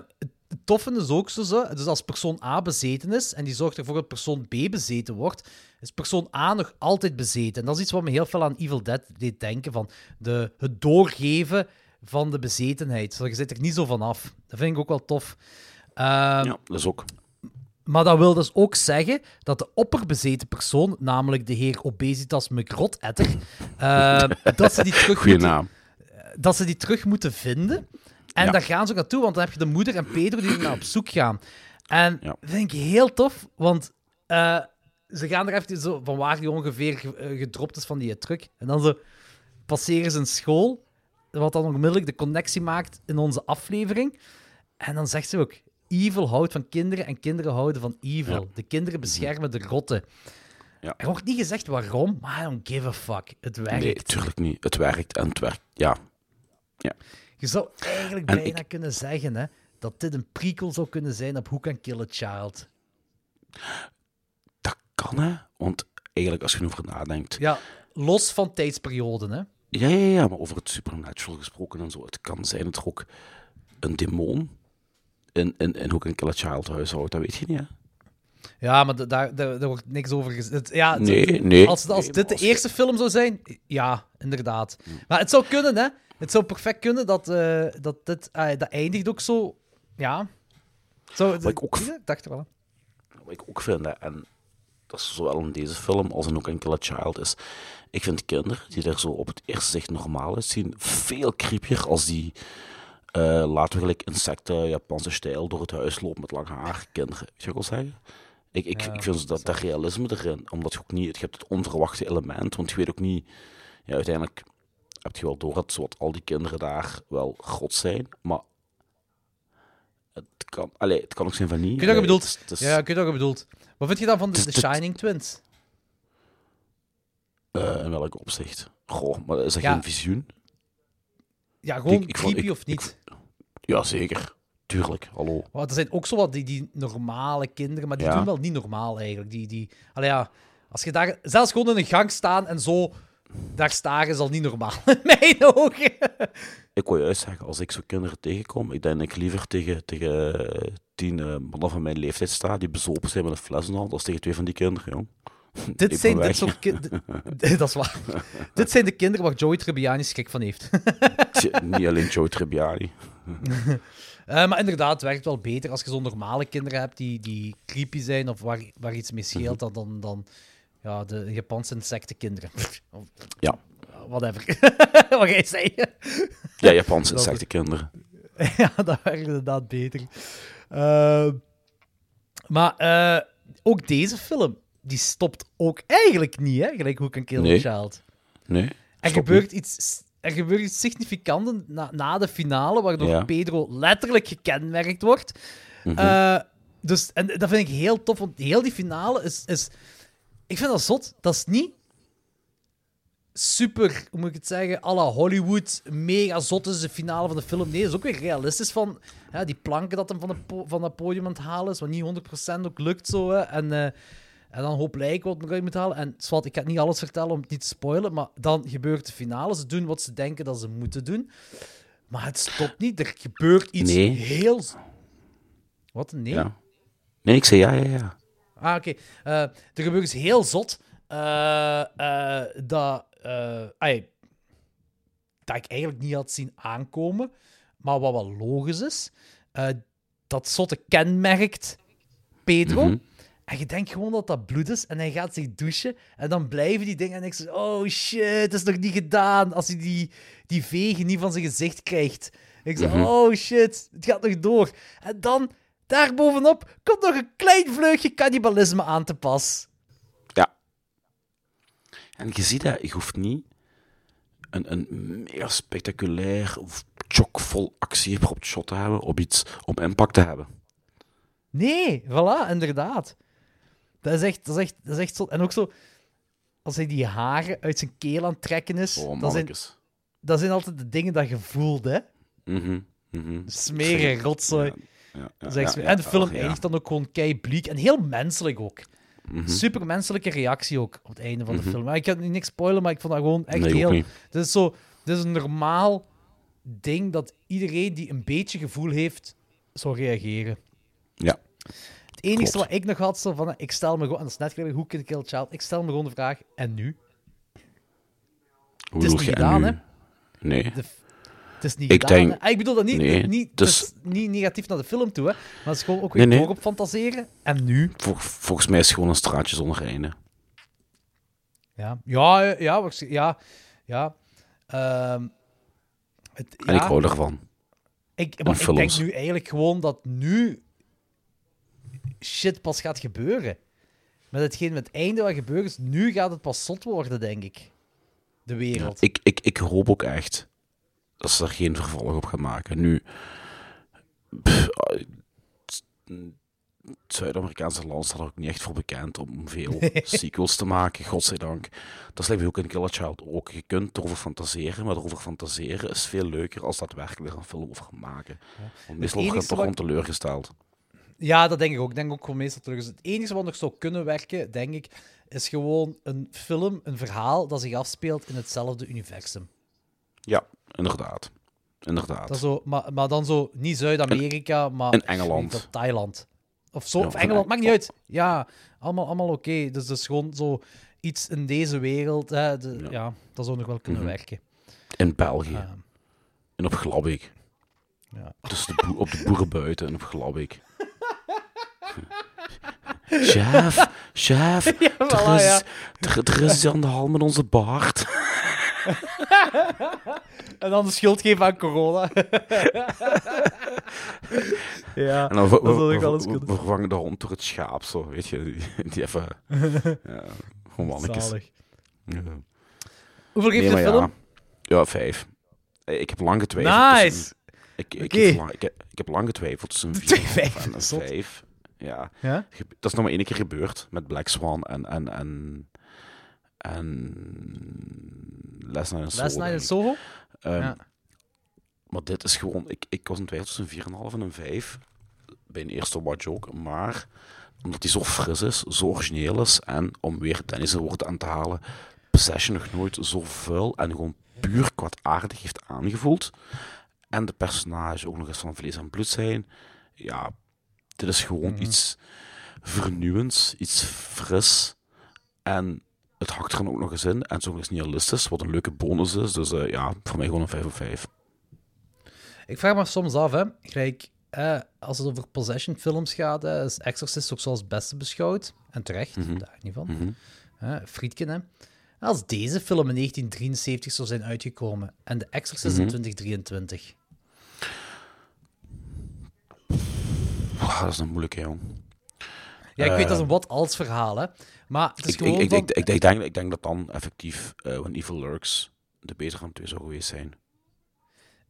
het toffe is ook zo, zo, dus als persoon A bezeten is en die zorgt ervoor dat persoon B bezeten wordt, is persoon A nog altijd bezeten. En dat is iets wat me heel veel aan Evil Dead deed denken, van de, het doorgeven van de bezetenheid. Zo, je zit er niet zo van af. Dat vind ik ook wel tof. Ehm, Ja, dat is ook. maar dat wil dus ook zeggen dat de opperbezeten persoon, namelijk de heer Obesitas McRotetter, eh, dat, ze die terug Goeie moeten, naam. dat ze die terug moeten vinden. En Ja. daar gaan ze ook naartoe, want dan heb je de moeder en Pedro die er naar op zoek gaan. En Ja. dat vind ik heel tof, want eh, ze gaan er even zo van waar die ongeveer ge- eh, gedropt is van die truck. En dan zo passeren ze een school, wat dan onmiddellijk de connectie maakt in onze aflevering. En dan zegt ze ook, evil houdt van kinderen en kinderen houden van evil. Ja. De kinderen beschermen de rotten. Ja. Er wordt niet gezegd waarom, maar I don't give a fuck. Het werkt. Nee, tuurlijk niet. Het werkt en het werkt. Ja. Je zou eigenlijk En bijna ik- kunnen zeggen hè, dat dit een prequel zou kunnen zijn op Who Can Kill a Child. Dat kan, hè. Want eigenlijk, als je erover nadenkt... Ja, los van tijdsperioden, hè. Ja, ja, ja, maar over het supernatural gesproken en zo. Het kan zijn dat er ook een demon in, in, in Hoek en Kill a Child huishoudt. Dat weet je niet, hè. Ja, maar da- daar, daar, daar wordt niks over gezegd. Ja, Nee, nee. Als, als Nee, dit de als eerste film zou zijn, ja, inderdaad. Maar het zou kunnen, hè. Het zou perfect kunnen dat, eh, dat dit... ah, dat eindigt ook zo... Ja. Zo, Wat ik ook- Ik dacht er wel. Wat ik ook vind, hè, en dat is zowel in deze film als in ook a Child, is... Ik vind kinderen die er zo op het eerste zicht normaal uitzien, veel creepier als die... eh, laten we gelijk insecten, Japanse stijl, door het huis lopen met lang haar. Kinderen, weet je wat ik wil zeggen? Ik, ik, Ja, ik vind dat, dat realisme erin, omdat je ook niet... Je hebt het onverwachte element, want je weet ook niet... Ja, uiteindelijk heb je wel door dat wat al die kinderen daar wel god zijn, maar het kan, allee, het kan ook zijn van niet. Kun je dat bedoeld? het is- Ja, ik weet wat je bedoelt. Wat vind je dan van de, Shining Twins? eh, in welk opzicht? Goh, maar is dat Ja. geen visioen? Ja, gewoon ik creepy ik- of niet? Ja, zeker. Tuurlijk, hallo. Want er zijn ook zo wat die, die normale kinderen, maar die Ja. doen wel niet normaal eigenlijk. Die, die, allee, ja, als je daar zelfs gewoon in een gang staan en zo daar staren, is al niet normaal in mijn ogen. Ik wil juist zeggen, als ik zo kinderen tegenkom, ik denk dat ik liever tegen, tegen eh, tien eh, mannen van mijn leeftijd sta, die bezopen zijn met een fles in hand, als tegen twee van die kinderen, jong. dit Ik zijn dit soort kinderen. dat is waar. dit zijn de kinderen waar Joey Tribbiani schrik van heeft. Niet alleen Joe Tribbiani. Eh, maar inderdaad, het werkt wel beter als je zo'n normale kinderen hebt die, die creepy zijn of waar, waar iets mee scheelt dan, dan, dan ja, de Japanse insectenkinderen. Of Ja. Whatever. Wat jij zei. Ja, Japanse insectenkinderen. ja, dat werkt inderdaad beter. Eh, maar eh, ook deze film, die stopt ook eigenlijk niet, hè? Gelijk hoe kan Kill Nee. Child. Nee? Er gebeurt, iets, er gebeurt iets significants na, na de finale, waardoor Ja. Pedro letterlijk gekenmerkt wordt. Mhm. Eh, dus, en dat vind ik heel tof, want heel die finale is... is ik vind dat zot. Dat is niet super, hoe moet ik het zeggen, à la Hollywood, mega zot is de finale van de film. Nee, dat is ook weer realistisch van die planken dat hem van, de van dat podium aan het halen is, wat niet 100% ook lukt zo. Hè. En, eh, en dan hoop lijken wat eruit moet halen. En zwart, ik ga niet alles vertellen om het niet te spoilen, maar dan gebeurt de finale. Ze doen wat ze denken dat ze moeten doen. Maar het stopt niet. Er gebeurt iets Nee. heel... Wat? Nee? Ja. Nee, ik zei ja, ja, ja. Ah, oké. Eh, er gebeurt iets heel zot. eh, eh, dat, ai, dat ik eigenlijk niet had zien aankomen. Maar wat wel logisch is. dat zotte kenmerkt Pedro. Mhm. En je denkt gewoon dat dat bloed is. En hij gaat zich douchen. En dan blijven die dingen. En ik zeg: Oh shit, het is nog niet gedaan. Als hij die, die vegen niet van zijn gezicht krijgt. Ik zeg: Mhm. Oh shit, het gaat nog door. En dan, daarbovenop, komt nog een klein vleugje cannibalisme aan te pas. Ja. En je ziet dat, je hoeft niet een, een mega spectaculair of chockvol actie op shot te hebben om iets om impact te hebben. Nee, voilà, inderdaad. Dat is echt, dat is echt, dat is echt zo. En ook zo, als hij die haren uit zijn keel aan het trekken is, Oh, dat, zijn, dat zijn altijd de dingen dat je voelt, hè. Mhm, mhm. Smeren, rotzooi. Ja, ja, en de film eindigt dan ook gewoon kei bleek en heel menselijk ook. Mhm. Super menselijke reactie ook op het einde van de film. Maar ik kan niet niks spoilen, maar ik vond dat gewoon echt Nee, heel. Dit is zo, dit is een normaal ding dat iedereen die een beetje gevoel heeft, zou reageren. Ja. Het enige Klopt. wat ik nog had, zo van, ik stel me gewoon, en dat is net gelijk, hoe Kill a Child? Ik stel me gewoon de vraag, en nu? Hoe Het is niet gedaan, hè? Nee. De, het is niet Ik gedaan. denk-. Ah, Ik bedoel dat niet, Nee, niet, dus- het is niet negatief naar de film toe, hè? maar het is gewoon ook weer Nee, op fantaseren. En nu? Vol- volgens mij is het gewoon een straatje zonder einde. Ja, ja, ja, ja. ja. Ehm, het, En ja, ik hou ervan. Ik, maar ik denk nu eigenlijk gewoon dat nu shit pas gaat gebeuren. Met hetgeen met het einde wat gebeurd is, nu gaat het pas zot worden, denk ik. De wereld. Ik, ik, ik hoop ook echt dat ze er geen vervolg op gaan maken. Nu, pff, het Zuid-Amerikaanse land staat er ook niet echt voor bekend om veel sequels te maken, godzijdank. Dat is ook in Kill a Child ook. Je kunt erover fantaseren, maar erover fantaseren is veel leuker als daadwerkelijk er een film over maken. Want meestal wordt toch gewoon teleurgesteld. Ja, dat denk ik ook. Ik denk ook gewoon meestal terug. Dus het enige wat nog zou kunnen werken, denk ik, is gewoon een film, een verhaal dat zich afspeelt in hetzelfde universum. Ja, inderdaad. Inderdaad. Dat zo, maar, maar dan zo, niet Zuid-Amerika, maar in Engeland. dat, Thailand. Of zo, Ja, of Engeland, Eng- maakt niet uit. Ja, allemaal, allemaal oké. Dus dat is gewoon zo iets in deze wereld. Hè, de, ja. Ja. dat zou nog wel kunnen Mhm. werken. In België. Ah, En op Glabbeek. ja. De boe- op de boeren buiten en op Glabbeek. chef, Chef, Ja, er, is, er, er is aan de hand met onze baard. En dan de schuld geven aan corona. ja, En dan we, dat zou ik we- wel eens we- kunnen. we vervangen de hond door het schaap, zo, weet je. Die, die even... ja, gewoon mannetjes. Zalig. Ja. Hoeveel geeft Nee, de film? Ja. ja, vijf. Eh, Ik heb lang getwijfeld. Nice! tussen- Ik, ik, heb, lang- ik, heb, ik heb lang getwijfeld tussen 4,5 vijf, en een zot. 5. Ja. Ja? Dat is nog maar één keer gebeurd met Black Swan en, en, en, en Last Night in Soho. Last Night in. Soho? Ehm, Ja. Maar dit is gewoon... Ik, ik was in twijfel tussen een 4,5 en een 5. Bij een eerste watch ook. Maar omdat hij zo fris is, zo origineel is... En om weer Dennis' woorden aan te halen... Possession nog nooit zo vuil en gewoon puur kwaadaardig heeft aangevoeld. En de personages ook nog eens van vlees en bloed zijn. Ja, dit is gewoon Mhm. iets vernieuwends, iets fris. En het hakt er dan ook nog eens in. En zo is nihilistisch, wat een leuke bonus is. Dus eh, ja, voor mij gewoon een 5 op 5. Ik vraag me soms af, hè. Eh, als het over possession films gaat, hè, is Exorcist ook zoals het beste beschouwd. En terecht, Mhm. daar niet van. Mhm. Hè, Friedkin, hè. Als deze film in 1973 zou zijn uitgekomen en The Exorcist Mhm. in 2023. Ah, dat is een moeilijke, jong. Ja, ik weet dat is Eh, een wat-als verhaal, hè. Maar het is Ik, ik, gewoon ik, van... ik, ik, ik denk, ik denk dat dan effectief uh, When Evil Lurks de twee zou geweest zijn.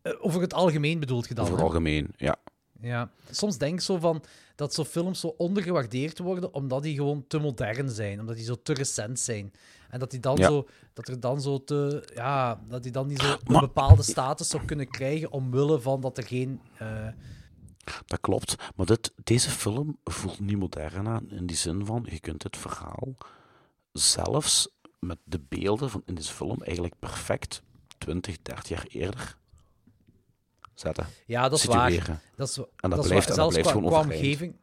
eh, over het algemeen bedoelt je dan, Over het hè? algemeen, ja. Ja, soms denk ik zo van dat zo films zo ondergewaardeerd worden omdat die gewoon te modern zijn, omdat die zo te recent zijn. En dat, die dan Ja. zo, dat er dan zo te. Ja, dat die dan niet zo een Maar- bepaalde status zou kunnen krijgen omwille van dat er geen. eh, Dat klopt. Maar dit, deze film voelt niet modern aan in die zin van, je kunt het verhaal zelfs met de beelden van in deze film eigenlijk perfect 20, 30 jaar eerder zetten. ja, dat is waar. Dat is, dat dat is blijft- en dat blijft qua, gewoon qua omgeving.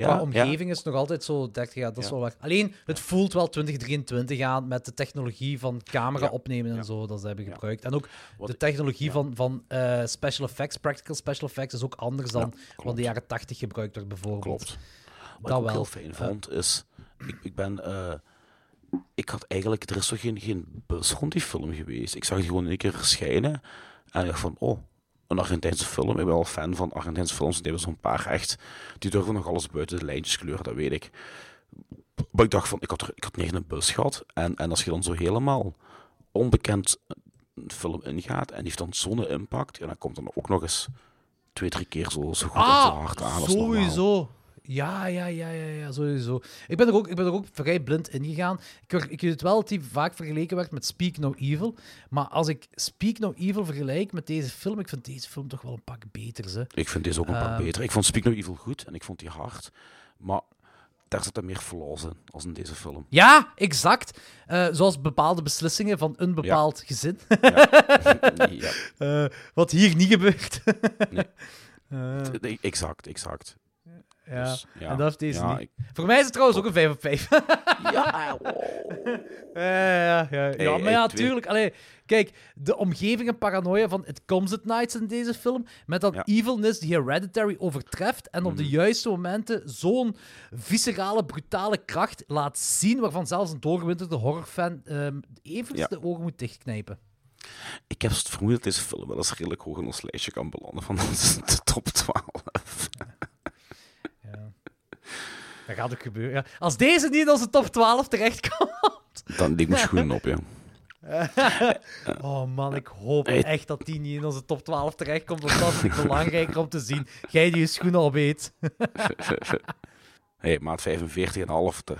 Ja, qua omgeving is het nog altijd zo 30 jaar, dat is wel waar. Alleen, het voelt wel 2023 aan met de technologie van camera opnemen en zo, dat ze hebben gebruikt. En ook Wat de technologie van, van eh, special effects, practical special effects, is ook anders dan wat de jaren 80 gebruikt werd, bijvoorbeeld. Klopt. Wat Dat ik ook wel. heel fijn vond, is... Ik, ik ben... eh, ik had eigenlijk... Er is toch geen, geen bus rond die film geweest. Ik zag die gewoon één keer verschijnen. En ik dacht van... Oh, een Argentijnse film. Ik ben wel fan van Argentijnse films. Die hebben zo'n paar echt... Die durven nog alles buiten de lijntjes kleuren, dat weet ik. Maar ik dacht van... Ik had, er, ik had niet een bus gehad. En, en als je dan zo helemaal onbekend een film ingaat... En die heeft dan zo'n impact... En dan komt dan ook nog eens... Twee, drie keer zo, zo goed Ah, hard aan als normaal. Ja, ja, ja, ja, ja, sowieso. Ik ben er ook, ik ben er ook vrij blind ingegaan. Ik, word- ik weet het wel dat die vaak vergeleken werd met Speak No Evil. Maar als ik Speak No Evil vergelijk met deze film, ik vind deze film toch wel een pak beter. Hè? Ik vind deze ook een pak Ehm. beter. Ik vond Speak No Evil goed en ik vond die hard. Maar daar zitten meer flaws in als in deze film. Ja, exact. Eh, zoals bepaalde beslissingen van een bepaald gezin. ja, Eh, wat hier niet gebeurt. Nee. Eh, exact, exact. Ja. Dus, ja. En dat deze Ja, niet. ik- Voor mij is het trouwens ook een 5 op 5. ja, wow. Ja, ja, ja. Hey, maar ja, twee- tuurlijk. Allee, kijk, de omgeving en paranoia van It Comes at Nights in deze film, met dat Ja. evilness die Hereditary overtreft en op de Mhm. juiste momenten zo'n viscerale, brutale kracht laat zien, waarvan zelfs een doorgewinterde horrorfan ehm even Ja. de ogen moet dichtknijpen. Ik heb het vermoeden dat deze film wel eens redelijk hoog in ons lijstje kan belanden van de top 12. Ja. Dat gaat ook gebeuren. Ja. Als deze niet in onze top 12 terechtkomt. Dan ligt mijn schoenen op, ja. Oh man, ik hoop echt dat die niet in onze top 12 terechtkomt, want dat is belangrijker om te zien. Jij die je schoenen al weet. hey, maat 45 en half. Te...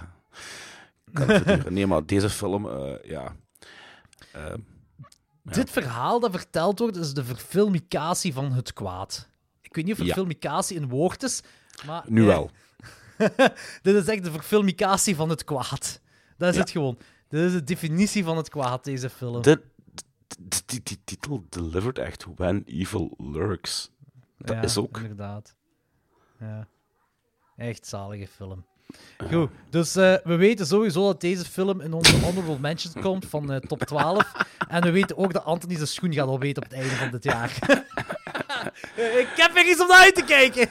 Kan. Nee, maar deze film, eh, ja. Eh, Ja. Dit verhaal dat verteld wordt, is de verfilmicatie van het kwaad. Ik weet niet of Ja. verfilmicatie een woord is, maar... nu eh, wel. dit is echt de verfilmicatie van het kwaad. Dat is Ja. het gewoon. Dit is de definitie van het kwaad, deze film. De, die, titel delivered echt When Evil Lurks. Dat Ja, is ook. Inderdaad. Ja. Echt zalige film. Goed, dus eh, we weten sowieso dat deze film in onze honorable mentions komt van eh, top 12. En we weten ook dat Anthony zijn schoen gaat opeten op het einde van dit jaar. Ik heb er iets om naar uit te kijken.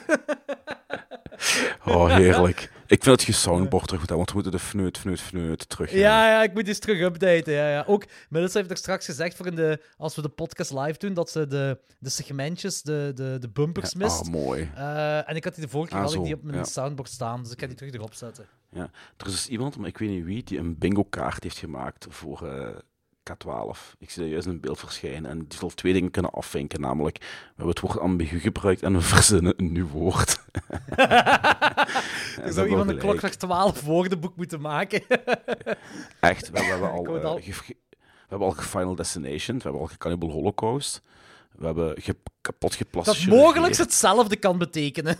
Oh, heerlijk. Ik vind dat je soundboard terug moet hebben, want we moeten de fneut, fneut, fneut terug. Ja, ja, ik moet eens terug updaten. Ja, ja. Ook, Melissa heeft er straks gezegd, voor in de, als we de podcast live doen, dat ze de, de segmentjes, de, de, de bumpers mist. Ah, mooi. Eh, en ik had die de vorige keer Ah, had ik zo, die op mijn soundboard staan, dus ik ga die terug erop zetten. Ja. Er is dus iemand, maar ik weet niet wie, die een bingo-kaart heeft gemaakt voor eh, K12. Ik zie dat juist een beeld verschijnen. En die zal twee dingen kunnen afvinken. Namelijk, we hebben het woord ambigu gebruikt en we verzinnen een nieuw woord. Er zou iemand een klokslag 12 woordenboek moeten maken. Echt, we hebben, we hebben al, eh, al- we hebben al Final Destination, we hebben al Cannibal Holocaust. We hebben ge kapot geplaste dat mogelijk hetzelfde kan betekenen.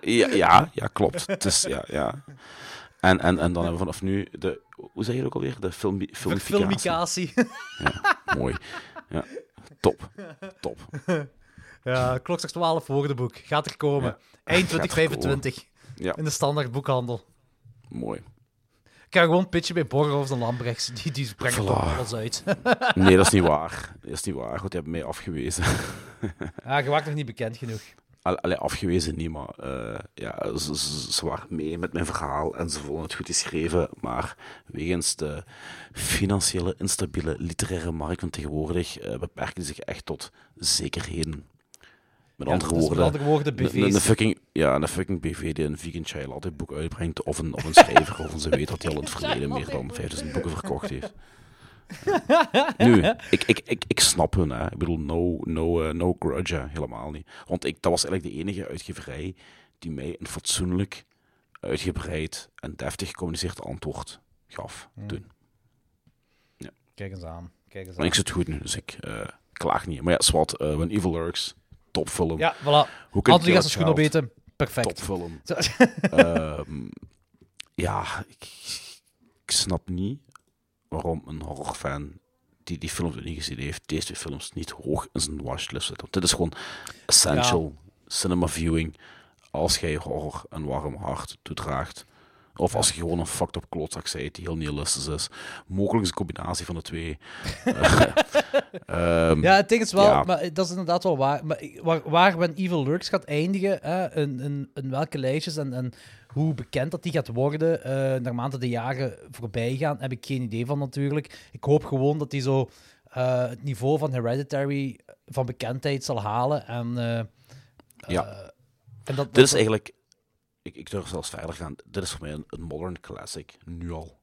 Ja, ja, ja, klopt. Het is, ja, ja. En, en, en dan hebben we vanaf nu de... Hoe zeg je ook alweer? De film, filmificatie. Filmicatie. Mooi. Ja, top. Top. Ja, klokslag 12 woordenboek. Gaat er komen. Ja, Eind gaat er 2025. Ja, In de standaard boekhandel. mooi. Ik ga gewoon pitchen bij Borgerhoofs en Lambrechts. Die, die brengen Voilà. toch alles uit. Nee, dat is niet waar. Dat is niet waar, want die hebben mij afgewezen. ja, je waart nog niet bekend genoeg. Al- Allee, afgewezen niet, maar eh, ja, ze, waren mee met mijn verhaal en ze vonden het goed geschreven, maar wegens de financiële instabiele literaire markt van tegenwoordig eh, beperken ze zich echt tot zekerheden. Met Ja, andere woorden, Met andere woorden, een- een, een BV's. fucking, ja, een fucking BV die een vegan child altijd boek uitbrengt, of een, of een schrijver waarvan ze weet dat hij al in het verleden meer dan 5000 boeken verkocht heeft. Nu, ik, ik, ik, ik snap hun, hè. Ik bedoel, no, no, eh, no grudge, hè. helemaal niet. Want ik, dat was eigenlijk de enige uitgeverij die mij een fatsoenlijk, uitgebreid en deftig gecommuniceerd antwoord gaf toen. Kijk eens aan. Kijk eens aan. ik zit goed nu, dus ik eh, klaag niet. Maar ja, zwart, eh When Evil Lurks, topfilm. Ja, voilà. Hoe kun je Anthony gaat zijn schoen opeten. Perfect. Topfilm. Ehm, ja, ik, ik snap niet waarom een horrorfan die die films nog niet gezien heeft, deze twee films niet hoog in zijn watchlist zet. Want dit is gewoon essential cinema viewing als jij horror een warm hart toedraagt. Of als je gewoon een fucked up klootzak bent die heel nihilistisch is. Mogelijk is een combinatie van de twee. Ehm, Ja, het ding is wel, Ja. maar dat is inderdaad wel waar. Maar waar, waar When Evil Lurks gaat eindigen, hè, in, in, in welke lijstjes en, en hoe bekend dat die gaat worden, eh naarmate de jaren voorbij gaan, heb ik geen idee van natuurlijk. Ik hoop gewoon dat die zo eh, het niveau van Hereditary van bekendheid zal halen. En, eh, Ja. en dat, Dit is eigenlijk, ik, ik durf zelfs verder gaan, dit is voor mij een, een modern classic, nu al.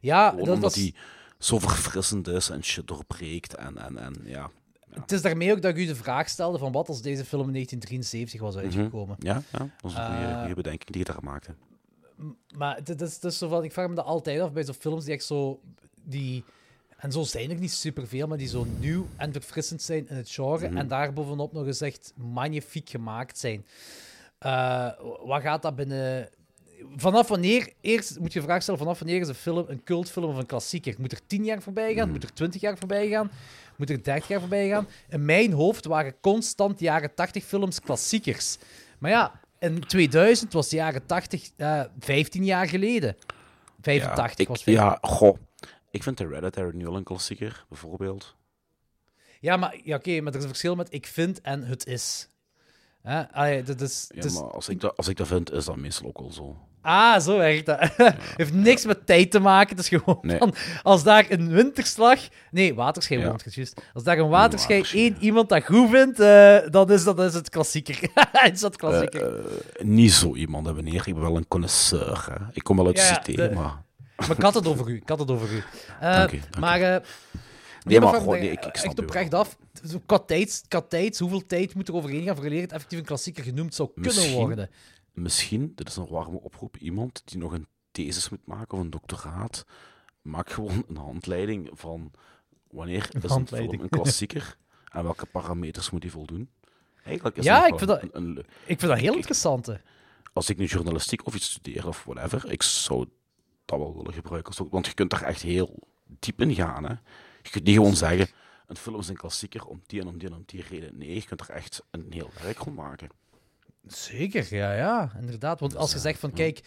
Ja, Gewoon dat, omdat hij zo verfrissend is en shit doorbreekt en, en, en ja. Het is daarmee ook dat ik u de vraag stelde van wat als deze film in 1973 was Mhm. uitgekomen. Ja, ja, dat is een goede, Eh, goede bedenking die je daar maakte. Maar het, is, het is zo van, ik vraag me dat altijd af bij zo'n films die echt zo. Die, en zo zijn er niet superveel, maar die zo nieuw en verfrissend zijn in het genre. Mhm. En daarbovenop nog eens echt magnifiek gemaakt zijn. Eh, wat gaat dat binnen. Vanaf wanneer, eerst moet je de vraag stellen, vanaf wanneer is een film een cultfilm of een klassieker? Moet er 10 jaar voorbij gaan? Moet er 20 jaar voorbij gaan? Moet er 30 jaar voorbij gaan? In mijn hoofd waren constant jaren 80 films klassiekers. Maar ja, in 2000 was de jaren 80 eh 15 jaar geleden. 85 ja, ik, was 15. Ja, goh. Ik vind Hereditary nu al een klassieker, bijvoorbeeld. Ja, maar ja, oké, maar er is een verschil met ik vind en het is. Hè? Allee, dat is, Ja, maar als ik, dat, als ik dat vind, is dat meestal ook wel zo. Ah, zo werkt dat. heeft niks met tijd te maken. Het is gewoon Nee. van, als daar een winterslag... Nee, waterschei Ja. woont juist. Als daar een waterschei, één iemand dat goed vindt, eh, dan, is, dat is het klassieker. is dat klassieker. Eh, eh, niet zo iemand, hè, meneer. Ik ben wel een connoisseur. Hè. Ik kom wel uit Ja, cité, de- maar... maar ik had het over u. Ik had het over u. Dank u, dank maar... Nee, maar gewoon, nee, ik, ik snap echt oprecht af. Qua tijd, hoeveel tijd moet er overheen gaan voordat het effectief een klassieker genoemd zou kunnen Misschien. worden? Misschien, dit is een warme oproep, iemand die nog een thesis moet maken of een doctoraat, maak gewoon een handleiding van wanneer is een film een klassieker en welke parameters moet die voldoen. Eigenlijk is Ja, ik vind dat- een- een- Ik vind dat heel interessant. als ik nu journalistiek of iets studeer of whatever, ik zou dat wel willen gebruiken. Want je kunt daar echt heel diep in gaan. Hè. Je kunt niet gewoon zeggen, een film is een klassieker om die en om die en om die reden. Nee, je kunt er echt een heel werk rond maken. Zeker, ja, ja, inderdaad. Want als je zegt van, kijk,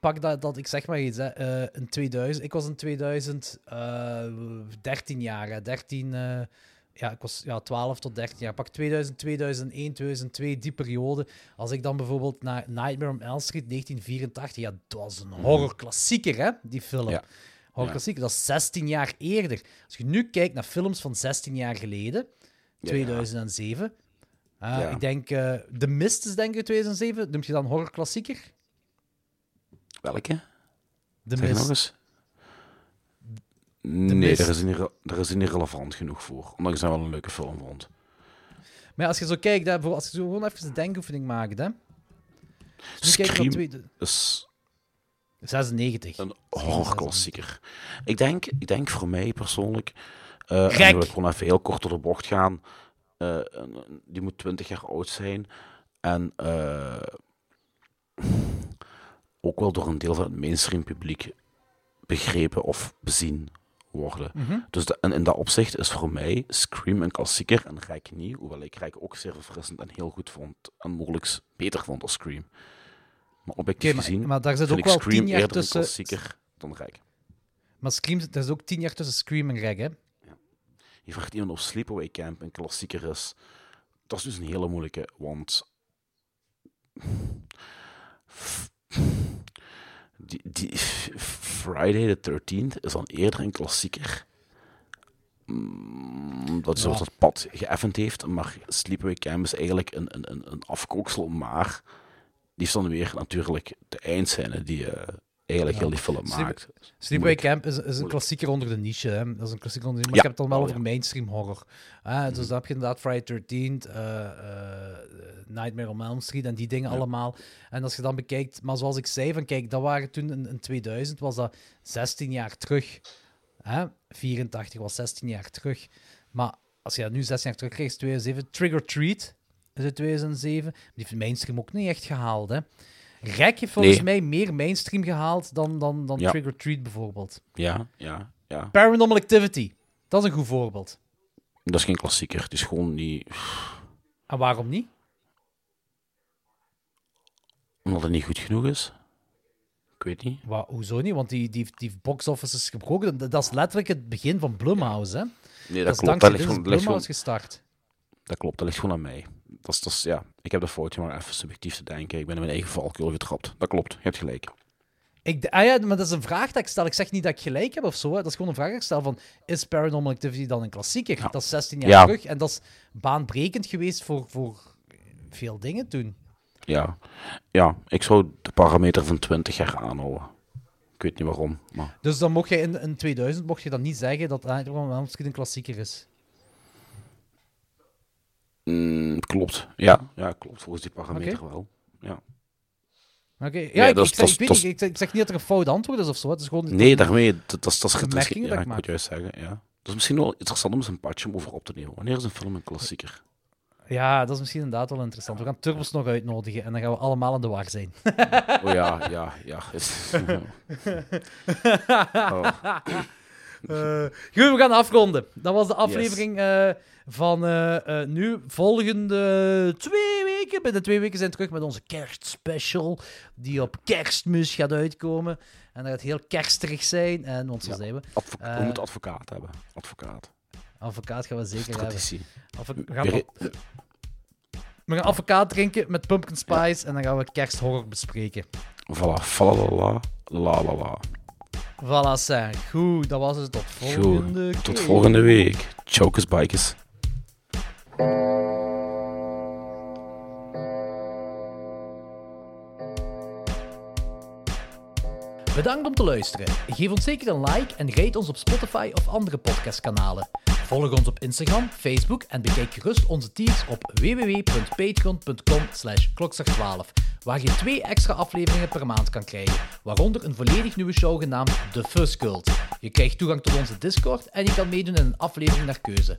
pak dat, dat ik zeg maar iets, hè, eh, in 2000, ik was in 2000 eh 13 jaar, hè, 13, eh, ja, ik was ja, 12 tot 13 jaar. Pak 2000, 2001, 2002, die periode. Als ik dan bijvoorbeeld naar Nightmare on Elm Street 1984, ja, dat was een horrorklassieker, hè, die film. Ja. Horrorklassieker, dat is 16 jaar eerder. Als je nu kijkt naar films van 16 jaar geleden, 2007. Ah, Ja. Ik denk, eh The Mist is denk ik 2007. Noemt je dan horrorklassieker? Welke? The Zeg nog Mist. Nee, Mist. daar is, niet, daar is niet relevant genoeg voor. Ondanks dat wel een leuke film vond. Maar als je zo kijkt, hè, bijvoorbeeld als je zo gewoon even een denkoefening maakt, hè. Dus kijk Scream naar twee- is 96. een horrorklassieker. Ik denk, ik denk voor mij persoonlijk... eh en wil ik gewoon even heel kort door de bocht gaan. Eh, die moet 20 jaar oud zijn. En eh, ook wel door een deel van het mainstream publiek begrepen of bezien worden. Mhm. Dus de- en in dat opzicht is voor mij Scream een klassieker en Rijk niet, hoewel ik Rijk ook zeer verfrissend en heel goed vond en mogelijk beter vond als Scream. Maar objectief maar- gezien maar daar zit ook ik wel Scream 10 jaar eerder tussen- een klassieker dan Rijk. Maar Scream, er is ook tien jaar tussen Scream en Reg, hè? Je vraagt iemand of Sleepaway Camp een klassieker is. Dat is dus een hele moeilijke, want... Die, die Friday the 13th is dan eerder een klassieker. Mm, Dat is Ja. zoals dat pad geëffend heeft, maar Sleepaway Camp is eigenlijk een, een, een, afkooksel, maar die is dan weer natuurlijk de eindscène die eh, eigenlijk heel die film maakt. Sleepaway. Camp is, is een klassieker onder de niche, hè? Dat is een klassieker onder de niche, maar ik heb het dan wel wel, over mainstream horror. Ah, dus dan heb je inderdaad Friday 13th, eh, eh, Nightmare on Elm Street en die dingen allemaal. En als je dan bekijkt, maar zoals ik zei, van kijk, dat waren toen in, in 2000, was dat 16 jaar terug. Hè? 84 was 16 jaar terug. Maar als je dat nu 16 jaar terug krijgt, is 2007. Trigger Treat is uit 2007. Die heeft mainstream ook niet echt gehaald, hè. Rek heeft volgens Nee. mij meer mainstream gehaald dan, dan, dan Ja. Trigger Treat bijvoorbeeld. Ja, ja, ja. Paranormal Activity, dat is een goed voorbeeld. Dat is geen klassieker. Het is gewoon niet... En waarom niet? Omdat het niet goed genoeg is. Ik weet niet. Hoezo niet? Want die, die, die box office is gebroken. Dat- is letterlijk het begin van Blumhouse, hè? Nee, Dat, klopt. is dat, ligt gewoon, Blumhouse gestart. dat klopt. Dat ligt gewoon aan mij. Dat is, dat is, ja, ik heb de foutje maar even subjectief te denken. Ik ben in mijn eigen valkuil getrapt. Dat klopt. Je hebt gelijk. Ik, ah ja, maar dat is een vraag dat ik stel. Ik zeg niet dat ik gelijk heb of zo. Hè. Dat is gewoon een vraag dat ik stel van... Is Paranormal Activity dan een klassieker? Ja. Dat is 16 jaar Ja. terug. En dat is baanbrekend geweest voor, voor veel dingen toen. Ja. ja, ik zou de parameter van 20 jaar aanhouden. Ik weet niet waarom. Maar Dus dan mocht je in, in 2000 mocht je dan niet zeggen dat Paranormal Street een klassieker is. Mm, klopt. Ja, ja, klopt. Volgens die parameter wel. Ja. Oké, ja, Ja, ik, dat ik, dat zeg, ik, weet zeg, ik zeg niet dat er een fout antwoord is of zo. Het is gewoon... Nee, daarmee, dat, dat, is- dat is Opmerkingen ja, ik moet juist zeggen, ja. Dat is misschien wel interessant om eens een patje om over op te nemen. Wanneer is een film een klassieker? Ja, dat is misschien inderdaad wel interessant. We gaan Turbos nog uitnodigen en dan gaan we allemaal in de war zijn. Oh ja, ja, ja. Oh. Eh, goed, we gaan afronden. Dat was de aflevering eh, van eh, eh, nu. Volgende twee weken. Binnen twee weken zijn we terug met onze kerstspecial. Die op kerstmis gaat uitkomen. En dat gaat heel kersterig zijn. En, want zo Ja. zijn we. Advo- Eh, we moeten advocaat hebben. Advocaat. Advocaat gaan we zeker hebben. Traditie. Advo- we, gaan, we advocaat drinken met pumpkin spice. En dan gaan we kersthorror bespreken. Voilà, falalala, la la la. Voilà, zijn. Goed, dat was het. Tot volgende Goed, tot volgende week. Chokers bikers. Bedankt om te luisteren. Geef ons zeker een like en rate ons op Spotify of andere podcastkanalen. Volg ons op Instagram, Facebook en bekijk gerust onze tiers op www.patreon.com slash klokslag12, waar je twee extra afleveringen per maand kan krijgen, waaronder een volledig nieuwe show genaamd The Fuzz Cult. Je krijgt toegang tot onze Discord en je kan meedoen in een aflevering naar keuze.